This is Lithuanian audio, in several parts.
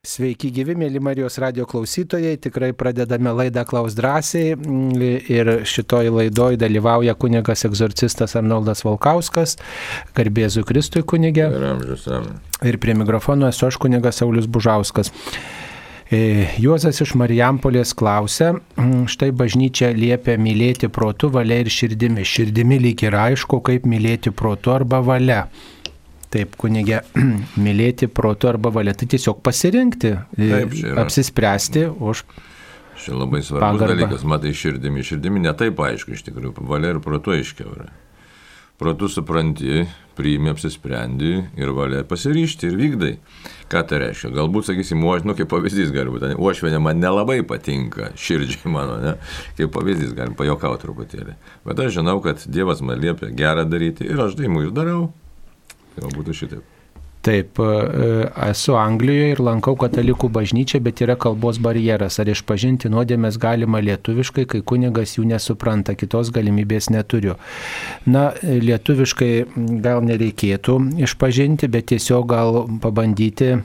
Sveiki gyvi, mėly Marijos radio klausytojai, tikrai pradedame laidą Klaus drąsiai ir šitoj laidoj dalyvauja kunigas egzorcistas Arnoldas Valkauskas, garbėzu Kristui kunigė. Ir prie mikrofono esu aš kunigas Saulis Bužauskas. E, Juozas iš Marijampolės klausia, štai bažnyčia liepia mylėti protu, valia ir širdimi. Širdimi lyg ir aišku, kaip mylėti protu arba valia. Taip, kunigė, mylėti protu arba valia, tai tiesiog pasirinkti, Taip, apsispręsti už. Čia labai svarbus pagarbą. dalykas, matai, širdimi, širdimi netaip aišku iš tikrųjų, valia ir protu aiškiau yra. Protu supranti, priimi, apsisprendi ir valia pasiryšti ir vykdai. Ką tai reiškia? Galbūt, sakysim, uoš, nu, kaip pavyzdys gali būti, uošvenė man nelabai patinka, širdžiai mano, ne? Kaip pavyzdys galim pajokauti truputėlį. Bet aš žinau, kad Dievas man liepia gerą daryti ir aš daimu ir darau. Gal būtų šitaip. Taip, e, esu Anglijoje ir lankau katalikų bažnyčią, bet yra kalbos barjeras. Ar išpažinti nuodėmės galima lietuviškai, kai kunigas jų nesupranta, kitos galimybės neturiu. Na, lietuviškai gal nereikėtų išpažinti, bet tiesiog gal pabandyti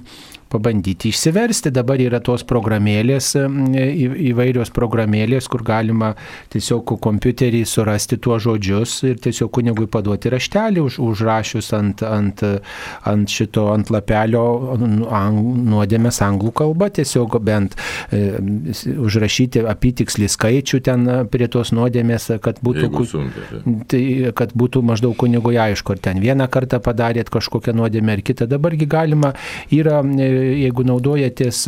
pabandyti išsiversti. Dabar yra tos programėlės, įvairios programėlės, kur galima tiesiog kompiuterį surasti tuos žodžius ir tiesiog kunigui paduoti raštelį už, užrašius ant, ant, ant šito, ant lapelio nuodėmės anglų kalba, tiesiog bent e, užrašyti apitikslį skaičių ten prie tos nuodėmės, kad būtų, sunkia, tai, kad būtų maždaug kunigui aišku, ar ten vieną kartą padarėt kažkokią nuodėmę ar kitą. Dabargi galima, yra jeigu naudojatės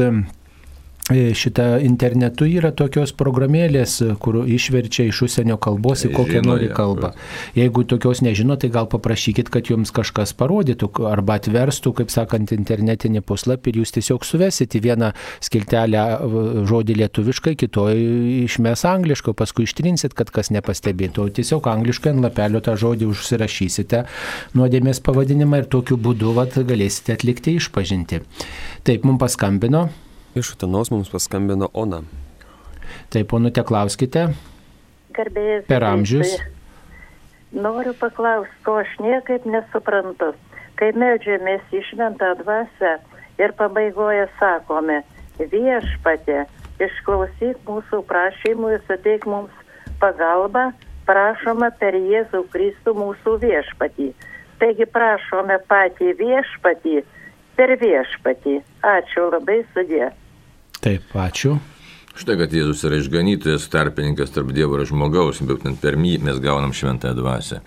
šitą internetu yra tokios programėlės, kur išverčia iš užsienio kalbos į kokią Žino, nori kalbą. Jeigu tokios nežino, tai gal paprašykit, kad jums kažkas parodytų arba atverstų, kaip sakant, internetinį puslapį ir jūs tiesiog suvesit į vieną skiltelę žodį lietuviškai, kitoj išmes angliškai, paskui ištrinsit, kad kas nepastebėtų. Tiesiog angliškai ant lapelio tą žodį užsirašysite nuodėmės pavadinimą ir tokiu būdu vat, galėsite atlikti išpažinti. Taip, mums paskambino. Iš Utenos mums paskambino Ona. Taip, ponute, klauskite. Garbėjai. Per amžius. Noriu paklausti, ko aš niekaip nesuprantu. Kai medžiamės išventą dvasę ir pabaigoje sakome, viešpatė, išklausyk mūsų prašymų ir suteik mums pagalbą, prašoma per Jėzų Kristų mūsų viešpatį. Taigi prašome patį viešpatį per viešpatį. Ačiū labai sudė. Taip, ačiū. Štai, kad Jėzus yra išganytojas, tarpininkas tarp Dievo ir žmogaus, bet per jį mes gaunam šventąją dvasę.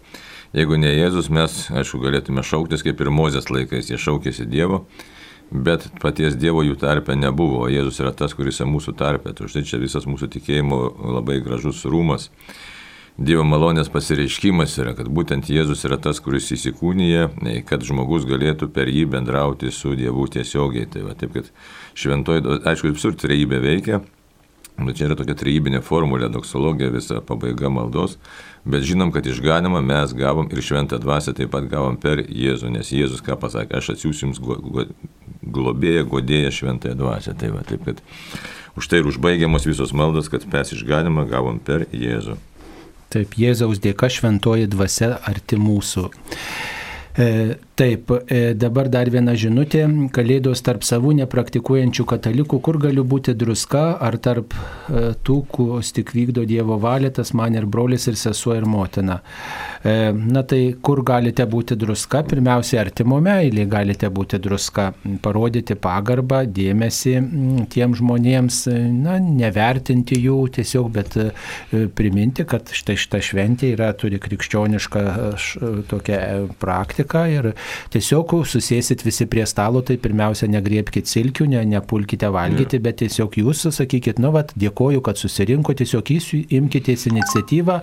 Jeigu ne Jėzus, mes, aišku, galėtume šauktis kaip ir Mozės laikais, jie šaukėsi Dievo, bet paties Dievo jų tarpe nebuvo, Jėzus yra tas, kuris yra mūsų tarpe. Tai štai čia visas mūsų tikėjimo labai gražus rūmas. Dievo malonės pasireiškimas yra, kad būtent Jėzus yra tas, kuris įsikūnyje, kad žmogus galėtų per jį bendrauti su Dievu tiesiogiai. Tai va, taip, kad šventoji, aišku, visur trejybė veikia, bet čia yra tokia trejybinė formulė, doksologija, visa pabaiga maldos, bet žinom, kad išganimą mes gavom ir šventą dvasę taip pat gavom per Jėzų, nes Jėzus ką pasakė, aš atsiųsiu jums globėją, godėją šventąją dvasę. Tai va, taip, kad už tai ir užbaigiamos visos maldos, kad mes išganimą gavom per Jėzų. Taip, Jėzaus dėka šventoji dvasia arti mūsų. E, Taip, e, dabar dar viena žinutė. Kalėdos tarp savų nepraktikuojančių katalikų, kur galiu būti druska, ar tarp e, tų, kus tik vykdo Dievo valią, tas man ir brolis, ir sesuo, ir motina. Na tai kur galite būti druska? Pirmiausia, artimo meilė galite būti druska. Parodyti pagarbą, dėmesį tiem žmonėms, na, nevertinti jų tiesiog, bet priminti, kad štai šita šventė yra, turi krikščionišką tokią praktiką ir tiesiog susėsit visi prie stalo, tai pirmiausia negriepkite silkių, ne, nepulkite valgyti, yeah. bet tiesiog jūs sakykit, nu, vad, dėkoju, kad susirinko, tiesiog jūs imkitės iniciatyvą,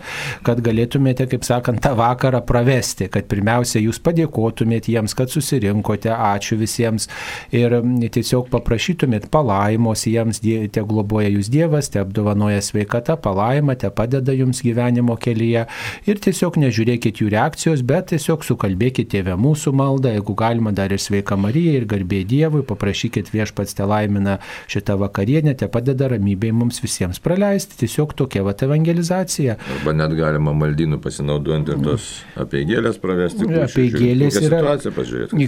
kad galėtumėte, kaip sakant, tą vakarą pravesti, kad pirmiausia jūs padėkotumėt jiems, kad susirinkote, ačiū visiems. Ir tiesiog paprašytumėt palaimos jiems, te globoja jūs Dievas, te apdovanoja sveikata, palaima, te padeda jums gyvenimo kelyje. Ir tiesiog nežiūrėkit jų reakcijos, bet tiesiog pakartokit tėvę mūsų maldą, jeigu galima dar ir sveika Marija, ir garbė Dievui, paprašykit viešpats te laimina šitą vakarienę, te padeda ramybėj mums visiems praleisti. Tiesiog tokia va evangelizacija. Arba net galima maldynų pasinaudojant ir tos apie gėlės pravesti. Apie gėlės yra.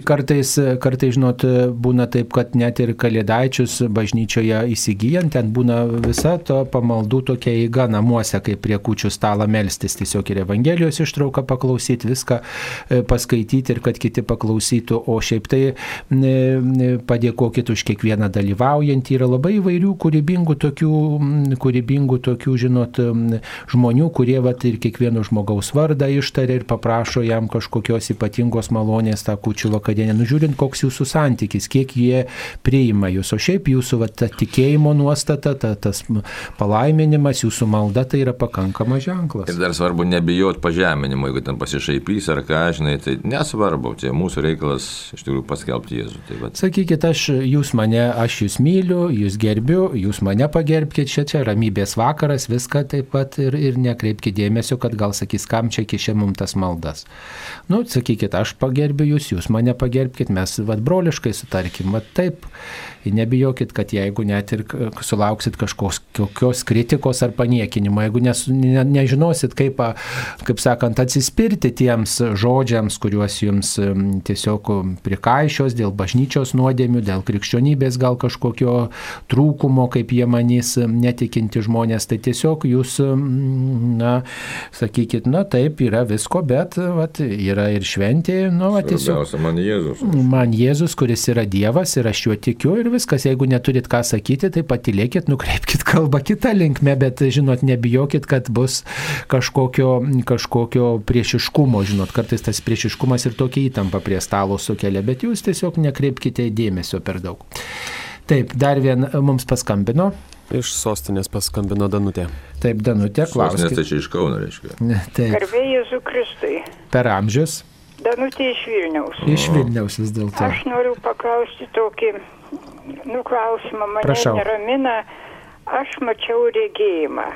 Kartais, kartais, žinot, būna taip, kad net ir kalėdaičius bažnyčioje įsigijant, ten būna visa to pamaldų tokia įga namuose, kaip prie kučių stalo melstis, tiesiog ir Evangelijos ištrauką paklausyti, viską e, paskaityti ir kad kiti paklausytų, o šiaip tai padėkokit už kiekvieną dalyvaujantį. Yra labai įvairių kūrybingų tokių, kūrybingų tokių, žinot, žmonių, kurie vat, ir kiekvieno žmogaus vardą ištarė ir paprašo jam kažkokios ypatingos malonės tą kučių vakarienę. Nužiūrint, koks jūsų santykis, kiek jie priima jūs. O šiaip jūsų vat, ta tikėjimo nuostata, ta, tas palaiminimas, jūsų malda tai yra pakankamas ženklas. Ir dar svarbu nebijot pažeminimo, jeigu ten pasišaipys ar ką, žinai, tai nesvarbu, čia mūsų reikalas iš tikrųjų paskelbti Jėzų. Tai vat. Sakykit, aš jūs mane, aš jūs myliu, jūs gerbiu, jūs mane pagerbkite, čia čia ramybės vakaras, viską taip pat ir, ir nekreipkite dėmesio, kad gal sakys, kam čia kišė mums tas maldas. Nu, sakykit, aš pagerbiu jūs, jūs mane pagerbkite, mes vad broliškai sutarkim, vad taip. Ir nebijokit, kad jeigu net ir sulauksit kažkokios kritikos ar paniekinimo, jeigu nes, ne, nežinosit, kaip, kaip sakant, atsispirti tiems žodžiams, kuriuos jums tiesiog prikaišios dėl bažnyčios nuodėmių, dėl krikščionybės gal kažkokio trūkumo, kaip jie manys netikinti žmonės, tai tiesiog jūs, na, sakykit, na taip, yra visko, bet vat, yra ir šventė, nu, va, tiesiog. Man Jėzus. Man Jėzus, kuris yra Dievas ir aš juo tikiu ir viskas, jeigu neturit ką sakyti, tai patilėkit, nukreipkite kalbą kitą linkmę, bet žinot, nebijokit, kad bus kažkokio, kažkokio priešiškumo, žinot, kartais tas priešiškumas ir tokia įtampa prie stalo sukelia, bet jūs tiesiog nekreipkite dėmesio per daug. Taip, dar vien mums paskambino. Iš sostinės paskambino Danutė. Taip, Danutė, klausimas. Sostinės tai čia iš Kauno, reiškia. Taip. Garbė Jėzų Kristui. Per amžius. Danutė iš Vilniaus. Iš Vilniaus vis dėlto. Aš noriu paklausti tokį, nu, klausimą, mane Prašau. neramina. Aš mačiau regėjimą.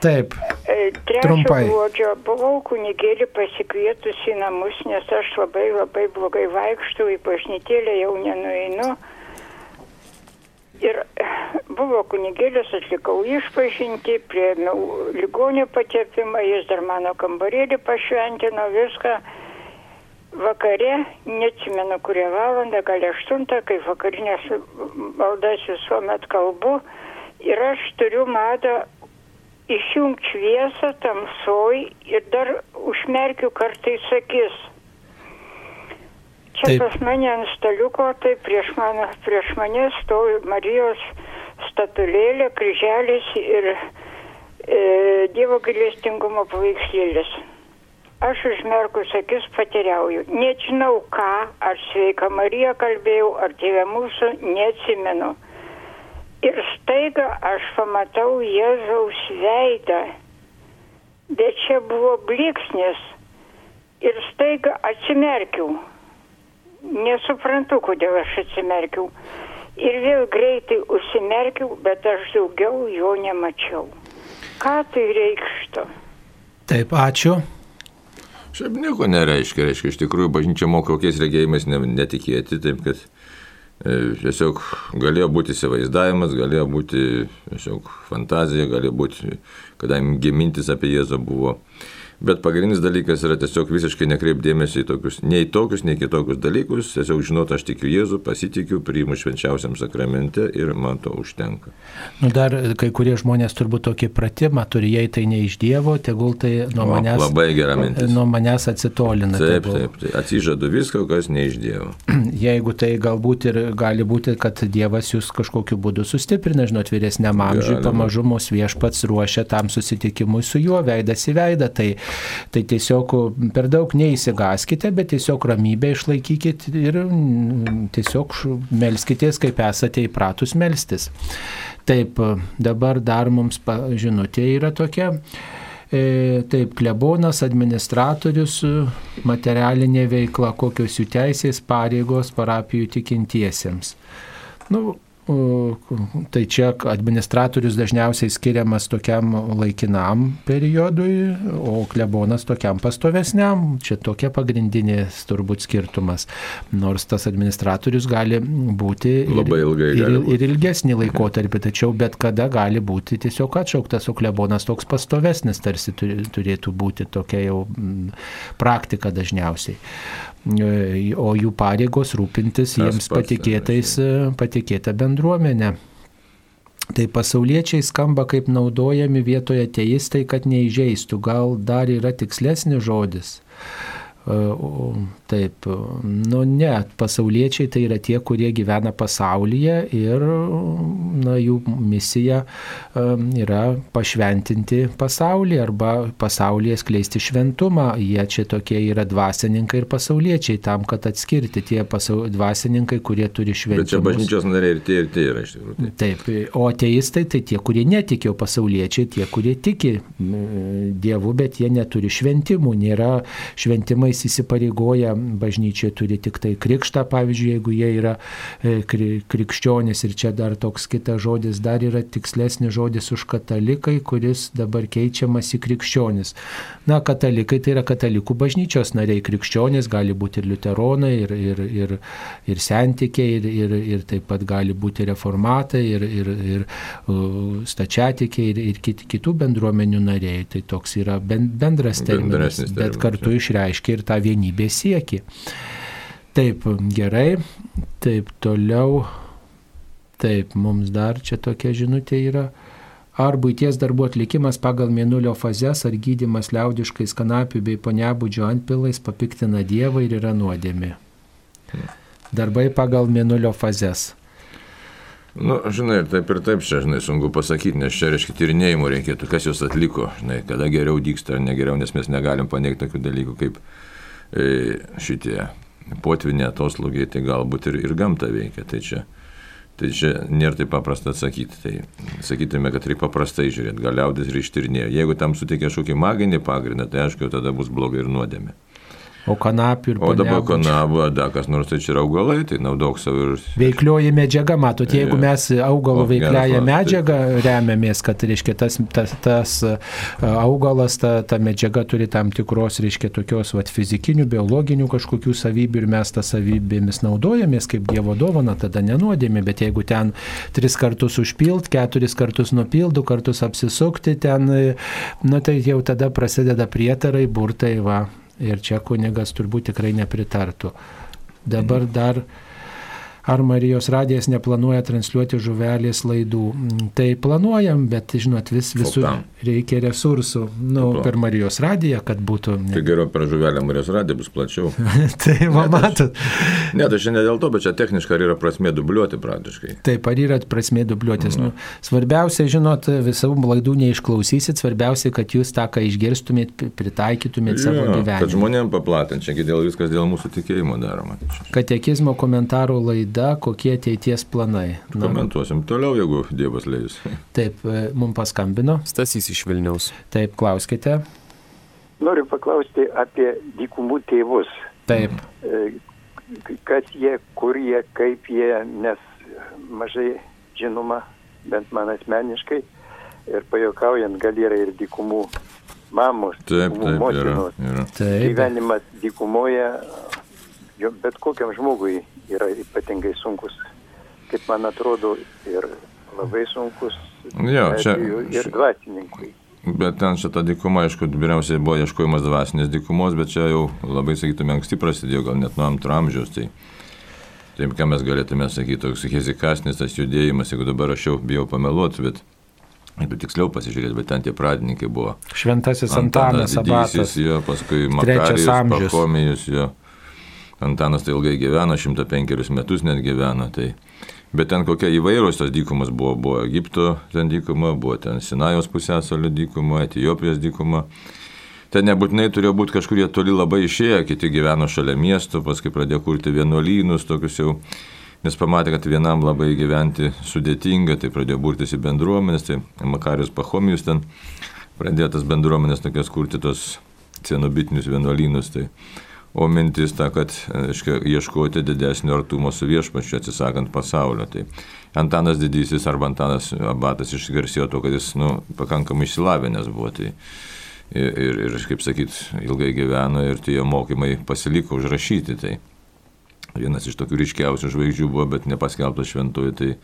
Taip, E, Trumpai. gruodžio buvau kunigėlį pasikvietusi į namus, nes aš labai labai blogai vaikštų, į bažnytėlę jau nenueinu. Ir buvo kunigėlis, atlikau išpažinti, priėmiau ligonio patepimą, jis dar mano kambarėlį pašventino viską. Vakare, neatsimenu kurią valandą, gal aštuntą, kai vakarinės maldas visuomet kalbu. Ir aš turiu madą išjungti šviesą tamsoj ir dar užmerkiu kartais akis. Čia Taip. pas mane ant staliuko, tai prieš, mano, prieš mane stovi Marijos statulėlė, kryželis ir e, Dievo gailestingumo paveikslėlis. Aš užmerkus akis patiriauju. Nežinau ką, ar sveika Marija kalbėjau, ar tėvė mūsų, neatsimenu. Ir staiga aš pamatau Jėzaus veidą. Bet čia buvo bliksnis. Ir staiga atsimerkiau. Nesuprantu, kodėl aš atsimerkiau. Ir vėl greitai užsimerkiau, bet aš daugiau jo nemačiau. Ką tai reikštų? taip, ačiū. Šiaip nieko nereiškia, reiškia, iš tikrųjų bažnyčia moko kokiais regėjimais ne, netikėti, taip kad tiesiog galėjo būti įsivaizdavimas, galėjo būti tiesiog fantazija, galėjo būti, kadangi mintis apie Jėzų buvo. Bet pagrindinis dalykas yra tiesiog visiškai nekreipdėmėsi į tokius, nei tokius, nei kitokius dalykus, tiesiog žinot, aš tikiu Jėzų, pasitikiu, priimu švenčiausiam sakramente ir man to užtenka. Nu, dar kai kurie žmonės turbūt tokį pratimą turi, jei tai ne iš Dievo, tegul tai nuo O, manęs, labai gera mintis. nuo manęs atsitolina. Taip, tegul. taip, tai atsižadu viską, kas ne iš Dievo. Jeigu tai galbūt ir gali būti, kad Dievas jūs kažkokiu būdu sustiprina, žinot, vyresniam amžiui, pamažu mus viešpats ruošia tam susitikimui su juo, veidas į veidą. Tai, tai tiesiog per daug neįsigaskite, bet tiesiog ramybę išlaikykite ir tiesiog melskitės, kaip esate įpratus melstis. Taip, dabar dar mums žinutė yra tokia. E, Taip, klebonas, administratorius, materialinė veikla, kokios jų teisės, pareigos parapijų tikintiesiems. Nu, tai čia administratorius dažniausiai skiriamas tokiam laikinam periodui, o klebonas tokiam pastovesniam. Čia tokia pagrindinė turbūt skirtumas. Nors tas administratorius gali būti Labai ilgai ir, gali ir, ir ilgesnį laikotarpį, tačiau bet kada gali būti tiesiog atšauktas, o klebonas toks pastovesnis tarsi turėtų būti tokia jau praktika dažniausiai. E, O jų pareigos rūpintis jiems pats, patikėtais, e, patikėta bendruomenė. Tai pasauliečiai skamba kaip naudojami vietoje teistai, kad neįžeistų. Gal dar yra tikslesnis žodis? Taip, nu ne, pasauliečiai tai yra tie, kurie gyvena pasaulyje ir na, jų misija yra pašventinti pasaulį arba pasaulyje skleisti šventumą. Jie čia tokie yra dvasininkai ir pasauliečiai tam, kad atskirti tie pasau... dvasininkai, kurie turi šventimą. Bet čia bažnyčios nariai ir tie, ir tie yra iš tikrųjų. Tai. Taip, o ateistai tai tie, kurie netikėjo pasauliečiai, tie, kurie tiki Dievu, bet jie neturi šventimų, nėra šventimais įsipareigoję, bažnyčia turi tik tai krikštą, pavyzdžiui, jeigu jie yra e, kri- krikščionis ir čia dar toks kitas žodis, dar yra tikslesnis žodis už katalikai, kuris dabar keičiamas į krikščionis. Na, katalikai tai yra katalikų bažnyčios nariai, krikščionis gali būti ir liuteronai, ir, ir, ir, ir sentikiai, ir, ir, ir taip pat gali būti reformatai, ir, ir, ir stačiatikiai, ir, ir kit, kitų bendruomenių nariai. Tai toks yra ben, bendras terminas, bet kartu išreiškia ir tą vienybės siekį. Taip, gerai, taip toliau. Taip, mums dar čia tokia žinutė yra. Ar būties darbų atlikimas pagal mėnulio fazes, ar gydimas liaudiškais kanapių bei poniabudžio antpilais papiktina Dievą ir yra nuodėmi. Darbai pagal mėnulio fazes. Nu, žinai, ir taip ir taip čia, žinai, sunku pasakyti, nes čia, reiškia, tyrinėjimų reikėtų, kas juos atliko, žinai, kada geriau dyksta ar negeriau, nes mes negalim paneigti tokių dalykų kaip šitie potvinė atoslūgiai, tai galbūt ir, ir gamta veikia. Tai čia, tai čia nėra taip paprasta atsakyti. Tai sakytume, kad reikia paprastai žiūrėti, galiausiai ir ištyrinėjo. Jeigu tam suteikia kažkokį maginį pagrindą, tai aišku, tada bus blogai ir nuodėmė. O kanapių ir O dabar kanabo, da, kas nors tai čia yra augalai, tai naudok savo ir Veiklioji medžiaga, matot, jeigu Jo. mes veikliąją klausimas, medžiagą remiamės, kad, reiškia, tas, tas, tas a, augalas, ta, ta medžiaga turi tam tikros, reiškia, tokios vat, fizikinių, biologinių kažkokių savybių ir mes tą savybėmis naudojamės kaip Dievo dovana, tada nenuodėmė, bet jeigu ten tris kartus užpilt, keturis kartus nupilt, du kartus apsisukti, ten, e, nu tai jau tada prasideda prietarai, burtai, va. Ir čia kunigas turbūt tikrai nepritartų. Dabar dar Ar Marijos radijas neplanuoja transliuoti žuvelės laidų? Mm, Tai planuojam, bet, žinot, vis, visur kam? reikia resursų. Nu, kam? per Marijos radiją, kad būtų. tai geriau per žuvelę Marijos radį bus plačiau. tai, va, matot. Ne, tai šiandien dėl to, bet čia techniškai ar yra prasmė dubliuoti praktiškai. Taip, ar yra prasmė dubliuotis? Nu, svarbiausia, žinot, visų laidų neišklausysit, svarbiausia, kad jūs tą, ką išgirstumėt, pri- pritaikytumėt savo Jo, kad gyvenimą. žmonėm paplatinti, čia dėl viskas dėl mūsų tikėjimo daroma. Katekizmo komentarų laida, kokie ateities planai. Na, Komentuosim toliau, jeigu Dievas leis. taip, e, mums paskambino. Stasys iš Vilniaus. Taip, klauskite. Noriu paklausti apie dykumų tėvus. Taip. E, Kas jie, kur jie, kaip jie, nes mažai žinoma, bent man asmeniškai. Ir pajokaujant, gal yra ir dykumų mamos, Taip, dykumų taip, yra. motinos. yra. Taip. Gyvenimas dykumoje, jo bet kokiam žmogui yra ypatingai sunkus. Kaip man atrodo, ir labai sunkus. Jo, čia- Ir dvasininkui. Bet ten šita dykuma, aišku, pirmiausiai buvo ieškojimas dvasinės dykumos, bet čia jau labai, sakytume, anksti prasidėjo, gal net nuo antro amžiaus. Tai, taip, ką mes galėtume sakyti, toks hezikasnis tas judėjimas, jeigu dabar aš jau bijau pameluoti, bet jeigu tiksliau pasižiūrėti, bet ten tie pradininkai buvo. Šventasis Antanas Didysis, Abatas. jo, paskui Makarijus. Pakomijus, jo. Antanas tai ilgai gyveno, 105 metus net gyveno. Tai. Bet ten kokia įvairios tos dykumas buvo. Buvo Egipto ten dykuma, buvo ten Sinajos pusėsalio dykuma, Etijopijos dykuma. Ten nebūtinai turėjo būti kažkurie toli labai išėję, kiti gyveno šalia miesto, paskui pradėjo kurti vienuolynus, tokius jau, nes pamatė, kad vienam labai gyventi sudėtinga, tai pradėjo burtis į bendruomenės, tai Makarius Pahomijus ten pradėjo tas bendruomenės tokias kurti tos cenobitinius vienuolynus. Tai, o mintis ta, kad aiškia, ieškoti didesnio artumo su viešpačiu, atsisakant pasaulio. Tai Antanas Didysis arba Antanas Abatas išgarsėjo to, kad jis nu, pakankamai išsilavinęs buvo. Tai, ir, ir, ir, kaip sakyt, ilgai gyveno ir tie mokymai pasiliko užrašyti. Tai vienas iš tokių ryškiausių žvaigždžių buvo, bet nepaskelbtas šventuoju. Tai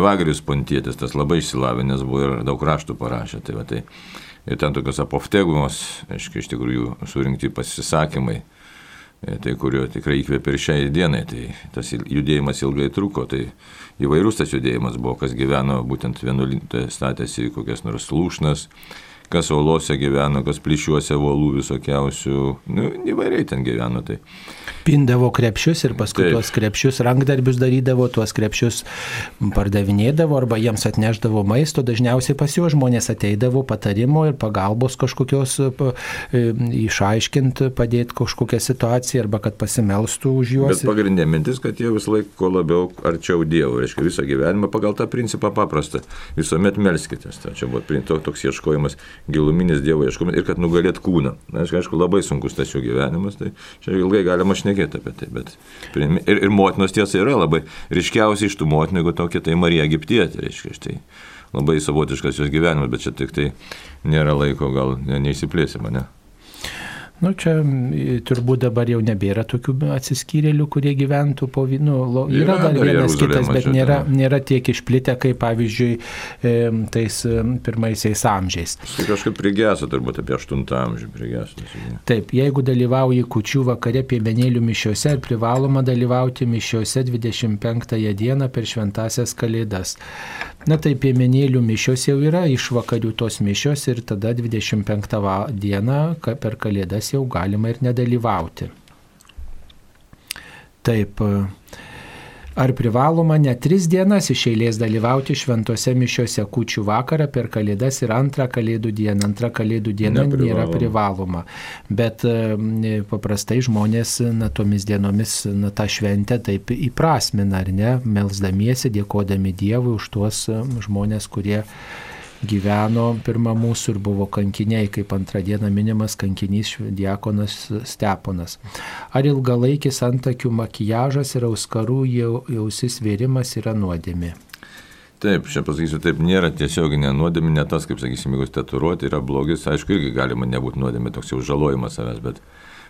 Evagrius Pontietis, tas labai išsilavinęs buvo ir daug raštų parašė. Tai, va, tai, ir ten tokios apoftegumos, aiškiai, iš tikrųjų surinkti pasisakymai E, tai kurio tikrai įkvėpė ir šiai dienai. Tai tas judėjimas ilgai truko, tai įvairūs tas judėjimas buvo, kas gyveno būtent vienuolintoje statėsi kokias nors lūšnas, kas olose gyveno, kas plyšiuose volų visokiausių, nu, įvairiai ten gyveno. Tai pindavo krepšius ir paskui Taip. tuos krepšius rankdarbius darydavo, tuos krepšius pardavinėdavo arba jiems atneždavo maisto. Dažniausiai pas juos žmonės ateidavo patarimo ir pagalbos kažkokios e, išaiškinti, padėti kažkokią situaciją arba kad pasimelstų už juos. Bet pagrindinė mintis, kad jie vis laik kuo labiau arčiau Dievo, reiškia visą gyvenimą pagal tą principą paprastą. Visuomet melskitės. Tai čia buvo toks ieškojimas, giluminis Dievo ieškojimas ir kad nugalėt kūną. Na, aišku, labai sunkus tas jų gyvenimas, tai čia ilgai galima šnekėti apie tai. Bet, ir, ir motinos tiesa yra labai ryškiausiai iš tų motinų, jeigu tokia tai Marija Egiptietė, reiškia, tai labai savotiškas jos gyvenimas, bet čia tik tai nėra laiko, gal ne, neįsiplėsime, ne? Nu, čia turbūt dabar jau nebėra tokių atsiskyrėlių, kurie gyventų po vynu. Yra, yra dar vienas kitas, bet nėra, nėra tiek išplitę, kaip pavyzdžiui tais pirmaisiais amžiais. Tai kažkaip prigėsų, turbūt apie 8 amžių prigėsų. Taip, jeigu dalyvauji kučių vakare piemenėlių mišiuose ir privaloma dalyvauti mišiuose 25 dieną per šventasias kalėdas. Na tai piemenėlių mišios jau yra išvakarių tos mišios ir tada 25 dieną per kalėdas jau galima ir nedalyvauti. Taip, ar privaloma ne tris dienas iš eilės dalyvauti šventose mišiose kučių vakarą per kalėdas ir antrą kalėdų dieną. Antra kalėdų diena Neprivaloma. nėra privaloma. Bet e, paprastai žmonės na, tomis dienomis na, tą šventę taip įprasmina, ar ne, melsdamiesi, dėkodami Dievui už tuos e, žmonės, kurie gyveno pirmą mūsų ir buvo kankiniai, kaip antrą dieną minimas kankinys diakonas Steponas. Ar ilgalaikis antakių makijažas ir auskarų jausis vėrimas yra nuodėmė? Taip, čia pasakysiu, taip nėra tiesioginė nuodėmė, ne tas, kaip sakysim, jeigu tatuiruoti yra blogis, aišku, irgi galima nebūti nuodėmė, toks jau žalojimas savęs, bet,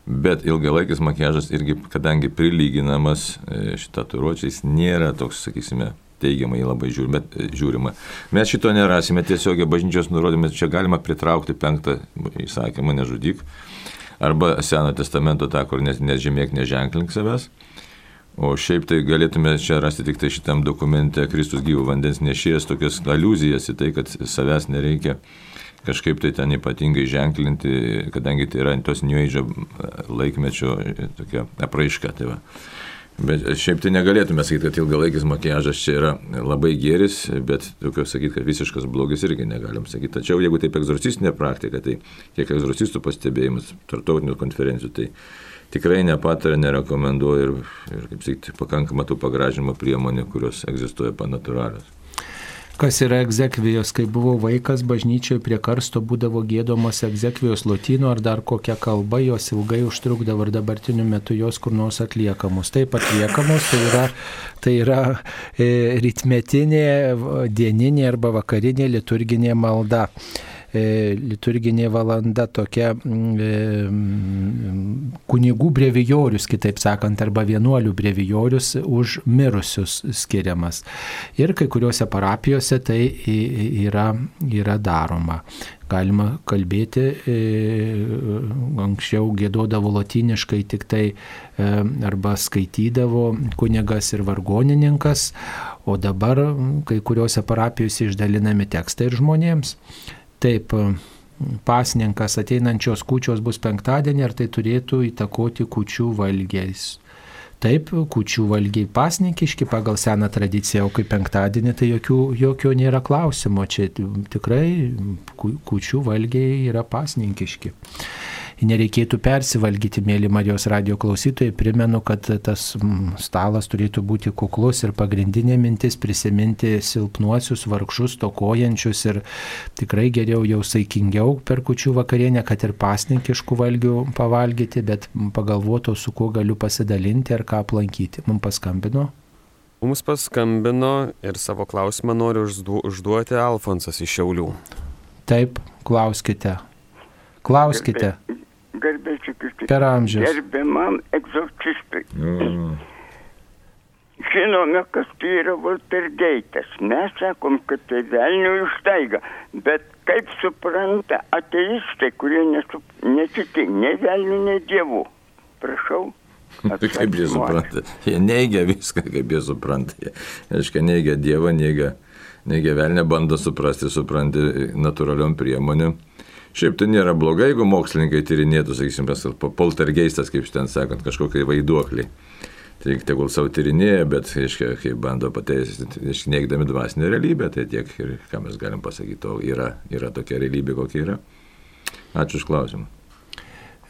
bet ilgalaikis makiažas irgi, kadangi prilyginamas e, šitą tatuiruočiais, nėra toks, sakysime, teigiamai labai žiūrima, žiūrima. Mes šito nerasime tiesiogiai bažnyčios nurodymės, čia galima pritraukti penktą įsakymą, nežudyk, arba Seno testamento tą, kur nežymėk, neženklink savęs. O šiaip tai galėtume čia rasti tik tai šitam dokumente Kristus gyvų vandens nešėjas tokias aluzijas į tai, kad savęs nereikia kažkaip tai ten ypatingai ženklinti, kadangi tai yra tos New Age laikmečio tokia apraiška. Tai va. Bet šiaip tai negalėtume sakyti, kad ilgalaikis makiažas čia yra labai geris, bet tokio sakyti, kad visiškas blogis irgi negalim sakyti. Tačiau jeigu taip egzorcistinė praktika, tai kiek egzorcistų pastebėjimas, tartautinių konferencijų, tai tikrai nepatarė, nerekomenduoju ir, ir kaip sakyti, pakankamą tų pagražinimo priemonių, kurios egzistuoja panatūralios kas yra egzekvijos. Kai buvau vaikas, bažnyčioje prie karsto būdavo gėdomos egzekvijos lotynų ar dar kokia kalba, jos ilgai užtrukdavo ir dabartiniu metu jos kur nors atliekamos. Taip atliekamos, tai yra, tai yra e, ritmetinė, dieninė arba vakarinė liturginė malda. E, liturginė valanda tokia mm, e, mm, kunigų brevijorius, kitaip sakant, arba vienuolių brevijorius už mirusius skiriamas. Ir kai kuriuose parapijose tai yra, yra daroma galima kalbėti, e, anksčiau gėdodavo latiniškai tik tai arba skaitydavo kunigas ir vargonininkas, o dabar kai kuriuose parapijose išdalinami tekstai ir žmonėms. Taip, pasninkas ateinančios kučios bus penktadienį, ar tai turėtų įtakoti kučių valgiais. Taip, kučių valgiai pasninkiški pagal seną tradiciją, o kaip penktadienį, tai jokių, jokio nėra klausimo. Čia tikrai kučių valgiai yra pasninkiški. Nereikėtų persivalgyti, mėly Marijos radio klausytojai. Primenu, kad tas stalas turėtų būti kuklus ir pagrindinė mintis prisiminti silpnuosius, vargšus, tokojančius ir tikrai geriau jau saikingiau per kučių vakarienę, kad ir pasninkiškų valgių pavalgyti, bet pagalvotų, su kuo galiu pasidalinti ar ką aplankyti. Mums paskambino. Mums paskambino ir savo klausimą noriu užduoti Alfonsas iš Šiaulių. Taip, klauskite. Klauskite. Garbėčiau, Per amžius. Gerbiamam egzorcistui. Nu, Žinome, kas tai yra Voltergeitas. Mes sakom, kad tai velnių ištaiga. Bet kaip supranta ateistai, kurie nesu, nesitik nei velnių, nei dievų. Prašau. Kaip jie supranta? Jie neigia viską, kaip jie supranta. Jie, aiškiai, neigia Dievą, neigia, neigia velnę, bando suprasti, supranti natūraliom priemonėm. Šiaip tai nėra blogai, jeigu mokslininkai tyrinėtų, sakysim, tas poltergeistas, kaip ten sakant, kažkokie vaiduokliai. Tai tegul savo tyrinėja, bet, aiškiai, kai bando pateisinti, aiškiai, neigdami dvasinę realybę, tai tiek ir ką mes galim pasakyti, to yra, yra tokia realybė, kokia yra. Ačiū už klausimą.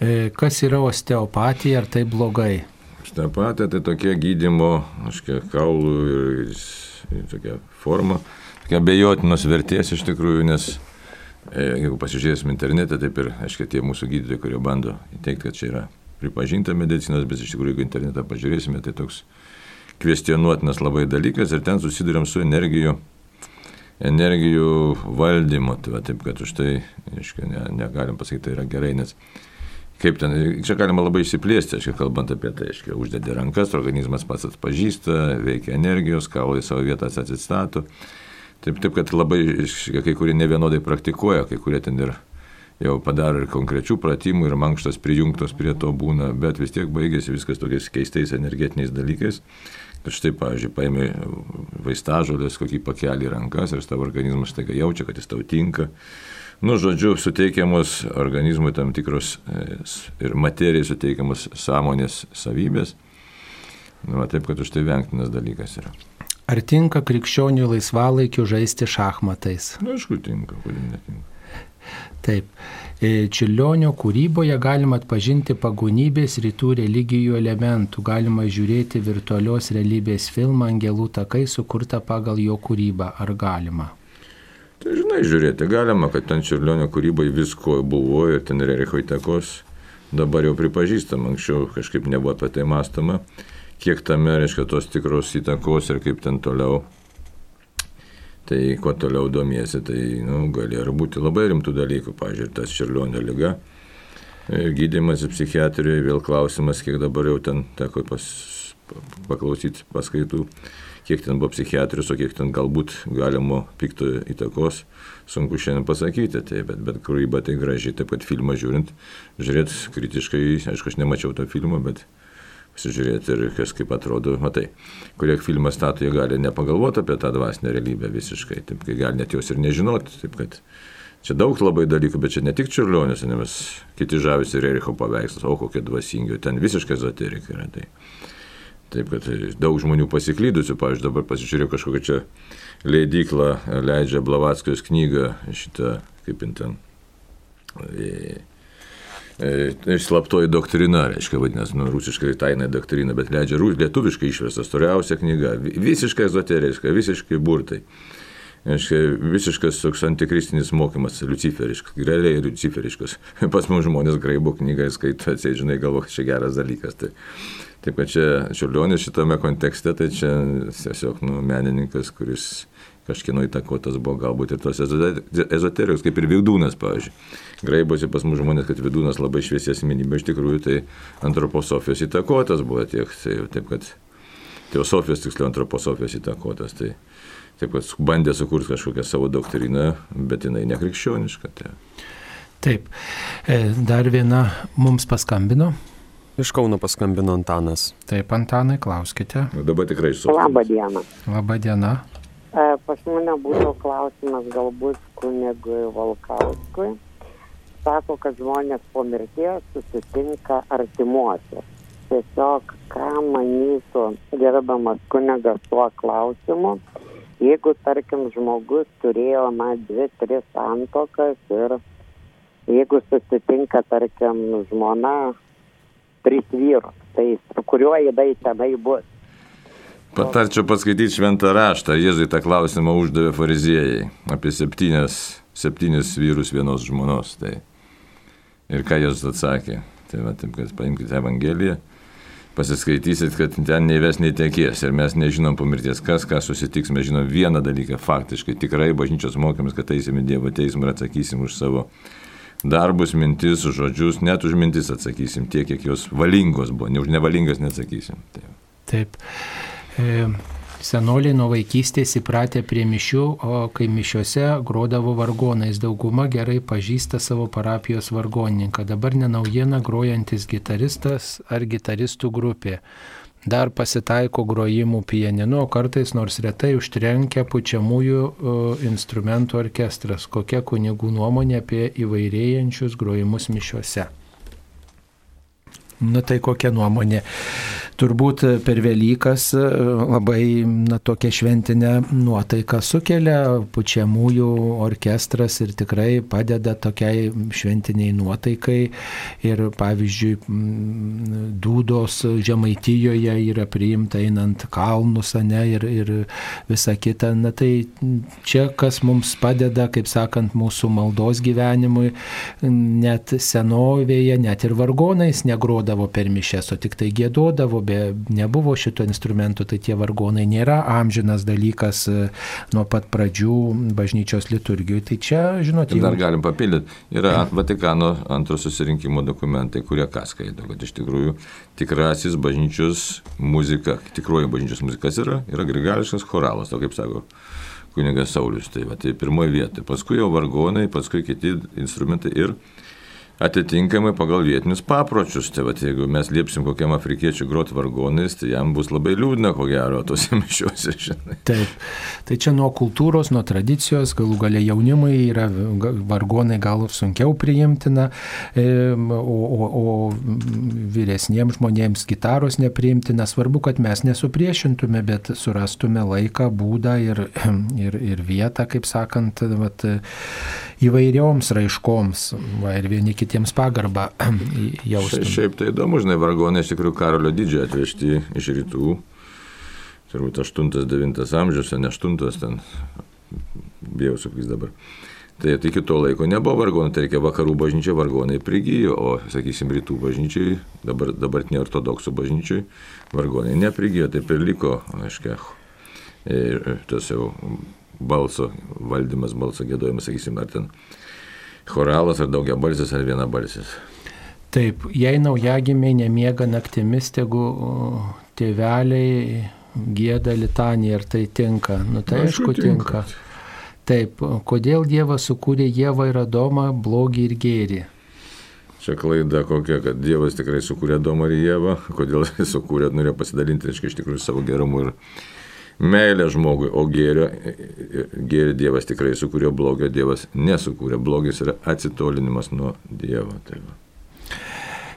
E, Kas yra osteopatija, ar tai blogai? Osteopatija tai tokia gydimo, aiškiai, kaulų ir, ir tokia forma, tokia bejotinos vertės iš tikrųjų, nes jeigu pasižiūrėsim internete, taip ir, aiškiai, tie mūsų gydytojai, kurie bando įteikti, kad čia yra pripažinta medicinos, bet iš tikrųjų, jeigu internetą pažiūrėsime, tai toks kvestionuotinas labai dalykas ir ten susidurėm su energijų, energijų valdymu. Tai taip, kad už tai, aiškiai, ne, negalim pasakyti, tai yra gerai, nes kaip ten, čia galima labai išsiplėsti, aiškiai, kalbant apie tai, aiškiai, uždedi rankas, organizmas pats atpažįsta, veikia energijos, kaulai savo vietas atsistato. Taip, taip, kad labai, kai kurie nevienodai praktikuoja, kai kurie ten ir jau padaro ir konkrečių pratimų, ir mankštas prijungtos prie to būna, bet vis tiek baigėsi viskas tokiais keistais energetiniais dalykais. Kad štai, pavyzdžiui, paėmė vaistažolės, kokį pakelį rankas ir tavo organizmas taiga jaučia, kad jis tau tinka. Nu, žodžiu, suteikiamos organizmui tam tikros ir materijai suteikiamos sąmonės savybės. Nu, va, taip, kad už tai vengtinas dalykas yra. Ar tinka krikščionių laisvalaikiu žaisti šachmatais? Na, Nu, aišku, tinka, kodėl netinka. Taip. E, Čiurlionio kūryboje galima atpažinti pagonybės rytų religijų elementų, galima žiūrėti virtualios realybės filmą Angelų takai sukurtą pagal jo kūrybą. Ar galima? Tai žinai, žiūrėti galima, kad ten Čiurlionio kūrybai visko buvo ir ten Rericho įtakos dabar jau pripažįstam, anksčiau kažkaip nebuvo apie tai mąstama, kiek tame reiškia tos tikros įtakos ir kaip ten toliau. Tai kuo toliau domiesi, tai nu, gali ir būti labai rimtų dalykų, pažiūrėjau, tas Čiurlionio lyga. Gydymas psichiatrijoje, vėl klausimas, kiek dabar jau ten teko pas, paklausyti paskaitų, kiek ten buvo psichiatrijos, o kiek ten galbūt galimo pikto įtakos, sunku šiandien pasakyti, tai, bet, bet kūryba tai gražiai, taip pat filmą žiūrint, žiūrėt kritiškai, aišku, aš nemačiau to filmo, bet pasižiūrėti ir kas kaip atrodo, matai, kurie filmą stato, jie gali nepagalvoti apie tą dvasinę realybę visiškai, taip, kai gali net jos ir nežinoti, taip kad čia daug labai dalykų, bet čia ne tik čiurlionis, nes kiti žavisi ir Ericho paveikslas, o kokie dvasingi, ten visiškai ezoterika yra. Tai. Taip, kad daug žmonių pasiklydusių, pavyzdžiui, dabar pasižiūrėjau kažkokią čia leidyklą, leidžia Blavatskijos knygą, šitą, kaip jin ten, e, slaptoji doktrina, reiškia, vadinasi, nu, rusiškai tainai doktrina, bet leidžia lietuviškai išversta, storiausia knyga, vi- visiškai ezoteriška, visiškai burtai. Reiškia, visiškas toks antikristinis mokymas, luciferiškas, realiai luciferiškas. Pas mus žmonės graibo knygą skaito, atsiai, žinai, galvo, kad čia geras dalykas. Tai, taip, kad čia Čiurlionis šitame kontekste, tai čia tiesiog nu, menininkas, kuris kažkieno įtakotas buvo galbūt ir tos ezote- ezoterijos, kaip ir Vidūnas, pavyzdžiui. Graibosi pas mus žmonės, kad Vidūnas labai šviesi asmenybė, iš tikrųjų tai antroposofijos įtakotas buvo tiek, tai, taip kad teosofijos, tiksliau antroposofijos įtakotas. Tai, taip kad bandė sukurti kažkokią savo doktriną, bet jinai nekrikščioniška. Tai. Taip. E, Dar viena mums paskambino. Iš Kauno paskambino Antanas. Taip, Antanai, klauskite. Nu, dabar tikrai su. Labą dieną. Labą dieną. E, Pas mane būtų klausimas galbūt kunigui Valkauskui. Sako, kad žmonės po mirties susitinka artimuosius. Tiesiog, ką manytų gerbiamas kunigas tuo klausimu, jeigu, tarkim, žmogus turėjo, na, dvi, tris santokas ir Jeigu susitinka, tarkim, žmona, trys vyrus, tai su kuriuo jinai tenai bus. Patarčiau paskaityti šventą raštą. Jėzui tą klausimą uždavė fariziejai apie septynės, septynis vyrus vienos žmonos. Tai. Ir ką Jėzus atsakė? Tai va, taip, kad paimkite Evangeliją, pasiskaitysit, kad ten nei ves, nei tekės. Ir mes nežinom po mirties, kas ką susitiks. Mes žinom vieną dalyką faktiškai. Tikrai bažnyčios mokymas, kad eisime Dievo teismą ir atsakysim už savo darbus, mintis, žodžius, net už mintis atsakysim tiek, kiek jos valingos buvo. Ne už nevalingas neatsakysim. Tai. Taip. E, senoliai nuo vaikystės įpratę prie mišių, o kai mišiuose grodavo vargonais, dauguma gerai pažįsta savo parapijos vargonininką. Dabar nenaujiena grojantis gitaristas ar gitaristų grupė. Dar pasitaiko grojimų pieninu, o kartais nors retai užtrenkia pučiamųjų o, instrumentų orkestras. Kokia kunigų nuomonė apie įvairėjančius grojimus mišiuose? Na tai kokia nuomonė? Turbūt per Velykas e, labai na, tokia šventinė nuotaika sukelia pučiamųjų orkestras ir tikrai padeda tokiai šventiniai nuotaikai. Ir pavyzdžiui, dūdos Žemaitijoje yra priimta einant kalnus, ne, ir, ir visa kita. Na tai čia, kas mums padeda, kaip sakant, mūsų maldos gyvenimui, net senovėje, net ir vargonais negrodavo grodavo per mišes, o tik tai gėdodavo, be nebuvo šito instrumento, tai tie vargonai nėra amžinas dalykas e, nuo pat pradžių bažnyčios liturgijų. Tai čia, žinote, jau... Dar galim papildyti, yra Vatikano antro susirinkimo dokumentai, kurie ką skaito, kad iš tikrųjų tikrasis bažnyčios muzika, tikroji bažnyčios muzika yra, yra grigališkas choralas, to kaip sako kunigas Saulis. Tai, va, tai pirmoji vieta. Paskui jau vargonai, paskui kiti instrumentai ir atitinkamai pagal vietinius papročius. Tai va, jeigu mes liepsim kokiam afrikiečiui groti vargonais, tai jam bus labai liūdna, ko gero, tose mišiuose, žinai. Taip. Tai čia nuo kultūros, nuo tradicijos, galų galia jaunimui yra vargonai gal sunkiau priimtina, o, o, o vyresniems žmonėms gitaros nepriimtina. Svarbu, kad mes nesupriešintume, bet surastume laiką, būdą ir, ir, ir vietą, kaip sakant, vat, įvairioms raiškoms va, ir vieni kitiems pagarbą jausti. Šiaip tai įdomu, žinai, vargonai iš tikrųjų Karolio didžiojo atvežti iš rytų, turbūt 8-9 amžius, ne 8 ten, bijau sakys dabar. Tai iki to laiko nebuvo vargonų, tai reikia vakarų bažnyčiai vargonai prigijo, o, sakysim, rytų bažnyčiai, dabar, dabartinė ortodoksų bažnyčiai vargonai neprigijo, taip ir liko, aiškiai, tas jau balso valdymas, balso gėdojimas, sakysim, ar ten choralas, ar daugia balsis, ar viena balsis. Taip, jei naujagimiai nemiega naktimis, tegu tėveliai gėda litaniją, ar tai tinka. Nu tai aišku, aišku tinka. tinka. Taip, kodėl Dievas sukūrė Jėvą ir Adomą, blogį ir gėrį? Čia klaida kokia, kad Dievas tikrai sukūrė Adomą ir Jėvą, kodėl jis sukūrė, norėjo pasidalinti, reiškia, iš tikrųjų savo gerumu ir meilę žmogui, o gėrio, gėrį Dievas tikrai sukūrė, blogio Dievas nesukūrė. Blogis yra atsitolinimas nuo Dievo. Tai va.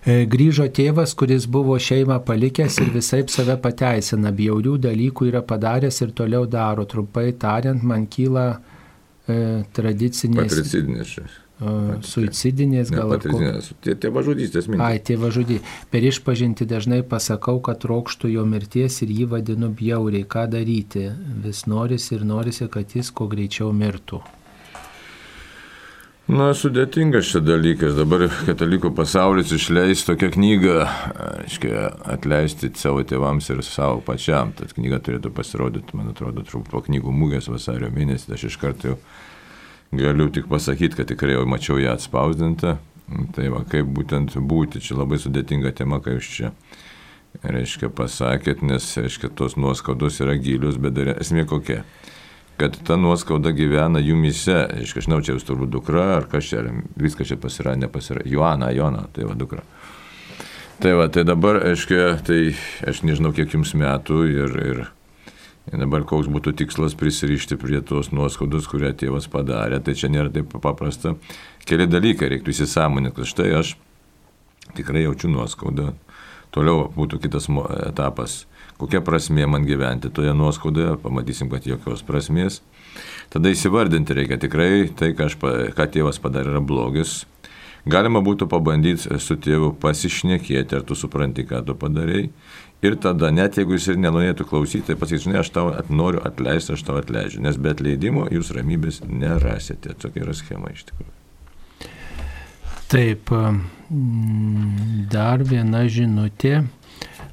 E, grįžo tėvas, kuris buvo šeimą palikęs ir visai save pateisina, bjaurių dalykų yra padaręs ir toliau daro. Trumpai tariant, man kyla e, tradicinės. Patricidinės suicidinės gal. Tie tėvažudystės mintis. Ai, tėvažudy. Per išpažinti dažnai pasakau, kad trokštų jo mirties ir jį vadinu bjauriai. Ką daryti? Vis norisi ir norisi, kad jis kuo greičiau mirtų. Na, sudėtingas šis dalykas. Dabar katalikų pasaulis išleis tokią knygą, reiškia, atleisti savo tėvams ir savo pačiam. Tad knyga turėtų pasirodyti, man atrodo, po knygų mūgės vasario mėnesį. Aš iš karto jau Galiu tik pasakyti, kad tikrai jau mačiau ją atspausdintą. Tai va, kaip būtent būti, čia labai sudėtinga tema, ką jūs čia, reiškia, pasakėt, nes, reiškia, tos nuoskaudos yra gilius, bet dar esmė kokia kad ta nuoskauda gyvena jumise, reiškia, aš žinau, čia jūs turbūt dukra, ar kas čia, ar viskas čia pasira, nepasira, Joana, Jona, tai va dukra. Tai va, tai dabar, aiškiai, tai aš nežinau, kiek jums metų ir, ir Dabar koks būtų tikslas prisirišti prie tos nuoskaudos, kurią tėvas padarė, tai čia nėra taip paprasta. Keli dalykai reiktų įsisamoninti, kad štai aš tikrai jaučiu nuoskaudą. Toliau būtų kitas etapas, kokia prasmė man gyventi toje nuoskaudoje, pamatysim, kad jokios prasmės. Tada įsivardinti reikia tikrai tai, ką, aš, ką tėvas padarė, yra blogis. Galima būtų pabandyti su tėvu pasišnekėti, ar tu supranti, ką tu padarėjai. Ir tada, net jeigu jis ir nenorėtų klausyti, tai pasakys, žinai, aš tau at, noriu atleisti, aš tau atleidžiu, nes be atleidimo jūs ramybės nerasite. Tokia yra schema iš tikrųjų. Taip, dar viena žinutė.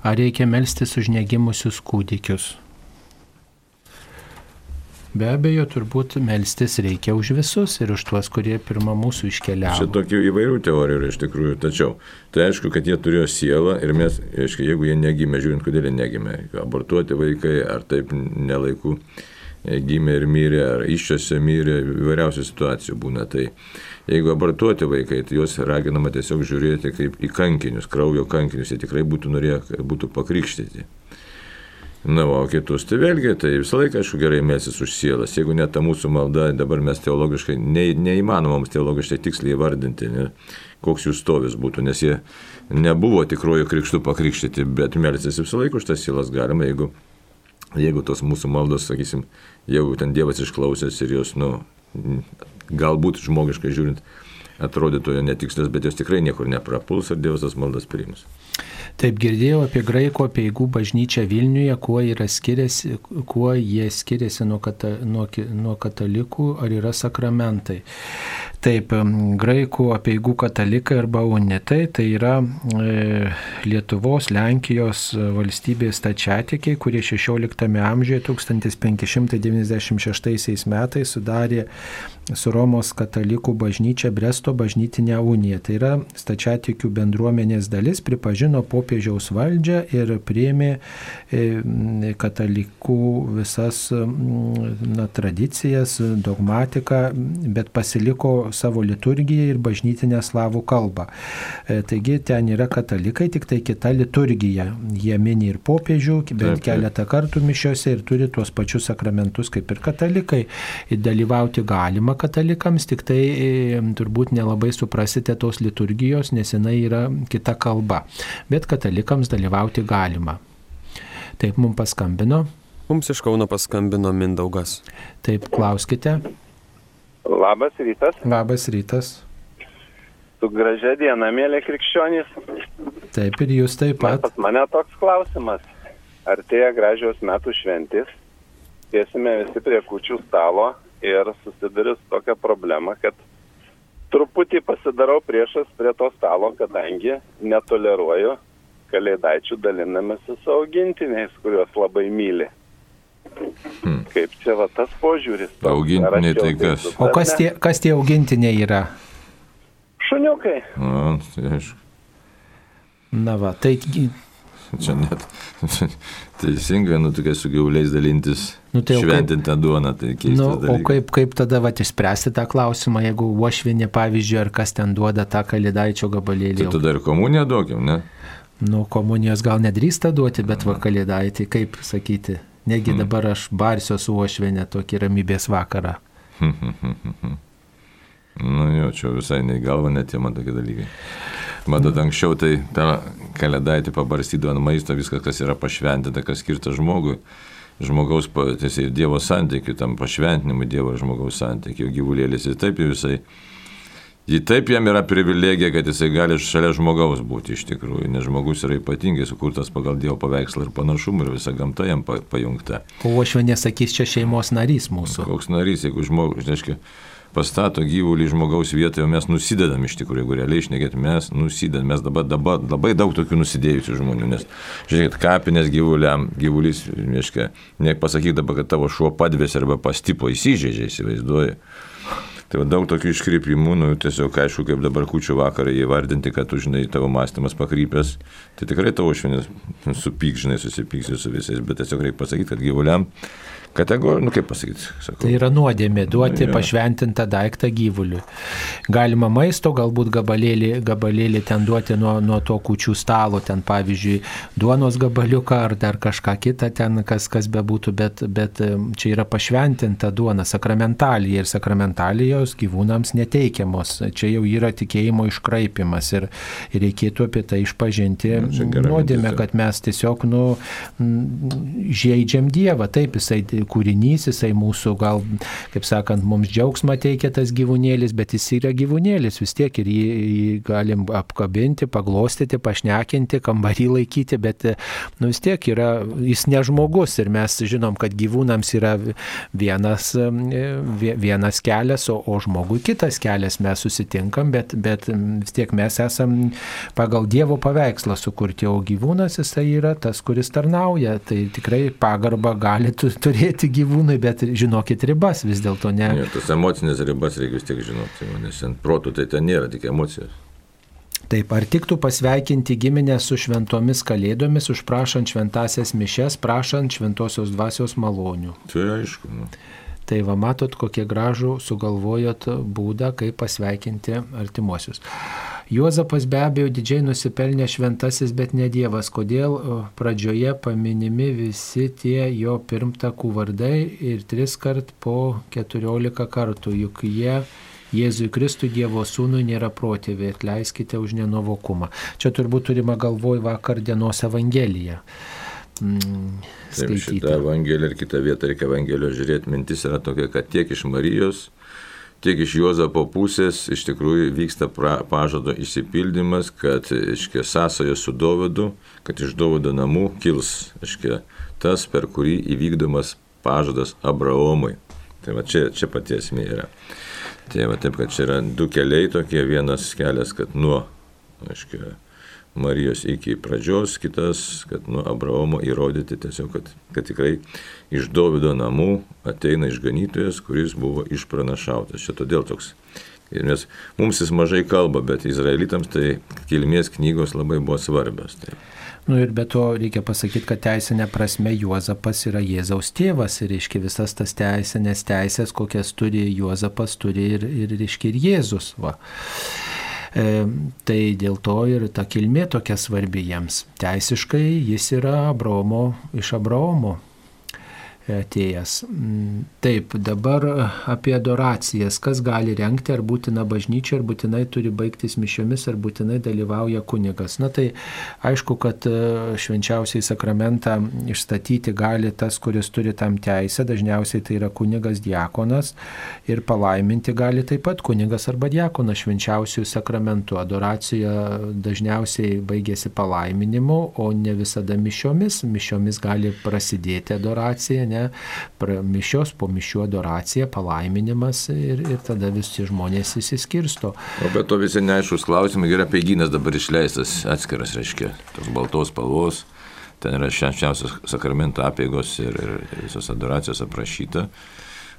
Ar reikia melstis už negimusius kūdikius? Be abejo, turbūt melstis reikia už visus ir už tuos, kurie pirmą mūsų iškeliavo. Čia tokių įvairių teorijų yra iš tikrųjų, tačiau tai aišku, kad jie turėjo sielą ir mes, aišku, jeigu jie negimė, žiūrint, kodėl jie negimė, abortuoti vaikai ar taip nelaikų e, gimė ir mirė, ar iščiose mirė, įvairiausių situacijų būna. Tai jeigu abortuoti vaikai, tai juos raginama tiesiog žiūrėti kaip į kankinius, kraujo kankinius, jie tikrai būtų norėję, kad būtų pakrikštyti. Na, o kitus, tai vėlgi, tai visą laiką, aišku, gerai melsis už sielas. Jeigu net ta mūsų malda, dabar mes teologiškai, ne, neįmanoma mums teologiškai tiksliai įvardinti, ne, koks jų stovis būtų, nes jie nebuvo tikrojo krikštų pakrikštyti, bet melsis visą laiką už tas sielas galima, jeigu, jeigu tos mūsų maldos, sakysim, jau ten Dievas išklausęs ir jos, nu, galbūt žmogiškai žiūrint, atrodytų netikslios, bet jos tikrai niekur neprapuls ir Dievas tas maldas priims. Taip girdėjau apie graiko peigų bažnyčią Vilniuje, kuo, skiriasi, kuo jie skiriasi nuo, kata, nuo, nuo katalikų, ar yra sakramentai. Taip, graikų apieigų katalikai arba unitai tai yra e, Lietuvos, Lenkijos valstybės tačiatikiai, kurie 16 amžiuje 1596 metais sudarė su Romos katalikų bažnyčia Bresto bažnytinė unija. Tai yra stačiatikių bendruomenės dalis, pripažino popiežiaus valdžią ir priėmė e, katalikų visas na, tradicijas, dogmatiką, bet pasiliko savo liturgiją ir bažnytinę slavų kalbą. E, taigi ten yra katalikai, tik tai kita liturgija. Jie mini ir popiežių, bent keletą kartų mišiuose ir turi tuos pačius sakramentus kaip ir katalikai. Ir dalyvauti galima katalikams, tik tai turbūt nelabai suprasite tos liturgijos, nes jinai yra kita kalba. Bet katalikams dalyvauti galima. Taip, mums paskambino. Mums iš Kauno paskambino Mindaugas. Taip, klauskite. Labas rytas. Labas rytas. Su gražia diena, mėly krikščionys. Taip ir jūs taip pat. Pas mane toks klausimas. Artėja gražios metų šventės. Sėsime visi prie kučių stalo ir susiduriu su tokia problema, kad truputį pasidarau priešas prie to stalo, kadangi netoleruoju kalėdaičių dalinamasi su augintiniais, kuriuos labai myli. Hmm. Kaip čia va tas požiūris? Augintiniai tai kas? O kas tie, kas tie augintiniai yra? Šuniukai. Na, tai aišku. Na va, tai Čia net teisingai, nu, tokia su gyvuliais dalintis, nu, tai šventintą duoną, tai keista. Nu, dalykai. o kaip, kaip tada va, išspręsti tą klausimą, jeigu uošvinė, pavyzdžiui, ar kas ten duoda tą kalėdaičio gabalėlį? Tai tada ir komuniją duokim, ne? Nu, komunijos gal nedrįsta duoti, bet va kalėdaitį, kaip sakyti, negi hmm. dabar aš barsiu su uošvinė tokį ramybės vakarą. nu jo, čia visai nei galva netėma tokie dalykai. Matot, anksčiau tai tą kalėdaitį pabarstydavo ant maisto, viskas, kas yra pašventinta, kas skirta žmogui, žmogaus, tiesiai Dievo santykiui, tam pašventinimui Dievo žmogaus santykiui, gyvulėlis ir taip jau visai. Jį taip jam yra privilegija, kad jisai gali šalia žmogaus būti iš tikrųjų, nes žmogus yra ypatingai sukurtas pagal Dievo paveikslą ir panašumą ir visa gamta jam pajungta. O aš jau nesakys, čia šeimos narys mūsų. Koks narys, jeigu žmogus, reiškia, pastato gyvulį žmogaus vietoje, mes nusidedam iš tikrųjų, jeigu realiai išnekėt, mes nusidedam, mes dabar, dabar labai daug tokių nusidėjusių žmonių, nes, žiūrėkit, kapinės gyvuliam, gyvulys, reiškia, niek pasakyk dabar, kad tavo šuo padvės arba pastipo įsižeidžia, įsivaizduoji. Tai va, daug tokių iškrypimų, nu, tiesiog aišku, kaip dabar kučių vakarą įvardinti, kad tu žinai, tavo mąstymas pakrypęs, tai tikrai tavo švinis supyk, žinai, susipyksi su visais, bet tiesiog reikia pasakyti, kad gyvuliam kategorija, nu kaip pasakyti. Sakau. Tai yra nuodėmė duoti ja. pašventintą daiktą gyvuliui. Galima maisto, galbūt gabalėlį, gabalėlį ten duoti nuo, nuo to kučių stalo, ten pavyzdžiui, duonos gabaliuką ar dar kažką kitą ten, kas, kas bebūtų, bet, bet čia yra pašventinta duona, sakramentalija ir sakramentalijos gyvūnams neteikiamos. Čia jau yra tikėjimo iškraipimas ir, ir reikėtų apie tai išpažinti nuodėmę, kad mes tiesiog nu, žaidžiam Dievą. Taip, jisai kūrinys, jisai mūsų gal, kaip sakant, mums džiaugsmą teikia tas gyvūnėlis, bet jis yra gyvūnėlis vis tiek ir jį, jį galim apkabinti, paglostyti, pašnekinti, kambarį laikyti, bet nu, vis tiek yra, jis ne žmogus ir mes žinom, kad gyvūnams yra vienas, vienas kelias, o, o žmogui kitas kelias mes susitinkam, bet, bet vis tiek mes esam pagal Dievo paveikslą sukurti, o gyvūnas jisai yra tas, kuris tarnauja. Tai tikrai pagarbą gali turėti gyvūnai, bet žinokit ribas vis dėlto ne. Ir tas emocinės ribas reikia vis tiek žinoti, nes ant protų tai ten nėra tik emocijos. Taip, ar tiktų pasveikinti giminę su šventomis kalėdomis, užprašant šventasias mišes, prašant šventosios dvasios malonių? Tai aišku. Nu. Tai va matot, kokie gražų sugalvojot būdą, kaip pasveikinti artimuosius. Juozapas be abejo didžiai nusipelnė šventasis, bet ne Dievas. Kodėl pradžioje paminimi visi tie jo pirmtakų vardai ir tris kart po keturiolika kartų, juk jie Jėzui Kristui Dievo sūnui nėra protėviai, atleiskite už nenuvokumą. Čia turbūt turima galvoj vakar dienos Evangeliją. Mm, Taip, šitą Evangeliją ir kitą vietą reikia Evangelijos žiūrėti. Mintis yra tokia, kad tiek iš Marijos, tiek iš Juozapo pusės iš tikrųjų vyksta pra, pažado išsipildymas, kad, iškia, sąsoja su Dovydu, kad iš Dovydo namų kils, iškia, tas, per kurį įvykdomas pažadas Abraomui. Tai va čia, čia pati esmė yra. Tai va taip, kad čia yra du keliai tokie, vienas kelias, kad nuo, aiškiai, Marijos iki pradžios, kitas, kad nuo Abraomo įrodyti tiesiog, kad, kad tikrai iš Davido namų ateina išganytojas, kuris buvo išpranašautas. Čia todėl toks. Ir mes, mums jis mažai kalba, bet izraelitams tai kilmės knygos labai buvo svarbios. Tai. Nu ir be to reikia pasakyti, kad teisinė prasme Juozapas yra Jėzaus tėvas ir reiškia visas tas teisinės teisės, kokias turi Juozapas, turi ir, ir, reiškia, ir Jėzus. Va. E, tai dėl to ir ta kilmė tokia svarbi jiems. Teisiškai jis yra Abraomo, iš Abraomo atėjęs. Mm, taip, dabar apie adoracijas. Kas gali renkti, ar būtina bažnyčia, ar būtinai turi baigtis mišiomis, ar būtinai dalyvauja kunigas. Na tai aišku, kad e, švenčiausiai sakramentą išstatyti gali tas, kuris turi tam teisę, dažniausiai tai yra kunigas diakonas ir palaiminti gali taip pat kunigas arba diakonas švenčiausiųjų sakramentų. Adoracija dažniausiai baigėsi palaiminimu, o ne visada mišiomis. Mišiomis gali prasidėti adoracija, ne ne, mišios po mišių adoracija, palaiminimas ir, ir tada visi žmonės įsiskirsto. O be to visi neaiškus klausimai, yra peiginas dabar išleistas atskiras, reiškia, tos baltos spalvos, ten yra šeščiausios sakramento apėgos ir, ir visos adoracijos aprašyta.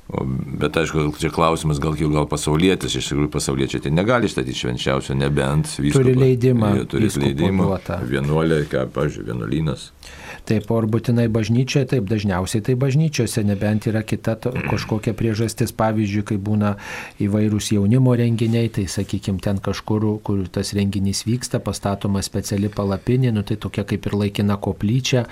Bet aišku, čia klausimas gal jau gal pasaulietis, iš tikrųjų pasauliečiai tai negali statyti švenčiausio, nebent vyskupas. Turi leidimą. Turi leidimą. Vienuolė, ką, pavyzdžiui, vienuolynas. Taip, ar būtinai bažnyčioje, taip, dažniausiai tai bažnyčiose, nebent yra kita to, kažkokia priežastis, pavyzdžiui, kai būna įvairūs jaunimo renginiai, tai sakykime, ten kažkur, kur tas renginys vyksta, pastatoma speciali palapinė, nu tai tokia kaip ir laikina koplyčia,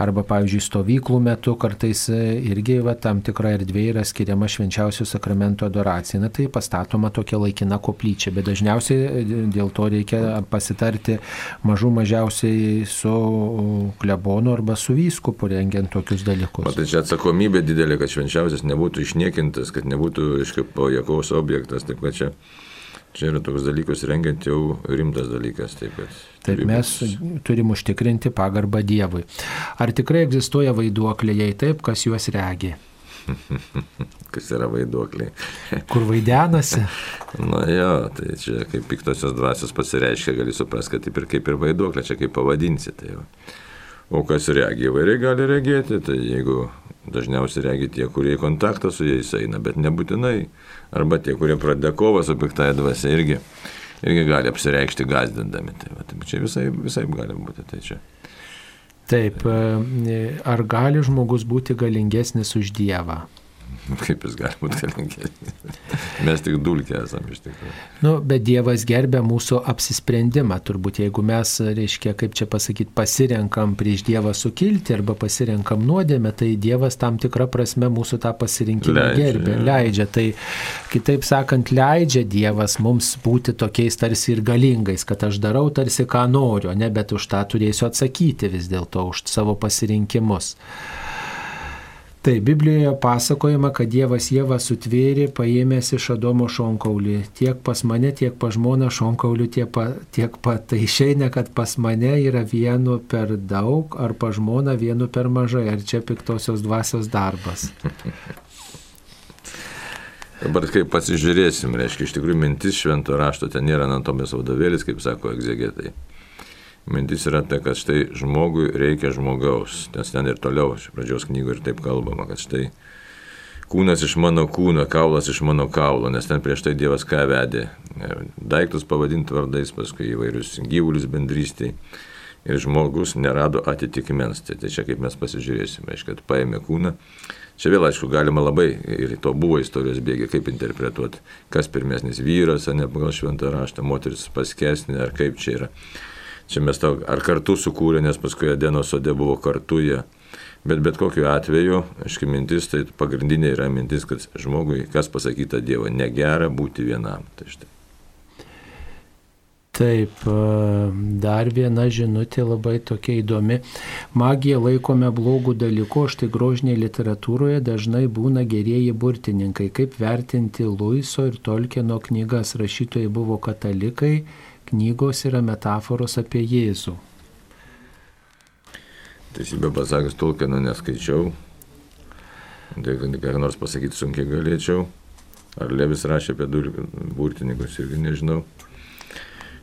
arba, pavyzdžiui, stovyklų metu kartais e, irgi va, tam tikra erdvė yra skiriama švenčiausio sakramento adoracija, na tai pastatoma tokia laikina koplyčia, bet dažniausiai e, dėl to reikia pasitarti mažų mažiausiai su klebonu arba su vyskupu rengiant tokius dalykus. Matai, čia atsakomybė didelė, kad švenčiausias nebūtų išniekintas, kad nebūtų, aiškiai, pajakaus objektas. Taip, čia, čia yra toks dalykas rengiant jau rimtas dalykas. Taip, taip mes turim užtikrinti pagarbą Dievui. Ar tikrai egzistuoja vaiduokliai, jei taip, kas juos regi? Kas yra vaiduokliai? Kur vaidenasi? Na jo, tai čia kaip piktosios dvasios pasireiškia, gali suprasti, kad taip ir kaip ir vaiduoklė, čia kaip pavadinsi. Tai jau. O kas regi, įvairiai gali regėti, tai jeigu dažniausiai regi tie, kurie į kontaktą su jais eina, bet nebūtinai, arba tie, kurie pradeda kovą su piktaja dvasia, irgi, irgi gali apsireikšti gazdindami. Tai, va, tai čia visai, visai gali būti. Tai čia. Taip, e, ar gali žmogus būti galingesnis už Dievą? Kaip jis gali būti galingesnis? Mes tik dulkė esame iš tikrųjų. Nu, bet Dievas gerbė mūsų apsisprendimą. Turbūt jeigu mes, reiškia, kaip čia pasakyti, pasirenkam prieš Dievą sukilti arba pasirenkam nuodėmę, tai Dievas tam tikrą prasme mūsų tą pasirinkimą leidžia, gerbė, leidžia. Tai kitaip sakant, leidžia Dievas mums būti tokiais tarsi ir galingais, kad aš darau tarsi ką noriu, ne, bet už tą turėsiu atsakyti vis dėlto, už savo pasirinkimus. Tai Biblijoje pasakojama, kad Dievas Jėvą sutvėrė, paėmęs iš Adomo šonkaulį. Tiek pas mane, tiek pas žmoną šonkaulių, tiek pa, tiek pa. Tai išeina, kad pas mane yra vienu per daug, ar pas žmoną vienu per mažai. Ar čia piktosios dvasios darbas? Dabar kaip pasižiūrėsim, reiškia, iš tikrųjų mintis švento rašto ten nėra anatomijos vadovėlis, kaip sako egzegetai. Mintis yra ta, kad štai žmogui reikia žmogaus, nes ten ir toliau, iš pradžios knygų ir taip kalbama, kad štai kūnas iš mano kūno, kaulas iš mano kaulo, nes ten prieš tai Dievas ką vedė. Daiktus pavadinti vardais, paskui įvairius gyvulius bendrystėje. Ir žmogus nerado atitikmens. Tai, tai čia kaip mes pasižiūrėsime, aišku, kad paėmė kūną. Čia vėl, aišku, galima labai, ir to buvo istorijos bėgiai, kaip interpretuoti, kas pirmesnis vyras, ar ne pagal šventą raštą, moteris paskesnė, ar kaip čia yra. Čia mes tau ar kartu sukūrė, nes paskui Adeno sode buvo kartu jie. Bet bet kokiu atveju, aiškiai mintis, tai pagrindinė yra mintis, kad žmogui, kas pasakyta Dievo, negera būti vienam. Tai štai. Taip, dar viena žinutė labai tokia įdomi. Magiją laikome blogų dalykų, štai grožinėje literatūroje dažnai būna gerieji burtininkai. Kaip vertinti Luiso ir Tolkieno knygas? Rašytojai buvo katalikai, knygos yra metaforos apie Jėzų. Teisybę pasakęs, Tolkieno neskaičiau. Tai ką nors pasakyti sunkiai galėčiau. Ar Levis rašė apie burtininkus, irgi nežinau.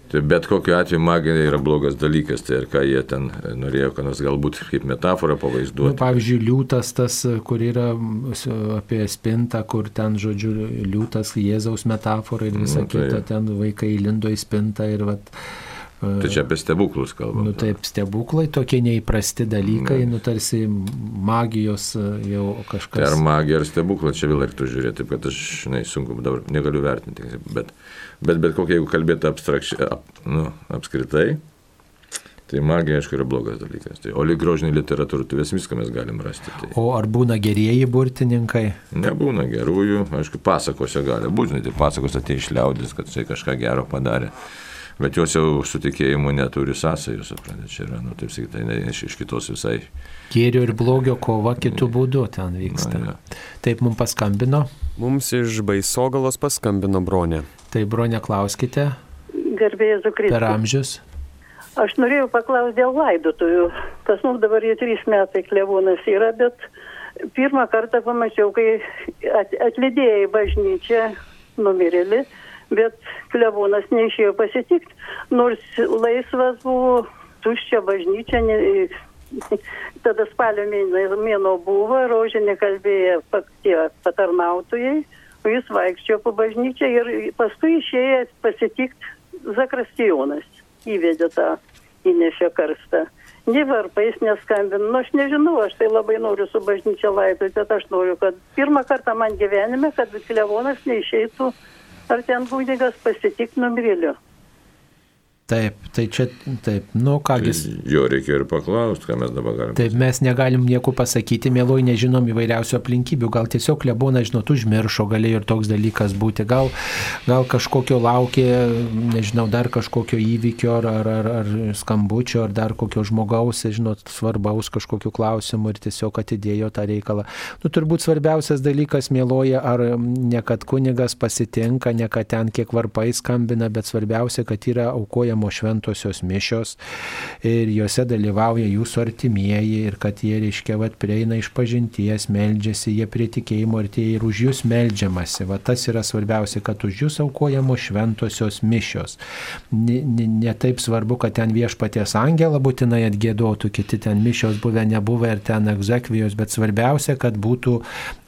Tai bet kokiu atveju magija yra blogas dalykas, tai ir ką jie ten norėjo, kad nors galbūt kaip metaforą pavaizduoti. Nu, pavyzdžiui, liūtas tas, kur yra apie spintą, kur ten, žodžiu, liūtas Jėzaus metafora ir visa nu, tai... kita, ten vaikai lindo į spintą ir vat, Tai čia apie stebuklus kalbame. Nu taip, stebuklai tokie neįprasti dalykai, ne. nu tarsi magijos jau kažkas. Tai ar magija, ar stebuklai, čia vėl reiktų žiūrėti, taip kad aš, žinai, sunku dabar negaliu vertinti, bet Bet bet kokia, jeigu kalbėtų abstrakčiai, ap, nu, apskritai, tai magija, aišku, yra blogas dalykas. Tai, o lyg grožinė literatūra, tai vis viską mes galim rasti. Tai. O ar būna gerieji burtininkai? Nebūna gerųjų, aišku, pasakose gali būti, tai pasakos atėjo iš liaudės, kad jisai kažką gero padarė. Bet jos jau su tikėjimu neturi sąsajų, suprantate, čia yra, nu, taip sakyti, tai ne, iš, iš kitos visai. Gėrio ir blogio kova kitų būdų ten vyksta. Na, ja. Taip mums paskambino. Mums iš Baisogalos paskambino Bronė. Tai Bronė klauskite. Garbėjai Zukristus. Per amžius. Aš norėjau paklausti dėl laidotojų. Pas mus dabar jau trys metai klevūnas yra, bet pirmą kartą pamačiau, kai atlydėjai bažnyčią numirėlį bet klebonas neišėjo pasitikti, nors laisvas buvo, tuščia bažnyčia, ne, tada spalio mėno buvo, rožinė kalbėjo tie patarnautojai, jis vaikščiojo po bažnyčią ir paskui išėjęs pasitikti Zakrastijonas, įvedė tą įnešę karstą. Nei varpais neskambinu, nu aš nežinau, aš tai labai noriu su bažnyčia laidoti, bet aš noriu, kad pirmą kartą man gyvenime, kad Klevonas neišeitų ar ten kunigas pasitik numirėliu. Taip, tai čia, taip, nu kągi. Tai jo reikia ir paklausti, ką mes dabar galime. Taip, mes negalim nieko pasakyti, mėloj nežinom įvairiausių aplinkybių, gal tiesiog klebona, žinot, užmiršo, galėjo ir toks dalykas būti, gal, gal kažkokio laukė, nežinau, dar kažkokio įvykio ar, ar, ar, ar skambučio, ar dar kokio žmogaus, žinot, svarbaus kažkokiu klausimu ir tiesiog atidėjo tą reikalą. Nu, turbūt svarbiausias dalykas, mėloja, ar ne kad kunigas pasitinka, ne kad ten kiek varpai skambina, bet svarbiausia, kad yra aukojama aukojamos šventosios mišios ir juose dalyvauja jūsų artimieji ir kad jie, reiškia, vat, prieina iš pažinties, meldžiasi, jie prie tikėjimo artėja ir už jūs meldžiamasi. Va tas yra svarbiausia, kad už jūs aukojamos šventosios mišios. Ne, ne, ne taip svarbu, kad ten viešpaties angelą būtinai atgėdotų, kiti ten mišios buvę, nebuvę ir ten egzekvijos, bet svarbiausia, kad būtų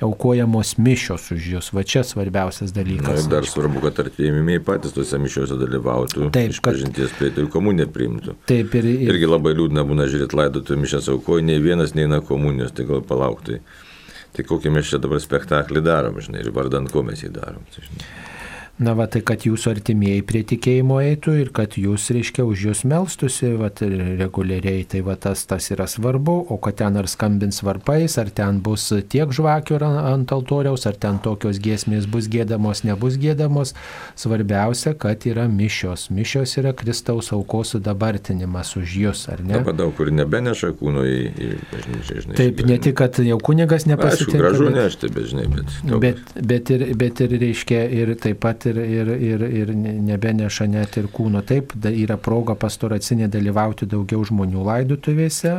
aukojamos mišios už jūs. Va čia svarbiausias dalykas. Na, dar svarbu, kad artėjimimiai patys tose mišiose dalyvautų. Taip, kad išpažinties prieiti ir komuniją priimtų. Taip, ir, ir... Irgi labai liūdna būna žiūrėti laidotų mišęs aukoju, nei vienas neina komunijos, tai gal palaukti. Tai kokį mes čia dabar spektaklį darom, žinai, ir vardant ko mes jį darom. Tai, žinai. Na, va, tai kad jūsų artimieji prie tikėjimo eitų ir kad jūs, reiškia, už jūs melstusi, va, reguliariai, tai va, tas, tas yra svarbu, o kad ten ar skambins varpais, ar ten bus tiek žvakių ant altoriaus, ar ten tokios giesmės bus gėdamos, nebus gėdamos, svarbiausia, kad yra mišios. Mišios yra Kristaus aukos sudabartinimas už jūs, ar ne? Dabar daug kur nebeneša kūno į, į bažnyčią, žinai. Taip, ne tik, kad jau kunigas nepasitinka. Aišku, gražu bet, nešti, bet žinai, bet. Daug. Bet, bet, ir, bet ir reiškia, ir taip pat ir, ir, ir, ir nebeneša net ir kūno. Taip, yra proga pastoracinė dalyvauti daugiau žmonių laidutuvėse,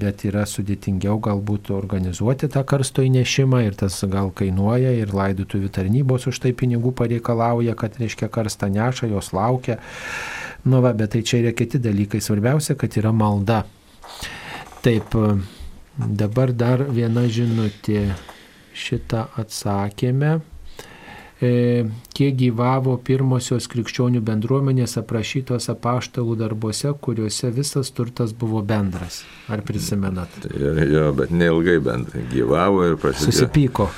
bet yra sudėtingiau galbūt organizuoti tą karsto įnešimą ir tas gal kainuoja ir laidutuvių tarnybos už tai pinigų pareikalauja, kad reiškia karstą neša, jos laukia. Nu va, bet tai čia yra kiti dalykai. Svarbiausia, kad yra malda. Taip, dabar dar viena žinutė. Šitą atsakėme. E, kiek gyvavo pirmosios krikščionių bendruomenės aprašytos apaštalų darbuose, kuriuose visas turtas buvo bendras. Ar prisimenat? Tai, jo, bet neilgai bent gyvavo ir prasidėjo. Susipyko.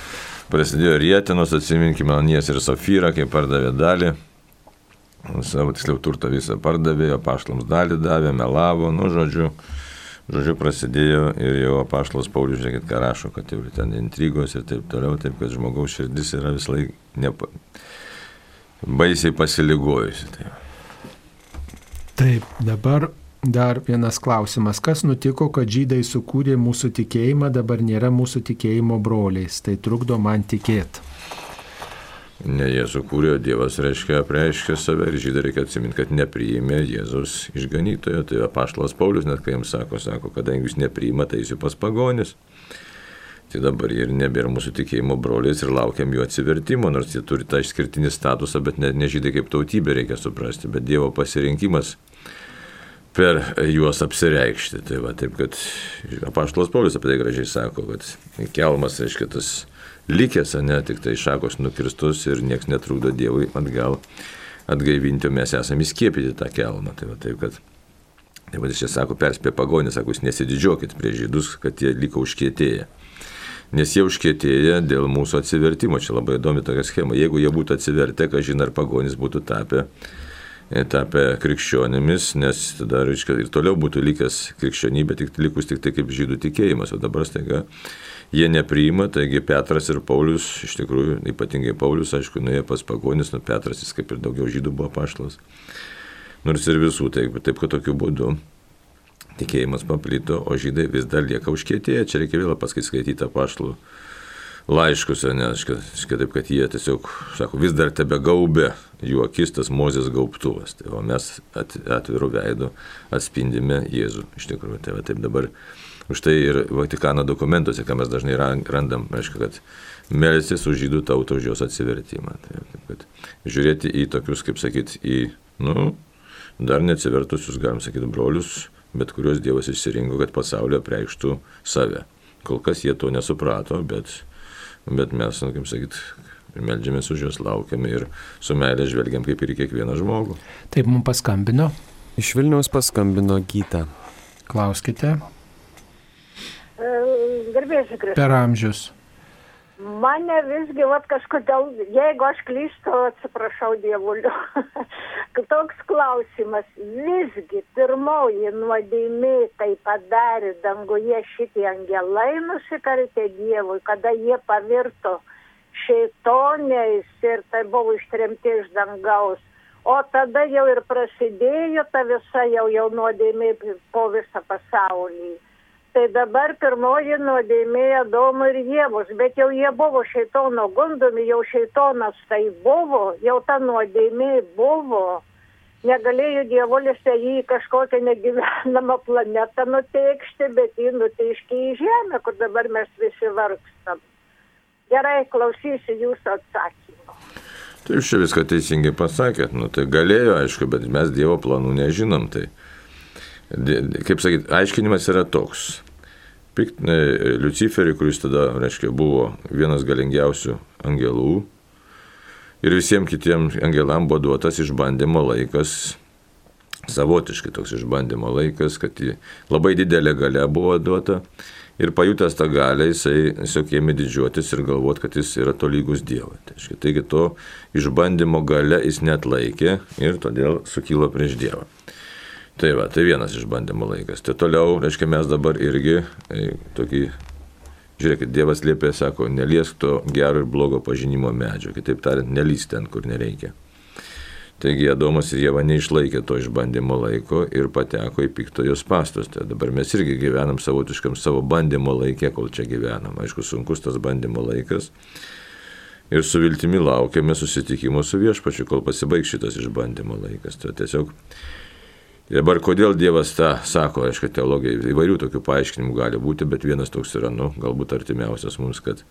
Prasidėjo rėtinos, atsiminkime, Anijas ir Safyra, kai pardavė dalį. Savo tiksliau turtą visą pardavė, apaštalams dalį davė, melavo, nu žodžiu. Žodžiu, prasidėjo ir jau apaštalas Paulius, žiūrėkit, ką rašo, kad jau ten intrigos ir taip toliau, taip kad žmogaus širdis yra vis laik nepa... baisiai pasiligojusi. Taip. taip, dabar dar vienas klausimas. Kas nutiko, kad žydai sukūrė mūsų tikėjimą, dabar nėra mūsų tikėjimo broliais? Tai trukdo man tikėti. Ne jie sukūrė, Dievas reiškia, apreiškė save ir žydai reikia atsiminti, kad nepriėmė Jėzus išganytojo. Tai apaštalas Paulius net kai jiems sako, sako, kadangi jūs nepriimate, tai jūs pas pagonis. Tai dabar ir nebėra mūsų tikėjimo broliais ir laukiam jų atsivertimo, nors jie turi tą išskirtinį statusą, bet ne, ne žydai kaip tautybė reikia suprasti, bet Dievo pasirinkimas per juos apsireikšti. Tai va, taip, kad apaštalas Paulius apie tai gražiai sako, kad kelmas, reiškia, tas likęs, ne tik tai šakos nukirstus ir niekas netrukdo Dievui atgal atgaivinti, mes esame įskiepyti tą kelmą. Tai va, taip, kad, taip, va, čia sako, perspė pagonį, sako, jūs nesididžiuokit prie žydus, kad jie liko užkietėję. Nes jie užkietėję dėl mūsų atsivertimo. Čia labai įdomi tokia schema. Jeigu jie būtų atsivertę, ką žinai, ar pagonys būtų tapę tapę krikščionimis, nes tada reiškia, ir toliau būtų likęs krikščionybė, tik likus tik tai kaip žydų tikėjimas, o dabar staiga jie nepriima, taigi Petras ir Paulius, iš tikrųjų, ypatingai Paulius, aišku, nuėjo pas pagonis, nu Petras jis kaip ir daugiau žydų buvo paštas. Nors ir visų, taip, taip kad tokiu būdu tikėjimas paplito, o žydai vis dar lieka užkėtėję, čia reikia vėl paskaityti paštlų laiškus, nes kitaip, kad jie tiesiog, sako, vis dar tebe gaubė jų akis tas Mozės gaubtuvas. Tai o mes at, atvirų veidų atspindime Jėzų. Iš tikrųjų, tai va taip dabar Už tai ir Vatikano dokumentuose, ką mes dažnai randam, reiškia, kad melstis už žydų tautą, už jos atsivertimą. Tai, taip, kad žiūrėti į tokius, kaip sakyti, į, nu, dar neatsivertusius, galim sakyti, brolius, bet kuriuos Dievas išsirinko, kad pasaulio preikštų save. Kol kas jie to nesuprato, bet, bet mes, nu, kaip sakyti, meldžiamės už juos, laukiame ir su meilė žvelgiam kaip ir į kiekvieną žmogų. Taip mums paskambino. Iš Vilniaus paskambino Gyta. Klauskite. Garbėsiu, Kristus. Per amžius. Mane visgi, vat kažkodėl, jeigu aš klystu, atsiprašau dievuliu. Toks klausimas, visgi pirmoji nuodėmė tai padarė danguje šitie angelai nusikaltė Dievui, kada jie pavirto šeitoniais ir tai buvo ištremti iš dangaus. O tada jau ir prasidėjo ta visa jau, jau nuodėmė po visą pasaulį tai dabar pirmoji nuodėmė Adomo ir Jėvos, bet jau jie buvo šeitono gundomi, jau šeitonas tai buvo, jau ta nuodėmė buvo. Negalėjo dievolis jį kažkokią negyvenamą planetą nuteikšti, bet jį nuteiškė į žemę, kur dabar mes visi vargstam. Gerai, klausysiu jūsų atsakymą. Tai jūs čia viską teisingai pasakėt, nu tai galėjo, aišku, bet mes Dievo planų nežinom. Tai, kaip sakyt, aiškinimas yra toks piktinai Luciferį, kuris tada, reiškia, buvo vienas galingiausių angelų. Ir visiems kitiems angelam buvo duotas išbandymo laikas, savotiškai toks išbandymo laikas, kad labai didelė gale buvo duota. Ir pajutęs tą galę, jisai tiesiog ėmė didžiuotis ir galvoti, kad jis yra tolygus Dievui. Tai taigi to išbandymo gale jis net laikė ir todėl sukilo prieš Dievą. Tai va, tai vienas išbandymo laikas. Tai toliau, reiškia, mes dabar irgi e, tokį, žiūrėkit, Dievas liepė, sako, neliesk to gero ir blogo pažinimo medžio, kitaip tariant, nelys ten, kur nereikia. Taigi Adomas ir Jėva neišlaikė to išbandymo laiko ir pateko į piktojos pastus. Tai dabar mes irgi gyvenam savotiškam savo bandymo laikė, kol čia gyvenam. Aišku, sunkus tas bandymo laikas. Ir su viltimi laukiame susitikimo su viešpačiu, kol pasibaigs šitas išbandymo laikas. Tai tiesiog Dabar kodėl Dievas tą sako, aišku, teologija įvairių tokių paaiškinimų gali būti, bet vienas toks yra, nu, galbūt artimiausias mums, kad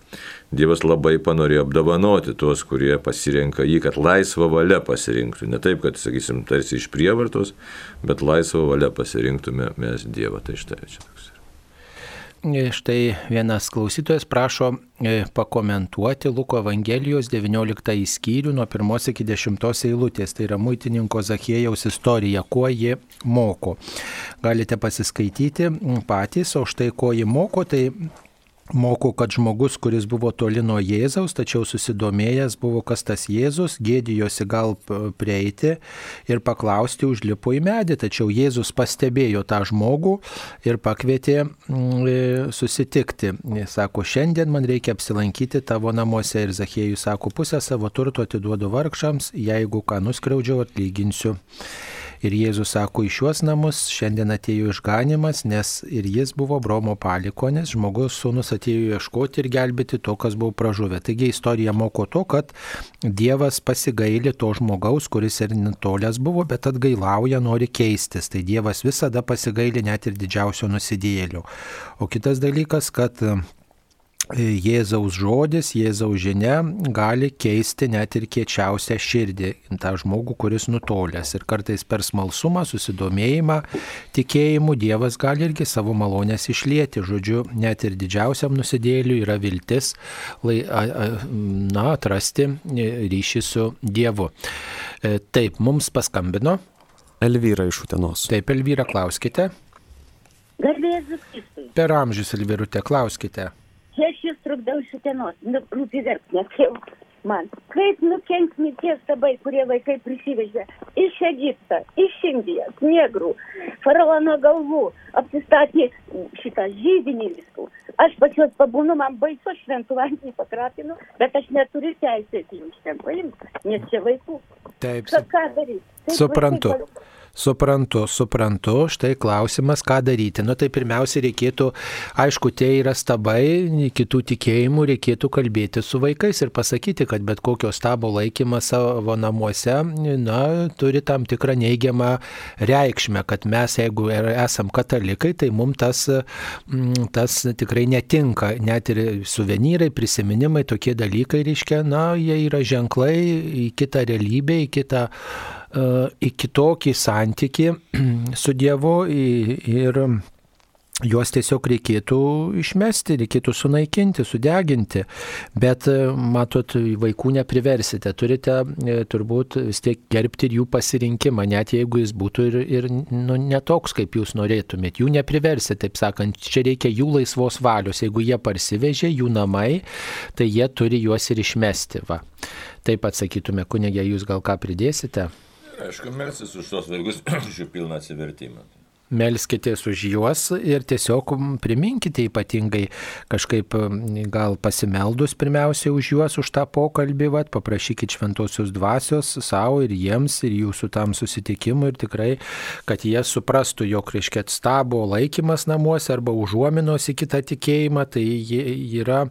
Dievas labai panorėjo apdovanoti tuos, kurie pasirenka jį, kad laisvą valią pasirinktų. Ne taip, kad, sakysim, tarsi iš prievartos, bet laisvą valią pasirinktume mes Dievą. Tai štai čia toks. Štai vienas klausytojas prašo e, pakomentuoti Luko Evangelijos 19 skyrių nuo 1 iki 10 eilutės. Tai yra muitininko Zachiejaus istorija, kuo ji moko. Galite pasiskaityti patys, o štai ko ji moko, tai Moko, kad žmogus, kuris buvo toli nuo Jėzaus, tačiau susidomėjęs buvo, kas tas Jėzus, gėdijosi gal prieiti ir paklausti, užlipo į medį, tačiau Jėzus pastebėjo tą žmogų ir pakvietė mm, e, susitikti. Jis sako, šiandien man reikia apsilankyti tavo namuose ir Zachėjus sako, pusę savo turto atiduodu vargšams, jeigu ką nuskriaudžiau, atlyginsiu. Ir Jėzus sako, į šiuos namus šiandien atėjo išganimas, nes ir jis buvo Bromo palikonis, žmogus sūnus atėjo ieškoti ir gelbėti to, kas buvo pražuvę. Taigi istorija moko to, kad Dievas pasigailė to žmogaus, kuris ir netolės buvo, bet atgailauja, nori keistis. Tai Dievas visada pasigailė net ir didžiausio nusidėlio. O kitas dalykas, kad Jėzaus žodis, Jėzaus žinia gali keisti net ir kiečiausią širdį, tą žmogų, kuris nutolęs. Ir kartais per smalsumą, susidomėjimą, tikėjimu Dievas gali irgi savo malonės išlieti. Žodžiu, net ir didžiausiam nusidėliui yra viltis lai, na, atrasti ryšį su Dievu. E, taip, mums paskambino. Elvyra iš Utenos. Taip, Elvyra, klauskite. Garbėzus Kristui. Per amžius, Elvyrute, klauskite čia aš jūs trukdau šitienos, nu, rūpi verksnės jau man. Kaip nukenks mirties tabai, kurie vaikai prisivežė iš Egipto, iš Indijos, negrų, faraono galvų, apsistatė šitą žydinį viskų. Aš pas juos pabūnu, man baisu šventų vandenį pakrapinu, bet aš neturiu teisės jums ten paimti, nes čia vaikų. Taip. Ką, ką daryti? Suprantu. Vaikai, Suprantu, suprantu, štai klausimas, ką daryti. Nu tai pirmiausia reikėtų, aišku, tie yra stabai, kitų tikėjimų reikėtų kalbėti su vaikais ir pasakyti, kad bet kokio stabo laikymas savo namuose, na, turi tam tikrą neigiamą reikšmę, kad mes, jeigu esam katalikai, tai mums tas, mm, tas tikrai netinka, net ir suvenyrai, prisiminimai, tokie dalykai, reiškia, na, jie yra ženklai į kitą realybę, į kitą į kitokį santyki su Dievu ir juos tiesiog reikėtų išmesti, reikėtų sunaikinti, sudeginti. Bet, matot, vaikų nepriversite. Turite e, turbūt vis tiek gerbti ir jų pasirinkimą, net jeigu jis būtų ir, ir nu, netoks, kaip jūs norėtumėt. Jų nepriversite, taip sakant, čia reikia jų laisvos valios. Jeigu jie parsivežė, jų namai, tai jie turi juos ir išmesti. Va. Taip atsakytume, kunigė, jūs gal ką pridėsite? Aišku, melsis už tos vaikus, už jų pilną atsivertimą. Melskitės už juos ir tiesiog priminkite ypatingai kažkaip gal pasimeldus pirmiausiai už juos, už tą pokalbį, vat, paprašykit šventosios dvasios savo ir jiems ir jūsų tam susitikimui ir tikrai, kad jie suprastų, jog reiškia stabo laikymas namuose arba užuominos į kitą tikėjimą, tai yra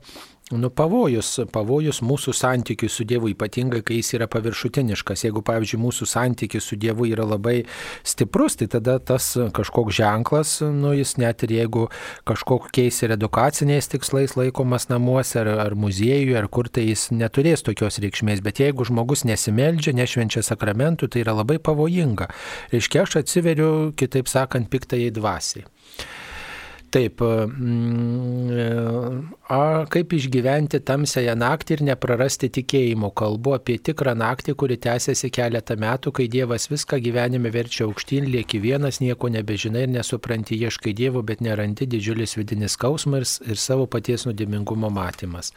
nu, pavojus, pavojus mūsų santykiui su Dievu, ypatingai kai jis yra paviršutiniškas. Jeigu, pavyzdžiui, mūsų santykis su Dievu yra labai stiprus, tai tada tas kažkoks ženklas, nu, jis net ir jeigu kažkokiais ir edukaciniais tikslais laikomas namuose ar, ar muziejuje, ar kur, tai jis neturės tokios reikšmės. Bet jeigu žmogus nesimeldžia, nešvenčia sakramentų, tai yra labai pavojinga. Reiškia, aš atsiveriu, kitaip sakant, piktai dvasiai. Taip, mm, a, kaip išgyventi tamsiąją naktį ir neprarasti tikėjimo. Kalbu apie tikrą naktį, kuri tęsiasi keletą metų, kai Dievas viską gyvenime verčia aukštyn, lieki vienas, nieko nebežinai ir nesupranti, ieškai Dievo, bet nerandi didžiulis vidinis skausmas ir, ir savo paties nudimingumo matymas.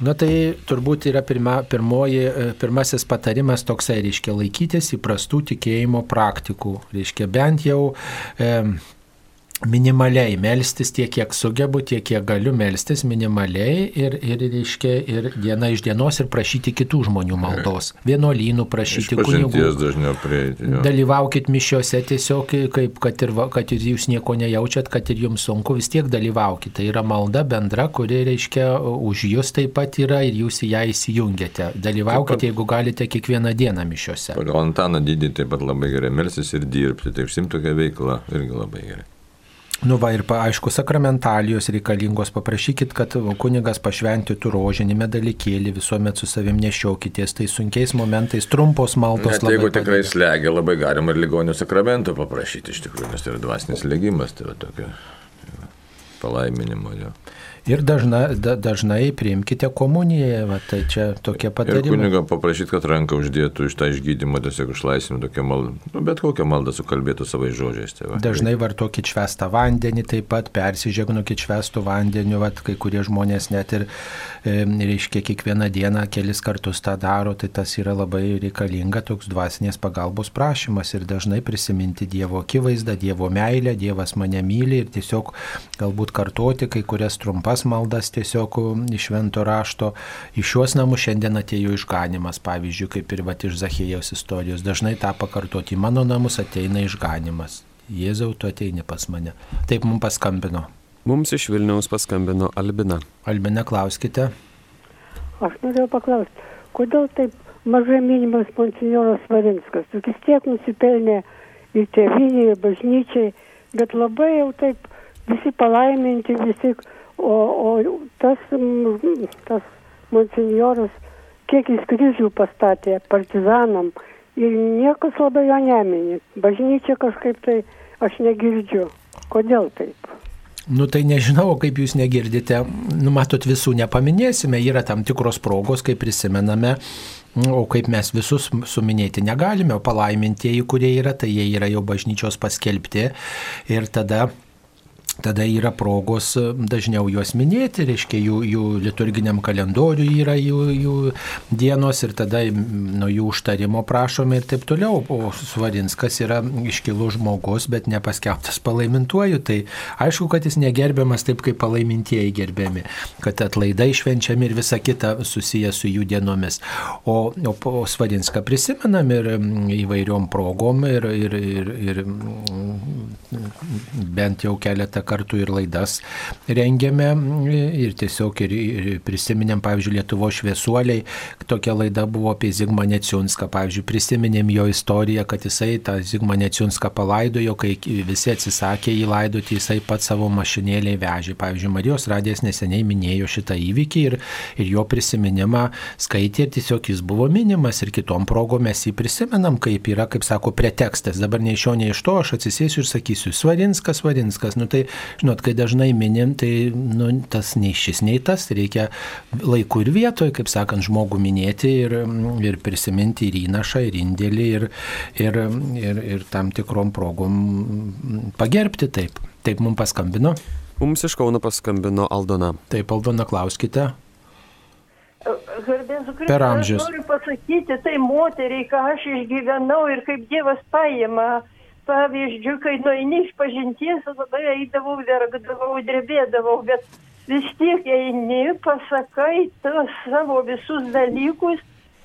Na tai turbūt yra pirma, pirmoji, pirmasis patarimas toksai, reiškia laikytis įprastų tikėjimo praktikų. Reiškia bent jau e, minimaliai melstis tiek, kiek sugebu, tiek, kiek galiu melstis minimaliai ir, ir, reiškia, ir diena iš dienos ir prašyti kitų žmonių maldos. Vienuolynų prašyti kunigų. prieiti. Dalyvaukit mišiuose tiesiog, kaip, kad, ir, kad ir jūs nieko nejaučiat, kad ir jums sunku, vis tiek dalyvaukit. Tai yra malda bendra, kuri, reiškia, už jūs taip pat yra ir jūs į ją įsijungiate. Dalyvaukit, pat, jeigu galite, kiekvieną dieną mišiuose. Pagal Antaną didį taip pat labai gerai melsis ir dirbti, taip simtokia veikla irgi labai gerai. Nu va ir aišku, sakramentalijos reikalingos, paprašykit, kad kunigas pašventytų rožinį medalikėlį, visuomet su savim nešiokitės, tai sunkiais momentais trumpos maldos. Net jeigu tikrai slegia, labai galima ir ligonių sakramento paprašyti iš tikrųjų, nes tai yra dvasinis legimas, tai yra tokia palaiminimo jo. Ir dažna, da, dažnai priimkite komuniją, va, tai čia tokie patarimai. Ir kunigą paprašyti, kad ranką uždėtų iš tą išgydymą, tiesiog išlaisvintų tokią maldą, nu, bet kokią maldą sukalbėtų savai žodžiais. Tai va. Dažnai vartokit švestą vandenį, taip pat persižegnokit švestų vandeniu, va, kai kurie žmonės net ir, e, reiškia, kiekvieną dieną kelis kartus tą daro, tai tas yra labai reikalinga toks dvasinės pagalbos prašymas ir dažnai prisiminti Dievo akivaizdą, Dievo meilę, Dievas mane myli ir tiesiog galbūt kartoti kai kurias trumpas trumpas maldas tiesiog iš švento rašto. Iš šios namus šiandien atėjo išganimas, pavyzdžiui, kaip ir va iš Zachėjaus istorijos. Dažnai tą pakartoti, į mano namus ateina išganimas. Jėzau, tu ateini pas mane. Taip mums paskambino. Mums iš Vilniaus paskambino Albina. Albina, klauskite. Aš norėjau paklausti, kodėl taip mažai minimas monsinjoras Varinskas? Juk vis tiek nusipelnė ir tėviniai, ir bažnyčiai, bet labai jau taip visi palaiminti, visi O, o tas, tas monsinjoras, kiek jis kryžių pastatė partizanam ir niekas labai jo neminė. Bažnyčia kažkaip tai aš negirdžiu. Kodėl taip? Nu tai nežinau, kaip jūs negirdite, nu matot, visų nepaminėsime, yra tam tikros progos, kaip prisimename, o kaip mes visus suminėti negalime, o palaimintieji, kurie yra, tai jie yra jau bažnyčios paskelbti ir tada tada yra progos e, dažniau juos minėti, reiškia jų, jų liturginiam kalendoriui yra jų, jų dienos ir tada nuo jų užtarimo prašome ir taip toliau. O Svarinskas yra iškilus žmogus, bet nepaskelbtas palaimintuoju, tai aišku, kad jis negerbiamas taip, kaip palaimintieji gerbiami, kad atlaidai švenčiami ir visa kita susijęs su jų dienomis. O, o, o Svarinską prisimenam ir įvairiom progom ir, ir, ir, ir bent jau keletą kartų ir laidas rengėme ir tiesiog ir, ir prisiminėm, pavyzdžiui, Lietuvo šviesuoliai, tokia laida buvo apie Zigmą Neciunską, pavyzdžiui, prisiminėm jo istoriją, kad jisai tą Zigmą Neciunską palaidojo, kai visi atsisakė jį laidoti, jisai pat savo mašinėlį vežė. Pavyzdžiui, Marijos radijas neseniai minėjo šitą įvykį ir, ir jo prisiminimą skaitė ir tiesiog jis buvo minimas ir kitom progom mes jį prisimenam, kaip yra, kaip sako, pretekstas. Dabar nei iš jo, nei iš to aš atsisėsiu ir sakysiu, Svarinskas, Svarinskas. Nu, tai žinot, kai dažnai minim, tai nu, tas nei šis, nei tas, reikia laiku ir vietoje, kaip sakant, žmogų minėti ir, ir prisiminti ir įnašą, ir indėlį, ir, ir, ir, ir tam tikrom progom pagerbti taip. Taip mums paskambino. Mums iš Kauno paskambino Aldona. Taip, Aldona, klauskite. Garbėsiu Kristus. Per amžius. Noriu pasakyti, tai moteriai, ką aš išgyvenau ir kaip Dievas paima pavyzdžiui, kai nueini iš pažinties, labai eidavau, verkdavau, drebėdavau, bet vis tiek eini, pasakai tos savo visus dalykus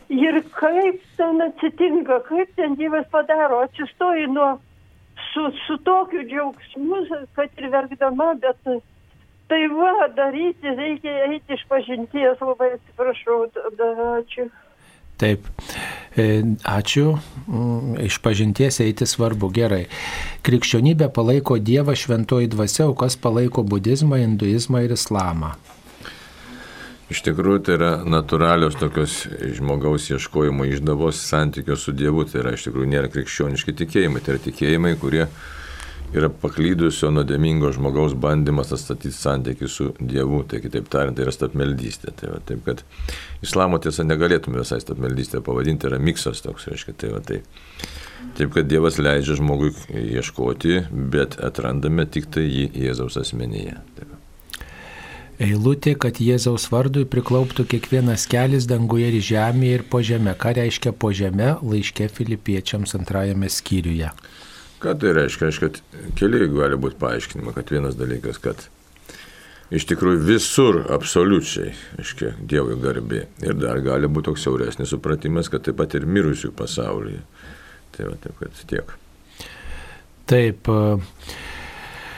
ir kaip ten atsitinka, kaip ten Dievas padaro, atsistoji nuo su, su tokiu džiaugsmu, kad ir verkdama, bet tai va, daryti reikia eiti iš pažinties, labai atsiprašau, ačiū. Taip, e, ačiū. Mm, iš pažinties eiti svarbu. Gerai. Krikščionybė palaiko Dievą šventoji dvasia, o kas palaiko budizmą, hinduizmą ir islamą? Iš tikrųjų, tai yra natūralios tokios žmogaus ieškojimo išdavos santykios su Dievu. Tai yra iš tikrųjų nėra krikščioniški tikėjimai. Tai yra tikėjimai, kurie yra paklydusio nuodėmingo žmogaus bandymas atstatyti santykių su Dievu, tai kitaip tariant, tai yra stapmeldystė. Tai va, taip, kad islamo tiesa negalėtume visai stapmeldystę pavadinti, yra miksas toks, reiškia, tai va, tai. Taip, kad Dievas leidžia žmogui ieškoti, bet atrandame tik tai jį Jėzaus asmenyje. Taip. Eilutė, kad Jėzaus vardui priklauptų kiekvienas kelias danguje ir žemėje ir po žemę. Ką reiškia po žemę laiške filipiečiams antrajame skyriuje? Ką tai reiškia? Reiškia, kad keli gali būti paaiškinimai, kad vienas dalykas, kad iš tikrųjų visur absoliučiai, aiškiai, Dievui garbė. Ir dar gali būti toks siauresnis supratimas, kad taip pat ir mirusių pasaulyje. Tai va, taip, kad tiek. Taip.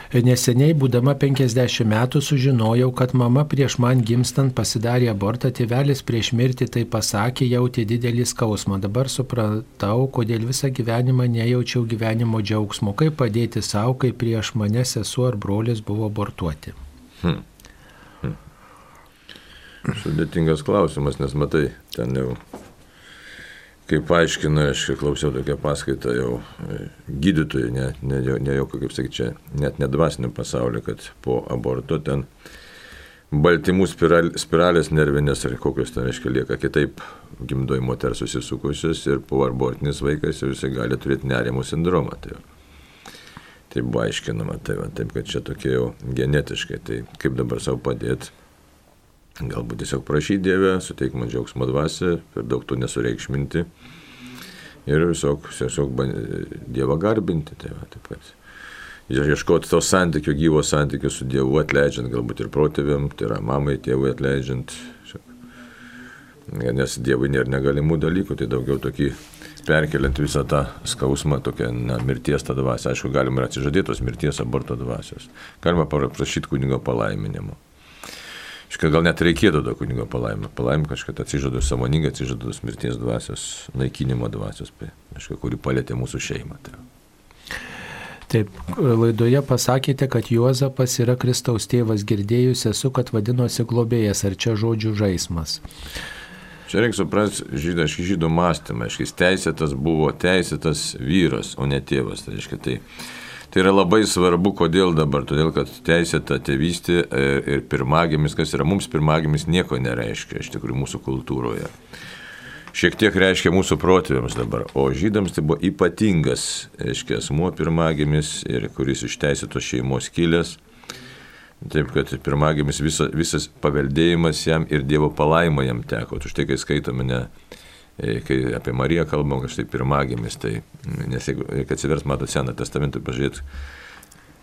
Neseniai, būdama 50 metų, sužinojau, kad mama prieš man gimstant pasidarė abortą, tėvelis prieš mirtį tai pasakė, jautė didelį skausmą. Dabar supratau, kodėl visą gyvenimą nejaučiau gyvenimo džiaugsmo, kaip padėti savo, kai prieš mane sesuo ar brolis buvo abortuoti. Hmm. Hmm. Sudėtingas klausimas, nes matai, ten jau kaip aiškina, aš klausiau tokią paskaitą jau e, gydytojų, ne, ne, ne jau, kaip sakyti, čia net nedvasiniam pasauliu, kad po aborto ten baltymų spiral, spiralės nervinės ar kokios ten, reiškia, lieka kitaip gimdoji moters susisukusios ir po abortinis vaikas jau jisai gali turėti nerimo sindromą. Tai, tai buvo aiškinama, tai va, taip, kad čia tokie jau genetiškai, tai kaip dabar savo padėti Galbūt tiesiog prašyti Dievę, suteik man džiaugsmo dvasę, per daug to nesureikšminti ir tiesiog, tiesiog Dievą garbinti. Tai va, taip, kad ieškoti to santykių, gyvo santykių su Dievu, atleidžiant galbūt ir protėviam, tai yra mamai, tėvui atleidžiant. Nes Dievui nėra negalimų dalykų, tai daugiau tokį perkeliant visą tą skausmą, tokią na, mirties tą dvasę. Aišku, galima ir atsižadėtos mirties aborto dvasios. Galima prašyti kunigo palaiminimo. Iškai gal net reikėtų to kunigo palaimą. Palaimą kažkada atsižadu samoningai, atsižadu mirties dvasios, naikinimo dvasios, aišku, kuri palėtė mūsų šeimą. Tai. Taip, laidoje pasakėte, kad Juozapas yra Kristaus tėvas, girdėjus esu, kad vadinosi globėjas, ar čia žodžių žaidimas. Čia reikia suprasti žydų, aišku, žydų mąstymą, aišku, teisėtas buvo teisėtas vyras, o ne tėvas. Tai, aišku, tai Tai yra labai svarbu, kodėl dabar, todėl kad teisėta tėvystė ir, ir pirmagimis, kas yra mums pirmagimis, nieko nereiškia iš tikrųjų mūsų kultūroje. Šiek tiek reiškia mūsų protėviams dabar, o žydams tai buvo ypatingas, reiškia, asmuo pirmagimis ir kuris iš teisėtos šeimos kilęs. Taip, kad pirmagimis visa, visas paveldėjimas jam ir Dievo palaima jam teko. Už tai, kai skaitome ne E, kai apie Mariją kalbam, kažkaip pirmagimis, tai, nes jeigu atsivers, mato Seną testamentą, pažiūrėt,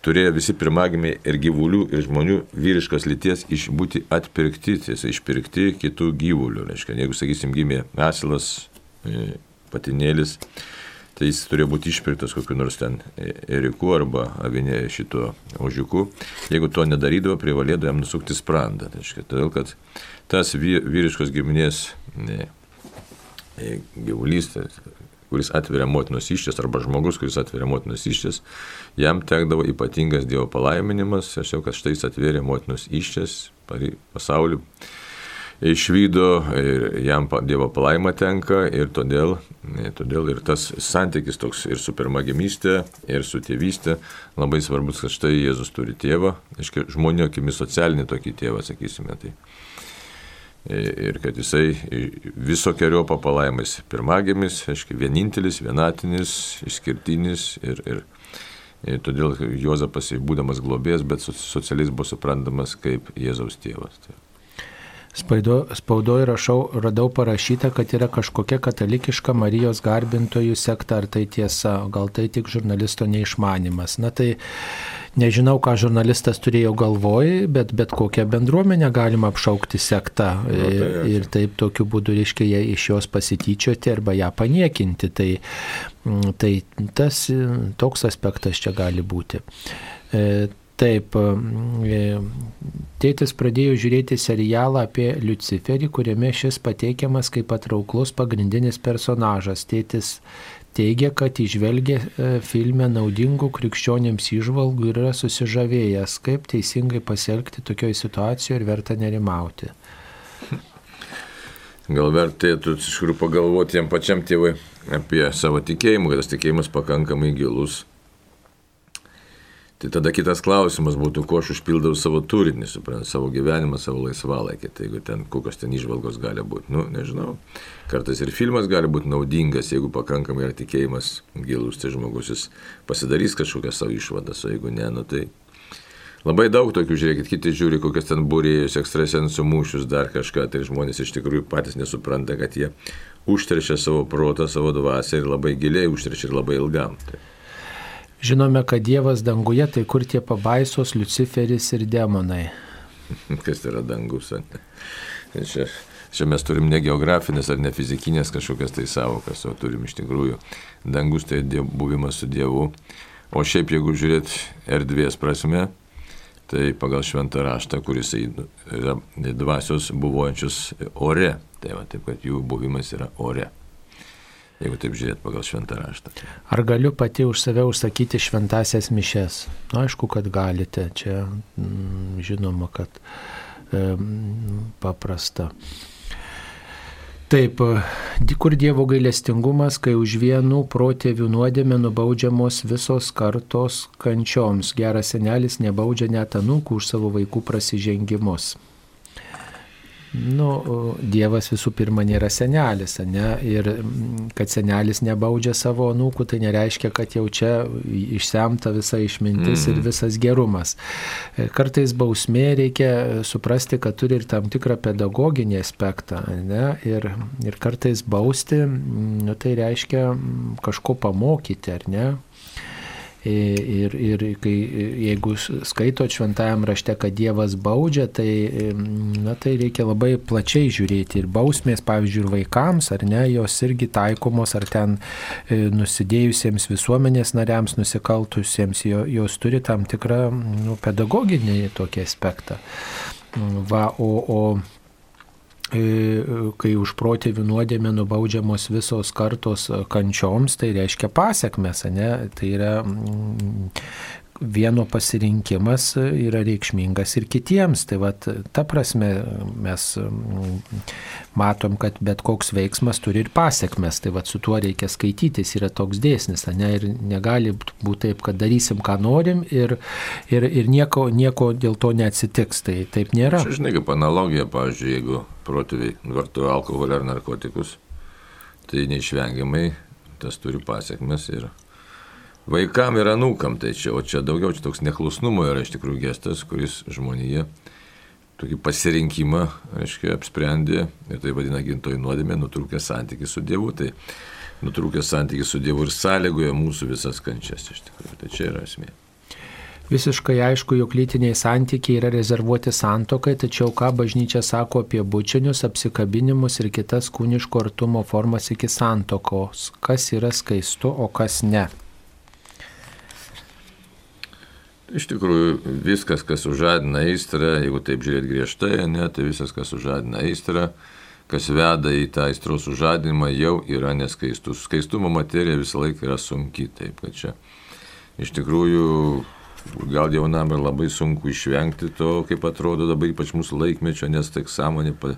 turėjo visi pirmagimiai ir gyvulių, ir žmonių vyriškos lyties išbūti atpirkti, tiesa, išpirkti kitų gyvulių. Reiškia, jeigu, sakysim, gimė asilas, e, patinėlis, tai jis turėjo būti išpirktas kokiu nors ten eriku arba avinė šito ožiuku. Jeigu to nedarydavo, privalėdavo jam nusukti sprandą. Tai reiškia, todėl, kad tas vyriškos giminės gyvulys, tai, kuris atveria motinos iščias, arba žmogus, kuris atveria motinos iščias, jam tekdavo ypatingas Dievo palaiminimas, aš jau, kad štai jis atvėrė motinos iščias pasaulį, išvydo ir jam Dievo palaima tenka ir todėl, todėl ir tas santykis toks ir su pirmagimystė, ir su tėvystė labai svarbus, kad štai Jėzus turi tėvą, aiškiai, žmonių akimis socialinį tokį tėvą, sakysime. Tai ir kad jisai visokiojo papalaimais pirmagimis, aiškiai, vienintelis, vienatinis, išskirtinis ir, ir, ir todėl Juozapas, būdamas globėjas, bet socialiais buvo suprantamas kaip Jėzaus tėvas. Tai. Spaudo, spaudoje rašau, radau parašyta, kad yra kažkokia katalikiška Marijos garbintojų sekta, ar tai tiesa, gal tai tik žurnalisto neišmanimas. Na tai nežinau, ką žurnalistas turėjo galvoj, bet bet kokią bendruomenę galima apšaukti sektą no, tai ir taip tokiu būdu, reiškia, ją iš jos pasityčioti arba ją paniekinti. Tai, mm, tai tas toks aspektas čia gali būti. E, Taip, e, tėtis pradėjo žiūrėti serialą apie Luciferį, kuriame šis pateikiamas kaip patrauklus pagrindinis personažas. Tėtis teigia, kad išvelgia e, filme naudingų krikščionėms išvalgų ir yra susižavėjęs, kaip teisingai pasielgti tokioje situacijoje ir verta nerimauti. Gal vertėtų iš tikrųjų pagalvoti jam pačiam tėvui apie savo tikėjimą, kad tas tikėjimas pakankamai gilus Tai tada kitas klausimas būtų, kuo aš užpildau savo turinį, suprant, savo gyvenimą, savo laisvalaikį. Tai jeigu ten kokios ten išvalgos gali būti, nu, nežinau. Kartais ir filmas gali būti naudingas, jeigu pakankamai yra tikėjimas gilus, tai žmogus jis pasidarys kažkokią savo išvadas, o jeigu ne, nu tai Labai daug tokių, žiūrėkit, kiti žiūri, kokias ten būrėjus, ekstrasensų mūšius, dar kažką, tai žmonės iš tikrųjų patys nesupranta, kad jie užteršia savo protą, savo dvasę ir labai giliai užteršia ir labai ilgam. Tai. Žinome, kad Dievas danguje, tai kur tie pabaisos, Luciferis ir demonai. Kas yra dangus? Čia, čia mes turim ne geografinės ar ne fizikinės kažkokias tai savokas, o turim iš tikrųjų dangus tai diev, buvimas su Dievu. O šiaip jeigu žiūrėt erdvės prasme, tai pagal šventą raštą, kuris yra dvasios buvojančius ore, tai va, taip kad jų buvimas yra ore jeigu taip žiūrėt pagal šventą raštą. Ar galiu pati už save užsakyti šventasias mišes? Na, aišku, kad galite. Čia mm, žinoma, kad e, paprasta. Taip, kur Dievo gailestingumas, kai už vienų protėvių nuodėmė nubaudžiamos visos kartos kančioms. Geras senelis nebaudžia net anūkų už savo vaikų prasižengimus. Nu, Dievas visų pirma nėra senelis, ne? Ir kad senelis nebaudžia savo anūkų, tai nereiškia, kad jau čia išsemta visa išmintis mm. ir mhm. visas gerumas. E, kartais bausmė reikia suprasti, kad turi ir tam tikrą pedagoginį aspektą, ne? Ir, ir kartais bausti, nu, tai reiškia kažko pamokyti, ar ne? Ir, ir kai, jeigu skaito šventajam rašte, kad Dievas baudžia, tai, na, tai reikia labai plačiai žiūrėti. Ir bausmės, pavyzdžiui, ir vaikams, ar ne, jos irgi taikomos, ar ten e, nusidėjusiems visuomenės nariams, nusikaltusiems, jos turi tam tikrą nu, pedagoginį tokį aspektą. Va, o, o E, kai už protėvių nuodėmę nubaudžiamos visos kartos kančioms, tai reiškia pasiekmes, ne? Tai yra mm, vieno pasirinkimas yra reikšmingas ir kitiems. Tai vat, ta prasme mes mm, matom, kad bet koks veiksmas turi ir pasiekmes. Tai vat, su tuo reikia skaitytis, yra toks dėsnis. Ne? Ir negali būti taip, kad darysim, ką norim ir, ir, ir nieko, nieko dėl to neatsitiks. Tai taip nėra. Aš žinai, kaip analogija, pavyzdžiui, jeigu protėviai vartoja alkoholį ar narkotikus, tai neišvengiamai tas turi pasiekmes ir vaikam ir anūkam. Tai čia, o čia daugiau čia toks neklusnumo yra iš tikrųjų gestas, kuris žmonėje tokį pasirinkimą, reiškia, apsprendė ir tai vadina gintojų nuodėmė, nutrūkė santykių su Dievu. Tai nutrūkė santykių su Dievu ir sąlygoja mūsų visas kančias iš tikrųjų. Tai čia yra esmė. Visiškai aišku, jog lytiniai santykiai yra rezervuoti santokai, tačiau ką bažnyčia sako apie bučinius, apsikabinimus ir kitas kūniško artumo formas iki santokos, kas yra skaistu, o kas ne. Iš tikrųjų, viskas, kas užadina aistrą, jeigu taip žiūrėt griežtai, ne, tai viskas, kas užadina aistrą, kas veda į tą aistros užadinimą, jau yra neskaistus. Skaistumo materija visą laiką yra sunki, taip kad čia iš tikrųjų gal jaunam ir labai sunku išvengti to, kaip atrodo dabar ypač mūsų laikmečio, nes tik sąmonė pa,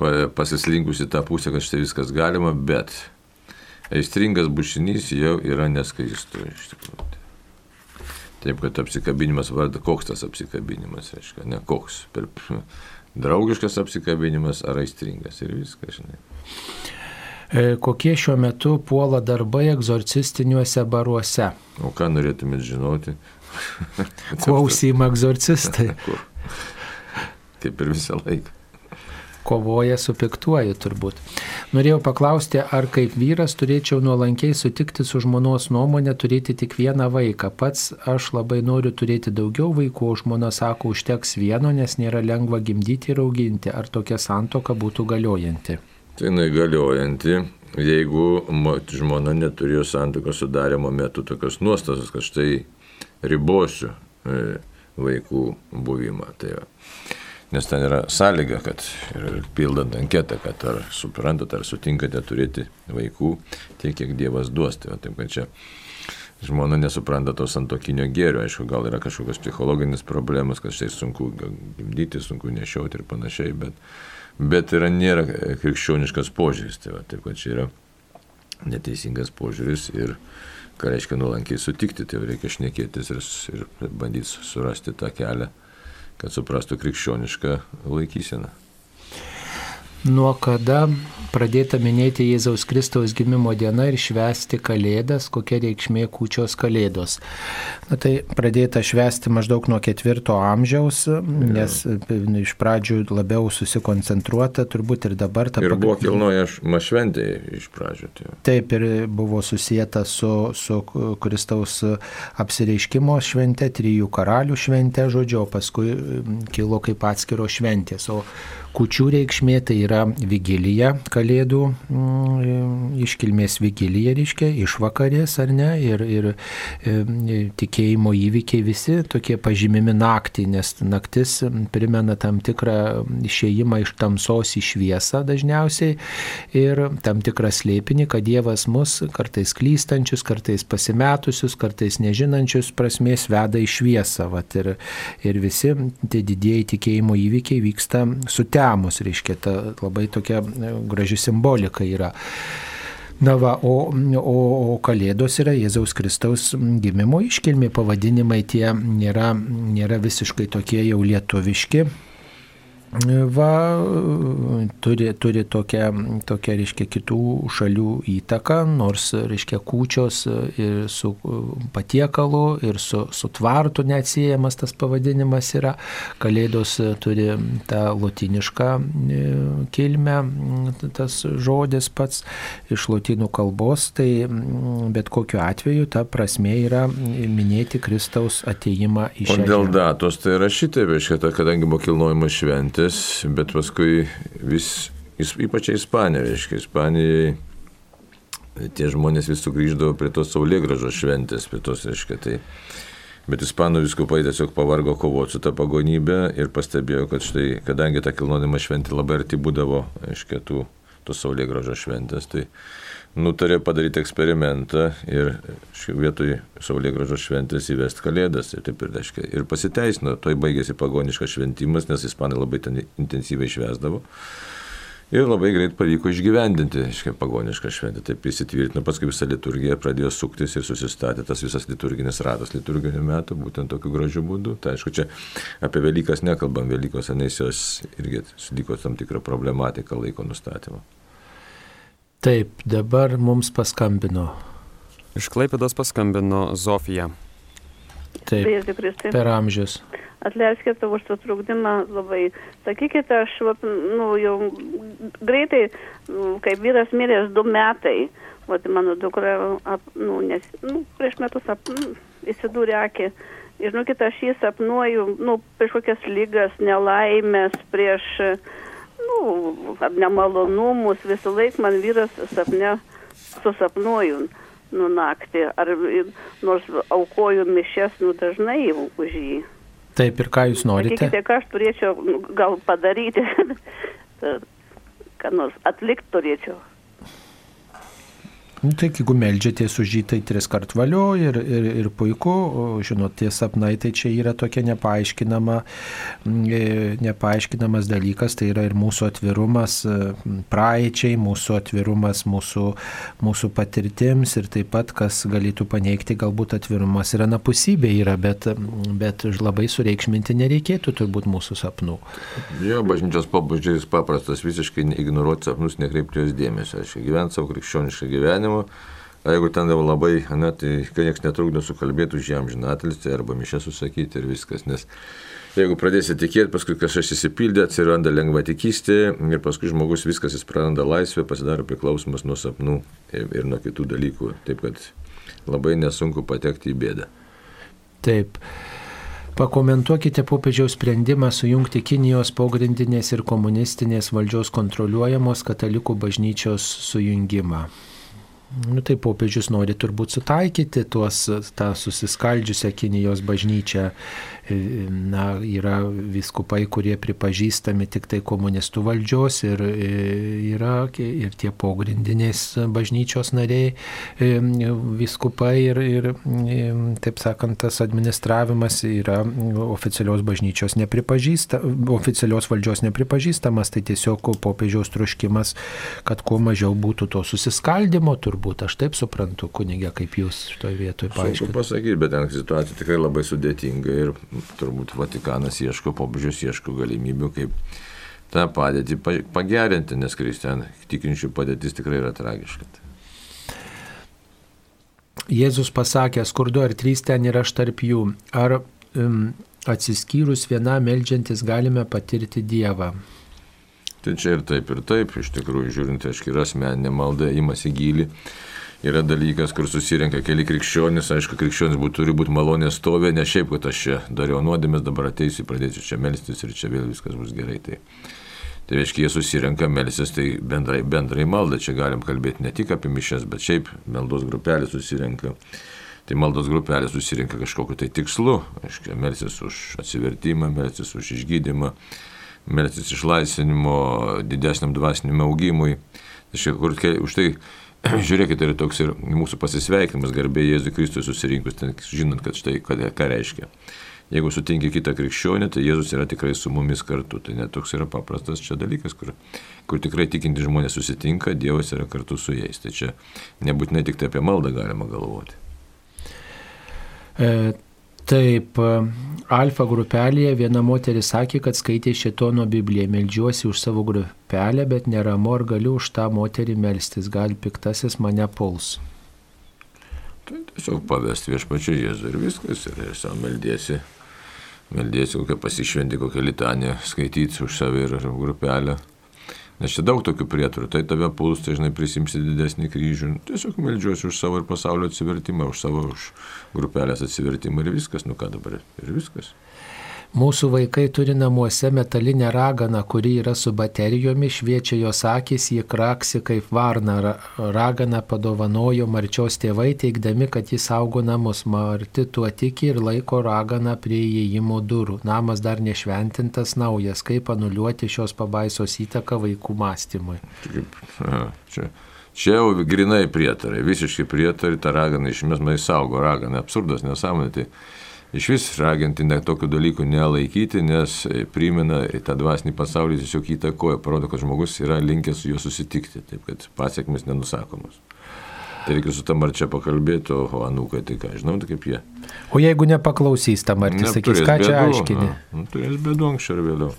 pa, pasislinkusi tą pusę, kad štai viskas galima, bet aistringas bušinys jau yra neskaistu iš tikrųjų. Taip, kad apsikabinimas varda, koks tas apsikabinimas, reiškia, ne koks. Per draugiškas apsikabinimas ar aistringas ir viskas, žinai. E, kokie šiuo metu puola darbai egzorcistiniuose baruose? O ką norėtumėt žinoti? Kuo užsima egzorcistai? Kaip ir visą laiką kovoja su piktuoju turbūt. Norėjau paklausti, ar kaip vyras turėčiau nuolankiai sutikti su žmonos nuomonė turėti tik vieną vaiką. Pats aš labai noriu turėti daugiau vaikų, o žmona sako, užteks vieno, nes nėra lengva gimdyti ir auginti. Ar tokia santoka būtų galiojanti? Tai negaliojanti, jeigu žmona neturėjo santokos sudarimo metu tokios nuostatos, kad štai ribosiu e, vaikų buvimą. Tai va nes ten yra sąlyga, kad ir pildant anketą, kad ar suprantate, ar sutinkate turėti vaikų tiek, kiek Dievas duos. Tai, taip, kad čia žmona nesupranta to santokinio gėrio, aišku, gal yra kažkokios psichologinės problemos, kad štai sunku gimdyti, sunku nešiauti ir panašiai, bet, bet yra nėra krikščioniškas požiūris. Tai va, taip, kad čia yra neteisingas požiūris ir ką reiškia nuolankiai sutikti, tai reikia šnekėtis ir, ir bandyti surasti tą kelią, kad suprastų krikščionišką laikyseną. Nuo kada pradėta minėti Jėzaus Kristaus gimimo diena ir švęsti Kalėdas, kokia reikšmė kūčios Kalėdos. Na tai pradėta švęsti maždaug nuo ketvirto amžiaus, nes iš pradžių labiau susikoncentruota, turbūt ir dabar ta... Ir buvo kilnojama šventė iš pradžių. Tai. Taip, ir buvo susijęta su, su Kristaus apsireiškimo švente, trijų karalių švente, žodžiu, paskui kilo kaip atskiro šventės. O Kučių reikšmė tai yra vigilija, kalėdų mm, iškilmės vigilija, reiškia, išvakarės ar ne, ir, ir e, tikėjimo įvykiai visi tokie pažymimi naktį, nes naktis primena tam tikrą išėjimą iš tamsos į šviesą dažniausiai ir tam tikrą slėpinį, kad Dievas mus kartais klystančius, kartais pasimetusius, kartais nežinančius prasmės veda į šviesą. Vat, ir, ir visi tie didieji tikėjimo įvykiai vyksta su te temus, reiškia, ta labai tokia e, graži simbolika yra. Na va, o, o, o Kalėdos yra Jėzaus Kristaus gimimo iškilmė, pavadinimai tie nėra, nėra visiškai tokie jau lietuviški, va, turi, turi tokią, tokią, reiškia, kitų šalių įtaką, nors, reiškia, kūčios ir su patiekalu, ir su, su tvartu neatsiejamas tas pavadinimas yra. Kalėdos turi tą lotinišką e, kilmę, tas žodis pats iš lotynų kalbos, tai bet kokiu atveju ta prasme yra minėti Kristaus ateimą į šią. O dėl datos tai šitaip, reiškia, kadangi buvo kilnojama šventė, šventės, bet paskui vis, ypač Ispanijoje, reiškia, Ispanijai tie žmonės vis sugrįždavo prie tos saulėgražos šventės, prie tos, reiškia, tai. Bet ispanų viskupai tiesiog pavargo kovoti su tą pagonybę ir pastebėjo, kad štai, kadangi ta kilnodama šventė labai arti būdavo, aiškiai, tų, tos saulėgražos šventės, tai nutarė padaryti eksperimentą ir vietoj Saulėgražos šventės įvesti kalėdas. Ir taip ir, reiškia, ir pasiteisino, toj baigėsi pagoniškas šventimas, nes ispanai labai ten intensyviai švesdavo. Ir labai greit pavyko išgyvendinti, aiškiai, pagonišką šventę. Taip įsitvirtino, paskui visa liturgija pradėjo suktis ir susistatė tas visas liturginis ratas liturginių metų, būtent tokiu gražiu būdu. Tai aišku, čia apie Velykas nekalbam, Velykos aneisijos irgi liko tam tikrą problematiką laiko nustatymo. Taip, dabar mums paskambino. Iš Klaipėdos paskambino Zofija. Taip, per amžius. Atleiskite už sutrukdymą labai. Sakykite, aš nu, jau greitai, kaip vyras miręs du metai, o mano dukra, ap, nu, nes, nu, prieš metus ap, nu, įsidūrė akį. Ir, nu, kitą aš jį sapnuoju, nu, prieš kokias lygas, nelaimės, prieš nu, nemalonumus, visą laiką man vyras sapne susapnuoju nu naktį, ar nors aukoju mišes, nu dažnai už jį. Taip, ir ką jūs norite? Sakykite, ką aš turėčiau nu, gal padaryti, ką nors atlikti turėčiau. Nu, tai jeigu melžiatės už jį, tai tris kart valio ir, ir, ir puiku, žinot, tie sapnai tai čia yra tokia nepaaiškinama, e, nepaaiškinamas dalykas, tai yra ir mūsų atvirumas e, praeičiai, mūsų atvirumas mūsų, mūsų patirtims ir taip pat, kas galėtų paneigti, galbūt atvirumas yra napusybė yra, bet, bet labai sureikšminti nereikėtų turbūt mūsų sapnų. Jo, bažnyčios pabudžiais paprastas, visiškai ignoruoti sapnus, nekreipti jos dėmesio, aš gyventi savo krikščionišką gyvenimą gyvenimo. Jeigu ten jau labai, ne, tai kai niekas netrukdo sukalbėti už jam žinatelis, tai arba mišę susakyti ir viskas. Nes jeigu pradėsi tikėti, paskui kažkas įsipildė, atsiranda lengva tikystė ir paskui žmogus viskas jis praranda laisvę, pasidaro priklausomas nuo sapnų ir, ir nuo kitų dalykų. Taip kad labai nesunku patekti į bėdą. Taip. Pakomentuokite popiežiaus sprendimą sujungti Kinijos pogrindinės ir komunistinės valdžios kontroliuojamos katalikų bažnyčios sujungimą. Nu, tai popiežius nori turbūt sutaikyti tuos, tą susiskaldžiusią Kinijos bažnyčią na, yra viskupai, kurie pripažįstami tik tai komunistų valdžios ir e, yra ir tie pogrindinės bažnyčios nariai e, viskupai ir, ir taip sakant, tas administravimas yra oficialios bažnyčios nepripažįsta, oficialios valdžios nepripažįstamas, tai tiesiog popiežiaus troškimas, kad kuo mažiau būtų to susiskaldimo, tur, turbūt. Aš taip suprantu, kunigė, kaip jūs šitoje vietoje Sunku paaiškinote. pasakyti, bet ten situacija tikrai labai sudėtinga ir turbūt Vatikanas ieško, popiežius ieško galimybių, kaip tą padėtį pa- pagerinti, nes kristian tikinčių padėtis tikrai yra tragiška. Jėzus pasakė, skurdu ar trys ten ir aš tarp jų. Ar um, atsiskyrus vienam melžiantis galime patirti Dievą? Tai čia ir taip, ir taip, iš tikrųjų, žiūrint, aiškiai, yra asmeninė malda, įmasi gilį. Yra dalykas, kur susirenka keli krikščionys, aišku, krikščionys būt, turi būti malonės stovė, ne šiaip, kad aš čia dariau nuodėmės, dabar ateisiu, pradėsiu čia melstis ir čia vėl viskas bus gerai. Tai, tai reiškia, jie susirenka melsis, tai bendrai, bendrai malda, čia galim kalbėti ne tik apie mišes, bet šiaip maldos grupelė susirenka. Tai maldos grupelė susirinka kažkokiu tai tikslu, aiškiai, melsis už atsivertimą, melsis už išgydymą, melsis išlaisvinimo, didesniam dvasiniam augimui. Čia, kur, už tai, žiūrėkite, tai yra toks ir mūsų pasisveikinimas, garbė Jėzui Kristui susirinkus, ten, žinant, kad štai ką, ką reiškia. Jeigu sutinki kitą krikščionį, tai Jėzus yra tikrai su mumis kartu. Tai netoks yra paprastas čia dalykas, kur, kur tikrai tikinti žmonės susitinka, Dievas yra kartu su jais. Tai čia nebūtinai tik tai apie maldą galima galvoti. E, taip, Alfa grupelėje viena moteris sakė, kad skaitė šitono Bibliją, meldžiuosi už savo grupelę, bet neramu ar galiu už tą moterį melstis, gal piktasis mane puls. Tai tiesiog pavesti viešpačiu Jėzų ir viskas. Ir tiesiog meldiesi, meldiesi kokią pasišventį, kokią litaniją skaityti už save ir grupelę. Nes čia daug tokių prietarų, tai tave puls, tai žinai prisimsi didesnį kryžių. Tiesiog meldžiuosi už savo ir pasaulio atsivertimą, už savo už grupelės atsivertimą ir viskas, nu ką dabar, ir viskas. Mūsų vaikai turi namuose metalinę raganą, kuri yra su baterijomis, šviečia jos akis, jie kraksi kaip varna. Ra- Raganą padovanojo Marčios tėvai, teikdami, kad jis saugo namus. Marti tuo tiki ir laiko raganą prie įėjimo durų. Namas dar nešventintas naujas, kaip anuliuoti šios pabaisos įtaką vaikų mąstymui. Kaip, aha, čia, čia jau grinai prietarai, visiškai prietarai, tą raganą išmės, man saugo raganą, absurdas, nesąmonė. Tai iš vis raginti ne tokių dalykų nelaikyti, nes e, primena į tą dvasinį pasaulį tiesiog įtakoja, parodo, kad žmogus yra linkęs su juo susitikti, taip kad pasiekmes nenusakomos. Tai reikia su tam ar čia pakalbėti, o, anūkai tai ką, žinau, tai kaip jie. O jeigu nepaklausys tam ar sakys, ką čia aiškini? a, nu, Turės bėdų anksčiau ir vėliau.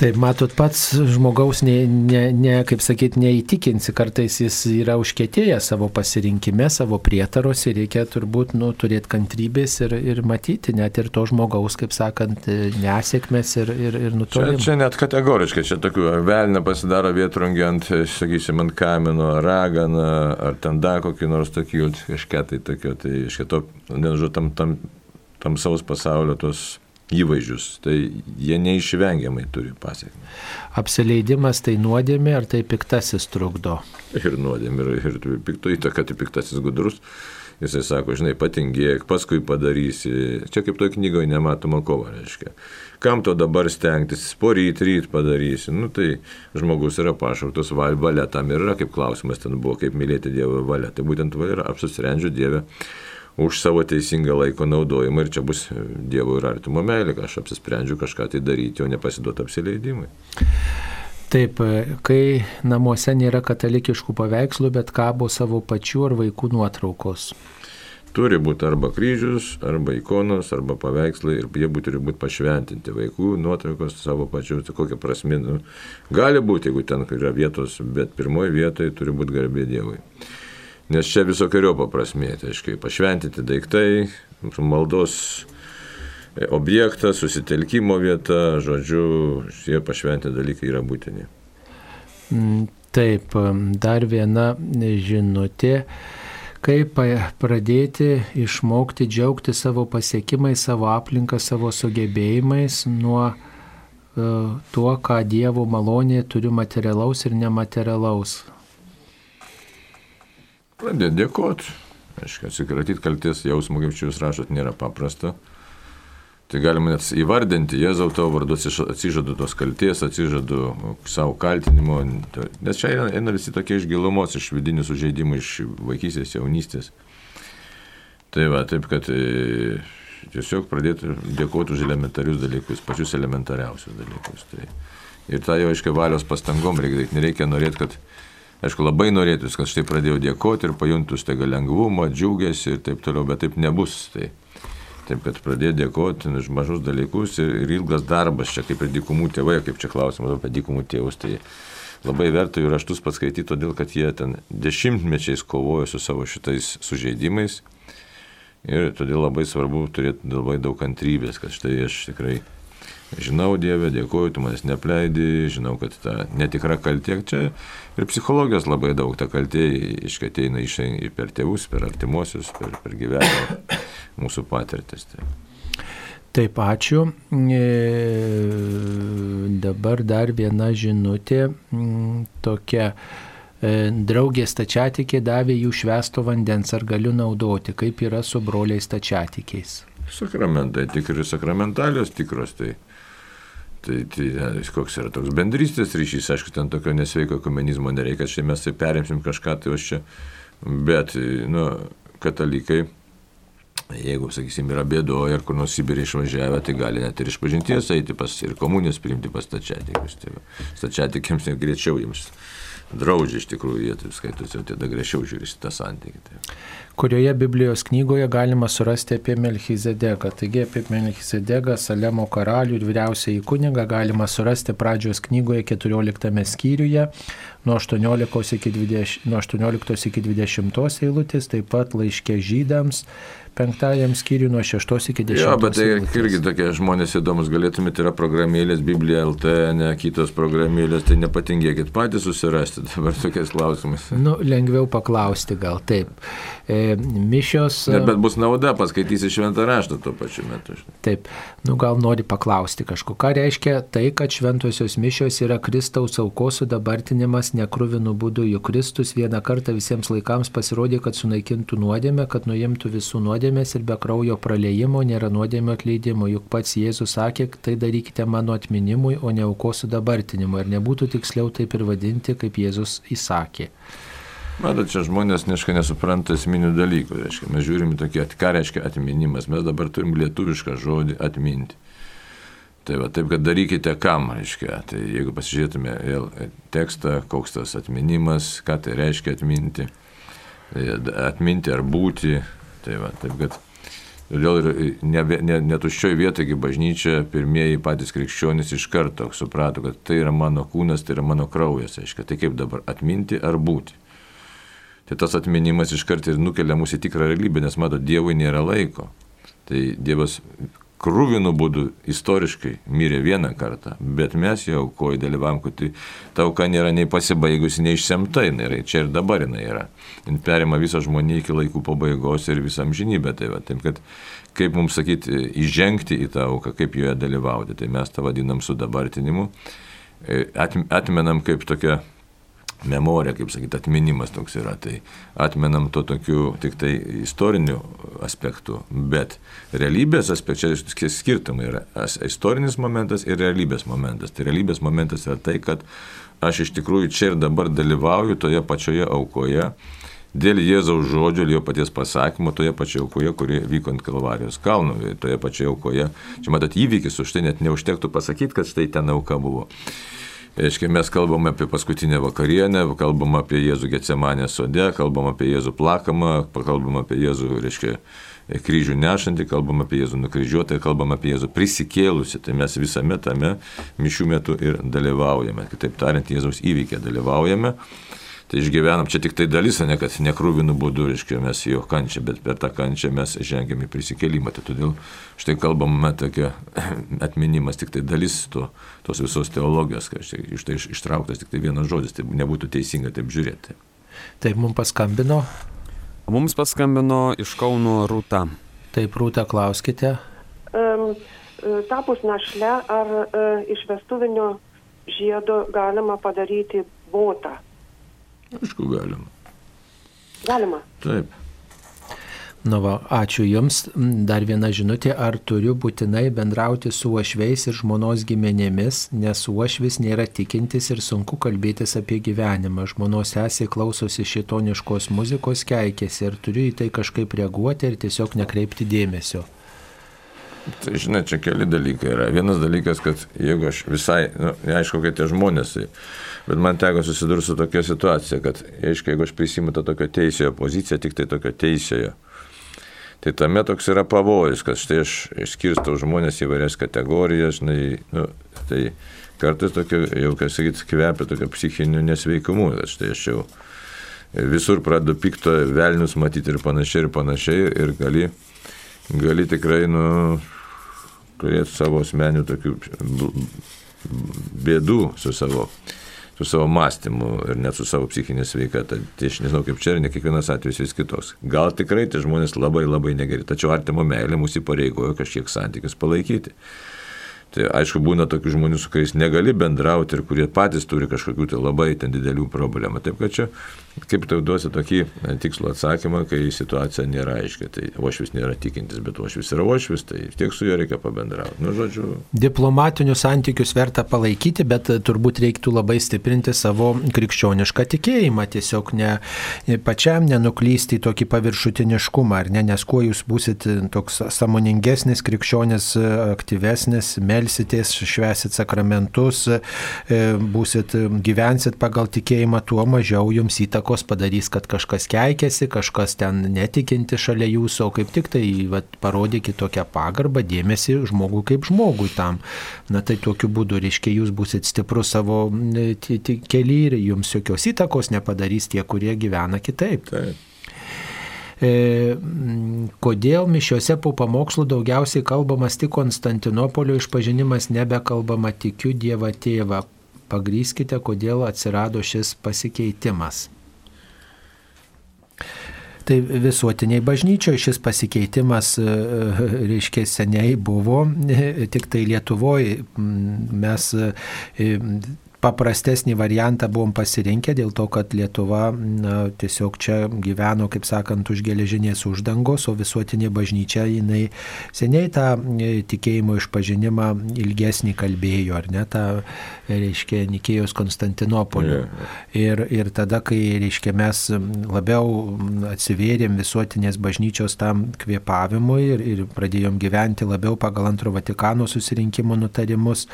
Taip, matot, pats žmogaus, ne, ne, ne, kaip sakyti, neįtikinsi, kartais jis yra užkėtėjęs savo pasirinkime, savo prietaros ir reikia turbūt nu, turėti kantrybės ir, ir matyti net ir to žmogaus, kaip sakant, nesėkmės ir, ir, ir Čia, nutolimą. čia net kategoriškai, čia tokių velnė pasidaro vietrungį ant, sakysim, ant kamino, raganą, ar ten dar kokį nors tokį, kažką tai tokio, tai iš kito, nežinau, tam, tam, tamsaus pasaulio tos įvaizdžius, tai jie neišvengiamai turi pasiekti. Apsileidimas tai nuodėmė ar tai piktasis trukdo? Ir nuodėmė, ir, ir pikto įtaka, tai piktasis gudrus. Jisai sako, žinai, patingėk, paskui padarysi. Čia kaip toj knygoje nematoma kova, reiškia. Kam to dabar stengtis, poryt, ryt padarysi. Nu tai žmogus yra pašauktas va- valia, tam ir yra kaip klausimas ten buvo, kaip mylėti Dievo valią. Tai būtent va ir apsisprendžiu Dievę už savo teisingą laiko naudojimą ir čia bus Dievo ir artimo meilė, aš apsisprendžiu kažką tai daryti, o nepasiduoti apsileidimui. Taip, kai namuose nėra katalikiškų paveikslų, bet kabo savo pačių ar vaikų nuotraukos. Turi būti arba kryžius, arba ikonos, arba paveikslai ir jie būtų turi būti pašventinti vaikų nuotraukos savo pačių, tai kokia prasme. Nu, gali būti, jeigu ten yra vietos, bet pirmoji vietoje turi būti garbė Dievui. Nes čia visokiojo paprasmė, tai aiškiai, pašventinti daiktai, maldos e, objektas, susitelkimo vieta, žodžiu, šie pašventinti dalykai yra būtini. Mm, Taip, dar viena žinutė. Kaip pradėti išmokti džiaugti savo pasiekimais, savo aplinką, savo sugebėjimais nuo e, tuo, ką Dievo malonė turi materialaus ir nematerialaus. Pradėti dėkoti. Aišku, atsikratyti kalties jausmų, kaip čia jūs rašot, nėra paprasta. Tai galima net įvardinti, Jėzau tavo vardu atsiž- atsižadu tos kalties, atsižadu savo kaltinimo, nes čia eina, visi tokie iš gilumos, iš vidinių sužeidimų, iš vaikystės, jaunystės. Tai va, taip kad e, tiesiog pradėti dėkoti už elementarius dalykus, pačius elementariausius dalykus. Tai, ir tą jau aiškiai valios pastangom reikia nereikia norėti, kad Aišku, labai norėtųsi, kad štai pradėjau dėkoti ir pajuntų staiga lengvumą, džiaugiasi ir taip toliau, bet taip nebus. Tai, taip, kad pradėjo dėkoti už mažus dalykus ir, ir ilgas darbas čia, kaip ir dykumų tėvai, kaip čia klausimas apie dykumų tėvus. Tai labai verta jų raštus paskaityti, todėl kad jie ten dešimtmečiais kovojo su savo šitais sužeidimais. Ir todėl labai svarbu turėti labai daug kantrybės, kad štai aš tikrai Žinau, Dieve, dėkuoju, tu manęs nepleidi, žinau, kad ta netikra kaltė čia ir psichologijos labai daug, ta kaltė iškateina iš per tėvus, per artimuosius, per, per gyvenimą, mūsų patirtis. Tai. Taip, ačiū. E, dabar dar viena žinutė tokia. E, draugė stačiatikė davė jų švesto vandens, ar galiu naudoti, kaip yra su broliais stačiatikiais. Sakramentai, tikri sakramentalijos tikros, tai Tai, tai koks yra toks bendrystės ryšys, aišku, ten tokio nesveiko komunizmo nereikia, čia mes tai perimsim kažką, tai aš čia, bet, nu, katalikai, jeigu, sakysim, yra bėdoje ar kur nors Sibirį išvažiavę, tai gali net ir iš pažinties eiti pas ir komunijos priimti pas stačiatikius. Tai stačiatikėms greičiau jiems draudžia iš tikrųjų, jie taip skaitosi, o tada griežčiau žiūri tą santykį. Tai. Kurioje Biblijos knygoje galima surasti apie Melchizedeką. Taigi apie Melchizedeką, Salemo karalių ir vyriausiai kunigą galima surasti pradžios knygoje 14 skyriuje nuo 18 iki 20, nuo 18 iki 20 eilutės, taip pat laiškė žydams penktajam skyriui nuo 6 iki 10. Jo, bet tai irgi tokie žmonės įdomus, galėtumėte, yra programėlės, Biblija LT, ne kitos programėlės, tai nepatingėkit patys susirasti dabar tokiais klausimais. Nu, lengviau paklausti gal taip. E, mišios. Ne, bet bus nauda, paskaitysi šventą raštą tuo pačiu metu. Taip, nu gal nori paklausti kažko. Ką reiškia tai, kad šventosios mišios yra Kristaus aukos sudabartinimas nekruvinu būdu, juk Kristus vieną kartą visiems laikams pasirodė, kad sunaikintų nuodėmę, kad nuimtų visų nuodėmės ir be kraujo praleimo nėra nuodėmio atleidimo, juk pats Jėzus sakė, tai darykite mano atminimui, o ne aukos sudabartinimui. Ar nebūtų tiksliau taip ir vadinti, kaip Jėzus įsakė? Matot, čia žmonės neškai nesupranta esminių dalykų. Reiškia, mes žiūrime tokį, ką reiškia atminimas. Mes dabar turim lietuvišką žodį atminti. Tai va, taip, kad darykite kam, reiškia. Tai jeigu pasižiūrėtume vėl tekstą, koks tas atminimas, ką tai reiškia atminti. Tai atminti ar būti. Tai va, taip, kad Todėl ir netuščioj ne, ne vietoje bažnyčia pirmieji patys krikščionys iš karto suprato, kad tai yra mano kūnas, tai yra mano kraujas. Aiškia, tai kaip dabar atminti ar būti tai tas atminimas iškart ir nukelia mus į tikrą realybę, nes mato, Dievui nėra laiko. Tai Dievas krūvinų būdų istoriškai mirė vieną kartą, bet mes jau aukoji dalyvavom, kad tai ta auka nėra nei pasibaigusi, nei išsemta, jinai yra, čia ir dabar jinai yra. Jin perima visą žmoniją iki laikų pabaigos ir visą amžinybę. Tai va, taip, kad kaip mums sakyti, įžengti į tą auką, kaip joje dalyvauti, tai mes tą vadinam su dabartinimu, e, atmenam kaip tokia memorija, kaip sakyti, atminimas toks yra. Tai atmenam to tokiu tik tai istoriniu aspektu, bet realybės aspektu, čia skirtumai yra istorinis momentas ir realybės momentas. Tai realybės momentas yra tai, kad aš iš tikrųjų čia ir dabar dalyvauju toje pačioje aukoje. Dėl Jėzaus žodžio jo paties pasakymo toje pačioje aukoje, kuri vyko ant Kalvarijos kalno, toje pačioje aukoje. Čia matot įvykis, už tai net neužtektų pasakyti, kad štai ten auka buvo. Reiškia, mes kalbam apie paskutinę vakarienę, kalbam apie Jėzų Getsemanę sode, kalbam apie Jėzų plakamą, kalbam apie Jėzų, reiškia, kryžių nešantį, kalbam apie Jėzų nukryžiuotą, kalbam apie Jėzų prisikėlusi. Tai mes visame tame mišių metu ir dalyvaujame. Kitaip tariant, Jėzaus įvykė dalyvaujame tai išgyvenam, čia tik tai dalis, ne kad nekrūvinų būdų, reiškia, mes jo kančią, bet per tą kančią mes žengiame į prisikėlimą. Tai todėl štai kalbame tokia atminimas, tik tai dalis to, tos visos teologijos, kad štai, iš tai ištrauktas tik tai vienas žodis, tai nebūtų teisinga taip žiūrėti. Taip mums paskambino. Mums paskambino iš Kauno Rūta. Taip, Rūta, klauskite. Um, tapus našle, ar uh, iš vestuvinio žiedo galima padaryti botą? Aišku, galima. Galima. Taip. Nu va, ačiū Jums. Dar viena žinutė, ar turiu būtinai bendrauti su uošveis ir žmonos giminėmis, nes uošvis nėra tikintis ir sunku kalbėtis apie gyvenimą. Žmonos sesė klausosi šitoniškos muzikos, keikėsi ir turiu į tai kažkaip reaguoti ir tiesiog nekreipti dėmesio. Tai žinai, čia keli dalykai yra. Vienas dalykas, kad jeigu aš visai, nu, aišku, kad tie žmonės, tai, bet man teko susidurti su tokia situacija, kad, aišku, jeigu aš prisimu tą tokio teisėjo poziciją, tik tai tokio teisėjo, tai tame toks yra pavojus, kad štai aš išskirstau žmonės į varias kategorijas, žinai, nu, tai kartais tokio, jau, kaip sakyt, kvepia tokio psichinių nesveikumų, kad štai aš jau visur pradedu pikto velnius matyti ir panašiai, ir panašiai, ir gali, gali tikrai, nu, turėti savo asmenių tokių bėdų su savo, su savo mąstymu ir net su savo psichinė sveikata. Tai aš nežinau, kaip čia ir ne kiekvienas atvejis vis kitos. Gal tikrai tie žmonės labai labai negeri, tačiau artimo meilė mūsų įpareigojo kažkiek santykius palaikyti. Tai aišku, būna tokių žmonių, su kuriais negali bendrauti ir kurie patys turi kažkokių tai labai ten didelių problemų. Taip kad čia, kaip tau duosi tokį tikslų atsakymą, kai situacija nėra aiški. Tai ošvis nėra tikintis, bet ošvis yra ošvis, tai tiek su juo reikia pabendrauti. Nu, žodžiu. Diplomatinius santykius verta palaikyti, bet turbūt reiktų labai stiprinti savo krikščionišką tikėjimą. Tiesiog ne pačiam nenuklysti į tokį paviršutiniškumą, ar ne, nes kuo jūs busit toks samoningesnis, krikščionis, aktyvesnis, melsitės, švesit sakramentus, būsit, gyvensit pagal tikėjimą, tuo mažiau jums įtakos padarys, kad kažkas keikėsi, kažkas ten netikinti šalia jūsų, o kaip tik tai vat, parodykit tokią pagarbą, dėmesį žmogui kaip žmogui tam. Na tai tokiu būdu, reiškia, jūs busit stiprus savo keliį ir jums jokios įtakos nepadarys tie, kurie gyvena kitaip. Taip. E, kodėl mišiuose po pamokslų daugiausiai kalbamas tik Konstantinopolio išpažinimas, nebekalbama tikiu Dievą tėvą. Pagryskite, kodėl atsirado šis pasikeitimas. Tai visuotiniai bažnyčioje šis pasikeitimas, reiškia, seniai buvo, tik tai Lietuvoje mes paprastesnį variantą buvom pasirinkę dėl to, kad Lietuva na, tiesiog čia gyveno, kaip sakant, už geležinės uždangos, o visuotinė bažnyčia jinai seniai tą e, tikėjimo išpažinimą ilgesnį kalbėjo, ar ne, tą, reiškia, Nikėjos Konstantinopolio. Ir, ir tada, kai, reiškia, mes labiau atsivėrėm visuotinės bažnyčios tam kvėpavimui ir, ir pradėjom gyventi labiau pagal antro Vatikano susirinkimo nutarimus,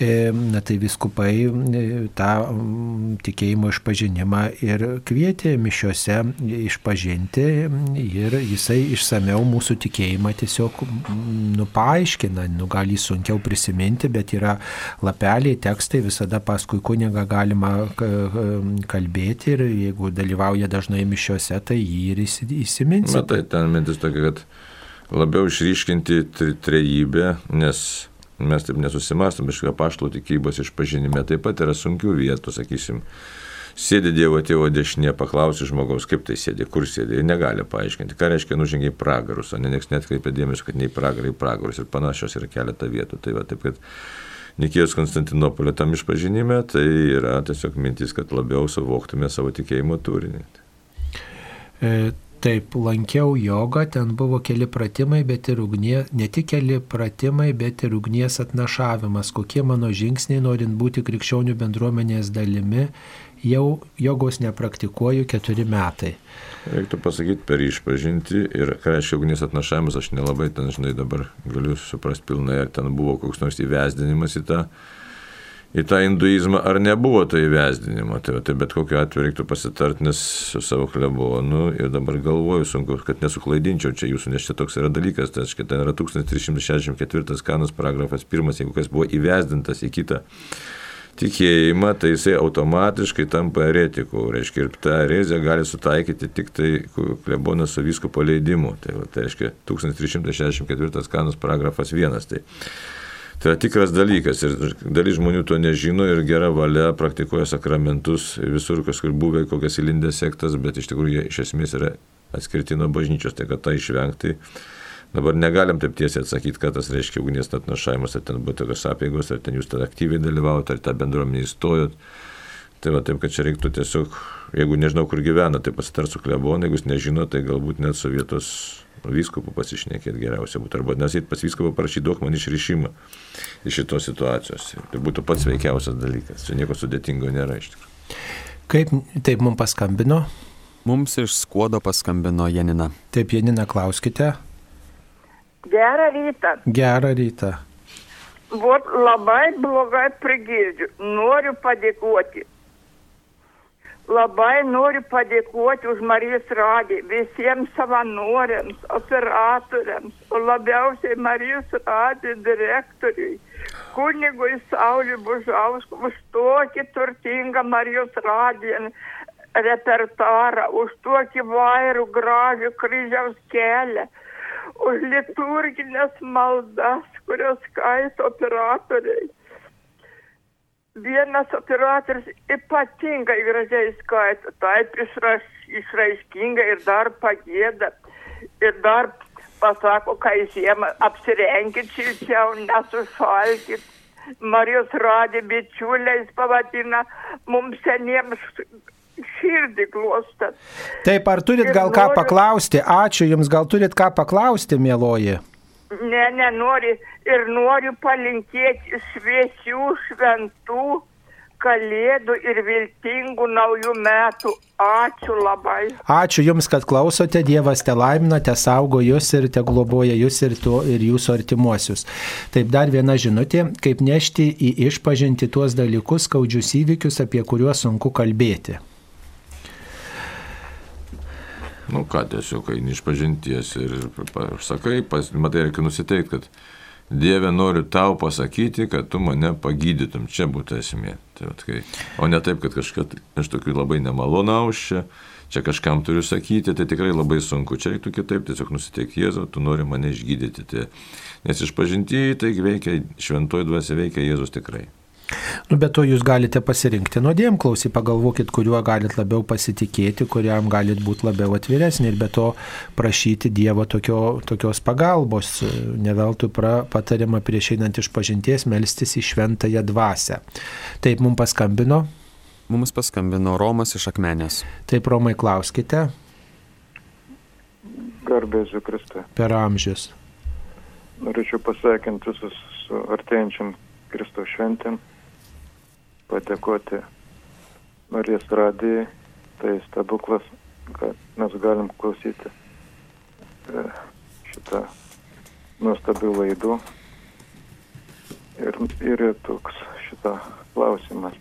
e, na, tai viskupai tą tikėjimo išpažinimą ir kvietė mišiuose išpažinti ir jisai išsameu mūsų tikėjimą tiesiog nu, paaiškina, nu, gal jį sunkiau prisiminti, bet yra lapeliai, tekstai, visada paskui kunigą galima kalbėti ir jeigu dalyvauja dažnai mišiuose, tai jį ir įsiminti. Matai, ten mintis tokia, kad labiau išryškinti trejybę, nes mes taip nesusimastom, iš paštų tikybos išpažinime taip pat yra sunkių vietų, sakysim. Sėdi Dievo tėvo dešinė, paklausi žmogaus, kaip tai sėdi, kur sėdi, ir negali paaiškinti, ką reiškia nužengiai pragarus, o ne nieks net kreipia dėmesio, kad nei pragarai pragarus ir panašios yra keletą vietų. Tai va, taip, kad Nikėjos Konstantinopolio tam išpažinime, tai yra tiesiog mintis, kad labiau suvoktume savo tikėjimo turinį. E, Taip, lankiau jogą, ten buvo keli pratimai, bet ir ugnie, ne tik keli pratimai, bet ir ugnies atnašavimas, kokie mano žingsniai norint būti krikščionių bendruomenės dalimi, jau jogos nepraktikuoju keturi metai. Reiktų pasakyti per išpažinti ir ką reiškia ugnies atnašavimas, aš nelabai ten, žinai, dabar galiu suprasti pilnai, ar ten buvo koks nors įvesdinimas į tą į tą hinduizmą, ar nebuvo to įvesdinimo. Tai, tai bet kokiu atveju reiktų pasitarti, nes su savo klebonu ir dabar galvoju, sunku, kad nesuklaidinčiau čia jūsų, nes čia toks yra dalykas, tai štai ten yra 1364 kanus paragrafas pirmas, jeigu kas buvo įvesdintas į kitą tikėjimą, tai jisai automatiškai tampa eretiku. Reiškia, ir tą ereziją gali sutaikyti tik tai klebonas su visko paleidimu. Tai, tai reiškia 1364 kanus paragrafas 1. Tai Tai yra tikras dalykas ir dalis žmonių to nežino ir gera valia praktikuoja sakramentus visur, kažkur buvę kokias įlindęs sektas, bet iš tikrųjų jie iš esmės yra atskirti nuo bažnyčios, tai kad tą išvengti. Dabar negalim taip tiesiai atsakyti, ką tas reiškia ugnies atnašavimas, ar ten buvo tokios apėgos, ar ten jūs ten aktyviai dalyvaujate, ar tą bendruomenį įstojot. Tai va taip, kad čia reiktų tiesiog, jeigu nežinau, kur gyvena, tai pasitart su klebonu, jeigu jūs nežino, tai galbūt net su vietos vyskupu pasišnekėti geriausia būtų. Arba nes eit pas vyskupą parašyti duok man išrišimą iš šitos situacijos. Tai būtų pats veikiausias dalykas. Čia nieko sudėtingo nėra iš tikrųjų. Kaip taip mums paskambino? Mums iš skuodo paskambino Janina. Taip, Janina, klauskite. Gerą rytą. Gerą rytą. Vot labai blogai prigirdžiu. Noriu padėkoti. Labai noriu padėkoti už Marijos radiją visiems savanoriams, operatoriams, o labiausiai Marijos radijo direktoriui, kunigui Sauliu Bužausku, už tokį turtingą Marijos radiją repertuarą, už tokį vairų gražų kryžiaus kelią už liturginės maldas, kurios skaito operatoriai. Vienas operatorius ypatingai gražiai skaito, taip išraš, išraiškingai ir dar pagėda. Ir dar pasako, kai žiemą apsirenkit šilčiau, nesušalkit. Marijos radė bičiuliais pavadina mums seniems širdį glostat. Taip, ar turit Ir gal ką noriu- paklausti? Ačiū Jums, gal turit ką paklausti, mėloji? Ne, nenori ir noriu palinkėti šviesių, šventų, kalėdų ir viltingų naujų metų. Ačiū labai. Ačiū Jums, kad klausote, Dievas te laimina, te saugo Jūs ir te globoja Jūs ir, tuo, ir Jūsų artimuosius. Taip dar viena žinutė, kaip nešti į išpažinti tuos dalykus, skaudžius įvykius, apie kuriuos sunku kalbėti. Nu ką, tiesiog eini iš pažinties ir sakai, pas, matai, reikia nusiteikti, kad Dieve noriu tau pasakyti, kad tu mane pagydytum. Čia būtų esmė. Tai, vat, kai, o ne taip, kad kažkas iš tokių labai nemalonaus čia, čia kažkam turiu sakyti, tai tikrai labai sunku. Čia reiktų kitaip, tiesiog nusiteikti Jėzau, tu nori mane išgydyti. Tai, nes iš pažintyje tai veikia, šventoji dvasia veikia Jėzus tikrai. Nu, bet to Jūs galite pasirinkti nuodėm klausį, pagalvokit, kuriuo galit labiau pasitikėti, kuriam galit būti labiau atviresni ir be to prašyti Dievo tokio, tokios pagalbos. Neveltui patariama prieš einant iš pažinties melstis į šventąją dvasę. Taip, mums paskambino. Mums paskambino Romas iš Akmenės. Taip, Romai, klauskite Garbėsiu Kristui. per amžius. Norėčiau pasveikinti visus su artėjančiam Kristaus šventėm, padėkoti Marijos radijai, tai stebuklas, kad mes galim klausyti e, šitą nuostabių laidų. Ir, ir toks šitą klausimas,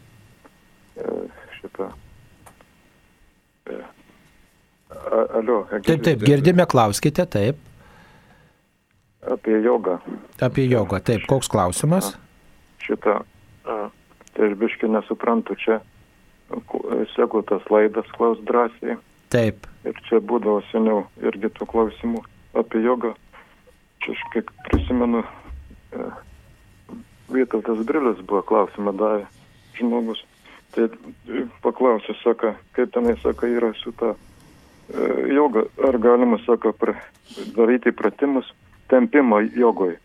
e, šitą. E, alio, Taip, taip, girdime, klauskite, taip. Apie jogą. Apie jogą, taip, koks klausimas? šitą, tai aš biškai nesuprantu, čia seku tas laidas klaus drąsiai Taip. ir čia būdavo seniau irgi tų klausimų apie jogą. Čia aš kaip prisimenu, e, Vytautas Brilis buvo klausimą davė žmogus. Tai e, paklausė, sako, kaip tenai, sako, yra su ta e, joga, ar galima, sako, pra, daryti pratimus tempimo jogoj.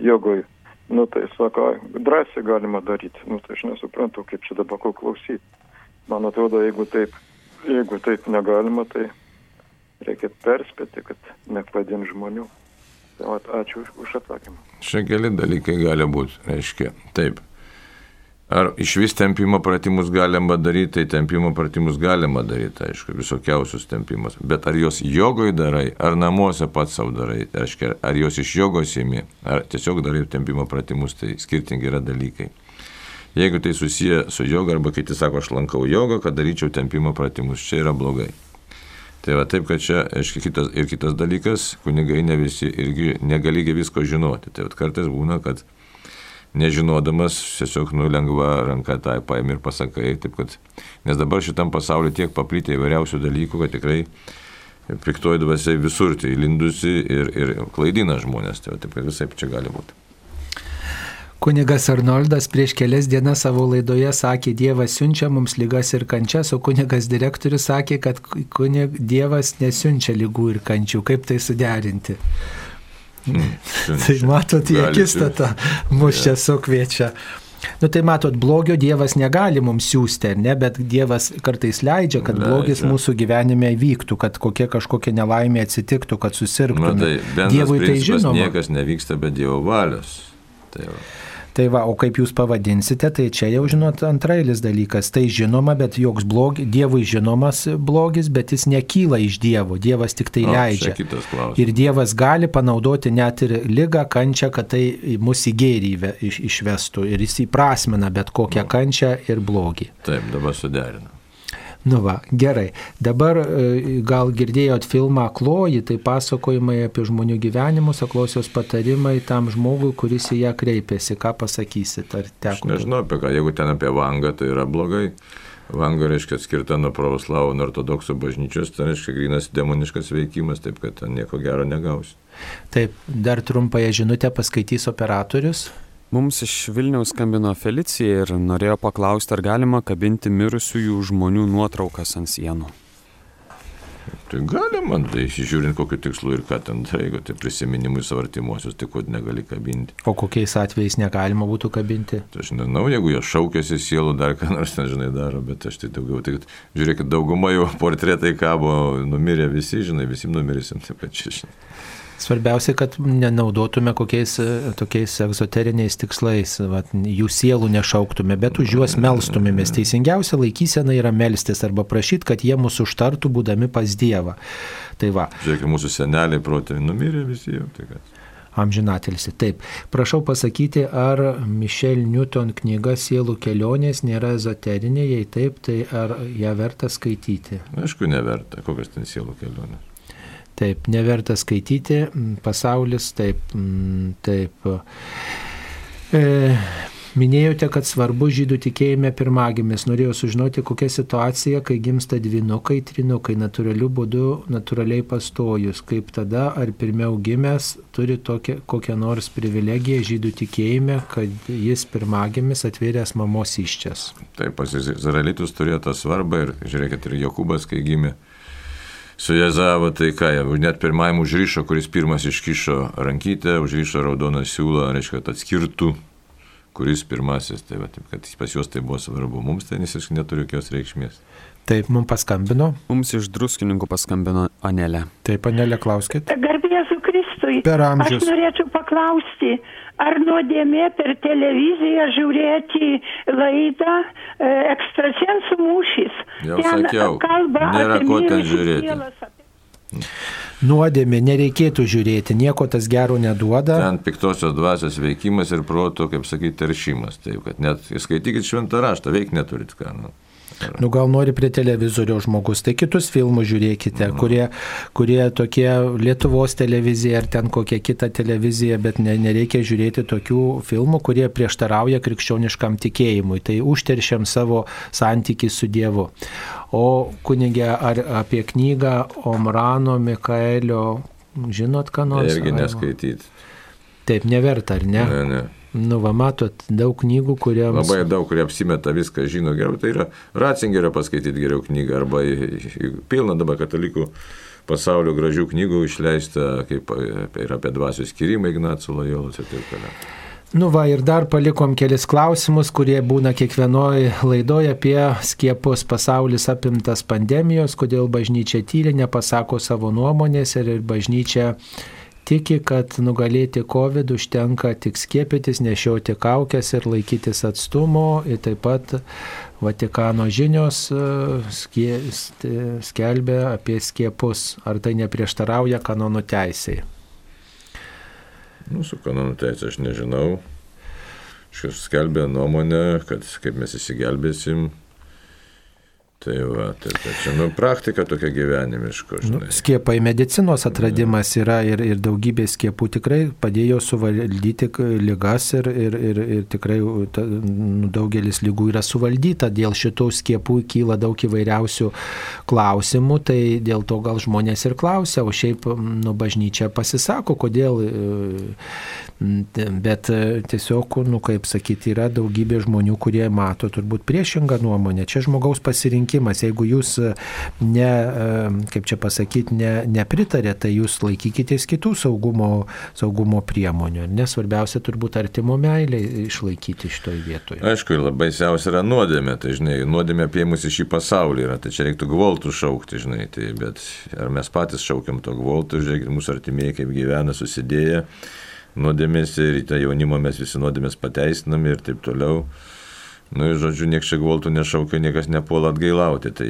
Jogoj. Nu tai sako, ai, drąsiai galima daryti. Nu tai aš nesuprantu, kaip čia dabar ko klausyti. Man atrodo, jeigu taip, jeigu taip negalima, tai reikia perspėti, kad nepadėm žmonių. Tai vat, ačiū už, už atsakymą. Čia keli dalykai gali būti, reiškia. Taip. Ar iš vis tempimo pratimus galima daryti, tai tempimo pratimus galima daryti, aišku, visokiausius tempimus. Bet ar jos jogoj darai, ar namuose pats savo darai, tai reiškia, ar jos iš jogos įmi, ar tiesiog darai tempimo pratimus, tai skirtingi yra dalykai. Jeigu tai susiję su joga, arba kiti sako, aš lankau jogą, kad daryčiau tempimo pratimus, čia yra blogai. Tai va taip, kad čia, aiškiai, kitas, ir kitas dalykas, kunigai ne visi irgi negali visko žinoti. Tai va kartais būna, kad nežinodamas, tiesiog nu lengva ranka tai paėmė ir pasakai. Taip, kad, nes dabar šitam pasauliu tiek paplitę įvairiausių dalykų, kad tikrai piktoji dvasia visur tai lindusi ir, ir klaidina žmonės. Tai taip, kad visai čia gali būti. Kunigas Arnoldas prieš kelias dienas savo laidoje sakė, Dievas siunčia mums lygas ir kančias, o kunigas direktorius sakė, kad kunig, Dievas nesiunčia lygų ir kančių. Kaip tai suderinti? Mm, tai matot, į akistatą mus čia sukviečia. Nu tai matot, blogio Dievas negali mums siūsti, ne, bet Dievas kartais leidžia, kad Leidžia. blogis mūsų gyvenime įvyktų, kad kokia kažkokia nelaimė atsitiktų, kad Na, susirgtume. tai Dievui tai žinoma. niekas nevyksta be Dievo valios. Tai va. Tai va, o kaip jūs pavadinsite, tai čia jau žinot antrailis dalykas. Tai žinoma, bet joks blogi, Dievui žinomas blogis, bet jis nekyla iš Dievo. Dievas tik tai O, leidžia. Ir Dievas gali panaudoti net ir lygą, kančią, kad tai mus į gėrį iš, išvestų. Ir jis įprasmina bet kokią kančią ir blogį. Taip, dabar suderinu. Nu va, gerai. Dabar e, gal girdėjot filmą Kloji, tai pasakojimai apie žmonių gyvenimus, aklosios patarimai tam žmogui, kuris į ją kreipėsi. Ką pasakysit? Ar Aš teko? nežinau apie ką, jeigu ten apie vangą, tai yra blogai. Vanga reiškia atskirta nuo pravoslavų, nuo ortodoksų bažnyčios, tai reiškia grinas demoniškas veikimas, taip kad ten nieko gero negausi. Taip, dar trumpąją žinutę paskaitys operatorius. Mums iš Vilniaus skambino Felicija ir norėjo paklausti, ar galima kabinti mirusiųjų žmonių nuotraukas ant sienų. Tai galima, tai žiūrint kokiu tikslu ir ką ten darai, jeigu tai prisiminimui savo artimuosius, tai ko negali kabinti. O kokiais atvejais negalima būtų kabinti? Tai aš nežinau, jeigu jie šaukėsi sielų, dar ką nors nežinai daro, bet aš tai daugiau, tai žiūrėkit, dauguma jau portretai kabo, numirė visi, žinai, visi numirėsim, taip kad čia, žinai. Svarbiausia, kad nenaudotume kokiais e, tokiais egzoteriniais tikslais, vat, jų sielų nešauktume, bet už juos melstumėmės. Teisingiausia laikysena yra melstis arba prašyti, kad jie mūsų užtartų būdami pas Dievą. Tai va, Žiūrėkit, mūsų seneliai protėviai numirė visi jau, tai kad. amžinatilsi. Taip, prašau pasakyti, ar Mišel Newton knyga Sielų kelionės nėra ezoterinė, jei taip, tai ar ją verta skaityti? Aišku, neverta, kokios ten sielų kelionės. Taip, neverta skaityti, pasaulis taip, taip. E, minėjote, kad svarbu žydų tikėjime pirmagimis. Norėjau sužinoti, kokia situacija, kai gimsta dvinukai, trinukai, natūraliu būdu, natūraliai pastojus. Kaip tada, ar pirmiau gimęs turi tokią, kokią nors privilegiją žydų tikėjime, kad jis pirmagimis atvėręs mamos iščias. Taip, pas izraelitus turėjo tą svarbą ir žiūrėkit, ir Jokūbas, kai gimė su Jezavo, tai ką, net pirmajam užryšo, kuris pirmas iškišo rankytę, užryšo raudoną siūlą, reiškia, kad atskirtų, kuris pirmasis, tai va, taip, kad pas juos tai buvo svarbu, mums tai visiškai neturi jokios reikšmės. Taip, mums paskambino. Mums iš druskininkų paskambino Anelė. Taip, Anelė, klauskit. Garbėsiu Kristui. Per amžius. Aš norėčiau paklausti, ar nuodėmė per televiziją žiūrėti laidą e, ekstrasensų mūšys. Jau sakiau, nėra ko ten žiūrėti. Nuodėmė nereikėtų žiūrėti, nieko tas gero neduoda. Ten piktosios dvasios veikimas ir proto, kaip sakyti, teršimas. Taip, kad net įskaitykit šventą raštą, veik neturit ką. Nu. Nu gal nori prie televizoriaus žmogus, tai kitus filmus žiūrėkite, kurie, kurie tokie Lietuvos televizija ar ten kokia kita televizija, bet ne, nereikia žiūrėti tokių filmų, kurie prieštarauja krikščioniškam tikėjimui. Tai užteršiam savo santykį su Dievu. O kunigė, ar apie knygą Omrano Mikaelio, žinot ką nors? Irgi neskaityti. Taip, neverta, ar ne? Ne, ne. Nu, va, matot, daug knygų, kuriems... Labai daug, kurie apsimeta viską, žino geriau. Tai yra Ratzingerio paskaityti geriau knygą arba pilna dabar katalikų pasaulio gražių knygų išleista, kaip ir apie dvasių skirimą Ignacų Lojolos ir taip toliau. Nu va ir dar palikom kelis klausimus, kurie būna kiekvienoje laidoje apie skiepus. Pasaulis apimtas pandemijos, kodėl bažnyčia tyli, nepasako savo nuomonės ir ir bažnyčia tiki, kad nugalėti COVID užtenka tik skiepytis, nešioti kaukės ir laikytis atstumo. Ir taip pat Vatikano žinios e, skie, skelbia apie skiepus. Ar tai neprieštarauja kanonų teisėjai? Nu, su kanonų teisė aš nežinau. Šis skelbė nuomonę, kad kaip mes įsigelbėsim. Tai va, tai, tai čia, nu, praktika tokia gyvenimiška, žinai. Skiepai medicinos atradimas yra ir, ir daugybė skiepų tikrai padėjo suvaldyti ligas ir, ir, ir, ir tikrai ta, nu, daugelis lygų yra suvaldyta. Dėl šitų skiepų kyla daug įvairiausių klausimų, tai dėl to gal žmonės ir klausia, o šiaip nu, bažnyčia pasisako, kodėl. e, Bet e, tiesiog, nu, kaip sakyti, yra daugybė žmonių, kurie mato turbūt priešingą nuomonę. Čia žmogaus pasirinkimas. Jeigu jūs e, ne, e, kaip čia pasakyti, ne, nepritarė, tai jūs laikykitės kitų saugumo, saugumo priemonių. Nesvarbiausia turbūt artimo meilė išlaikyti šitoje vietoje. Aišku, ir labai siausia yra nuodėmė, tai žinai, nuodėmė apie mus į šį pasaulį yra, tai čia reiktų gvoltų šaukti, žinai, tai bet ar mes patys šaukiam to gvoltų, žiūrėkit, mūsų artimieji kaip gyvena susidėję, nuodėmės ir į tą jaunimą mes visi nuodėmės pateisinami ir taip toliau. Nu ir žodžiu, nieks čia gultų nešaukia, niekas nepuola atgailauti. Tai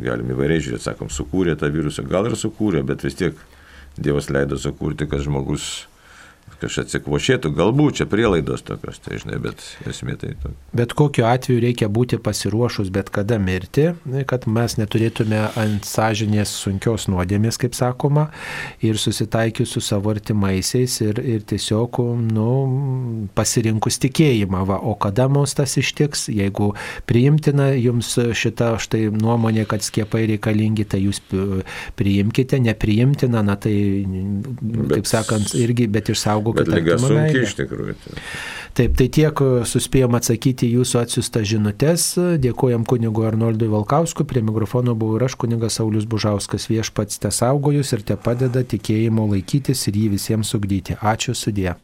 galim įvairiai žiūrėti, sakom, sukūrė tą virusą, gal ir sukūrė, bet vis tiek Dievas leido sukurti, kad žmogus kažkaip atsikvošėtų, galbūt čia prielaidos tokios, tai žinai, bet esmė tai tokia. Bet kokiu atveju reikia būti pasiruošus bet kada mirti, kad mes neturėtume ant sąžinės sunkios nuodėmės, kaip sakoma, ir susitaikius su savo artimaisiais ir, ir tiesiog, nu, pasirinkus tikėjimą. Va, o kada mums tas ištiks, jeigu priimtina jums šita štai nuomonė, kad skiepai reikalingi, tai jūs priimkite, nepriimtina, na tai, bet, kaip sakant, irgi, bet išsaugokite Bet lyga sunki iš tikrųjų. Taip, tai tiek suspėjom atsakyti jūsų atsiustas žinutės. Dėkojam kunigui Arnoldui Valkauskui, prie mikrofono buvau ir aš kunigas Saulis Bužauskas viešpats te saugojus ir te padeda tikėjimo laikytis ir jį visiems ugdyti. Ačiū sudė.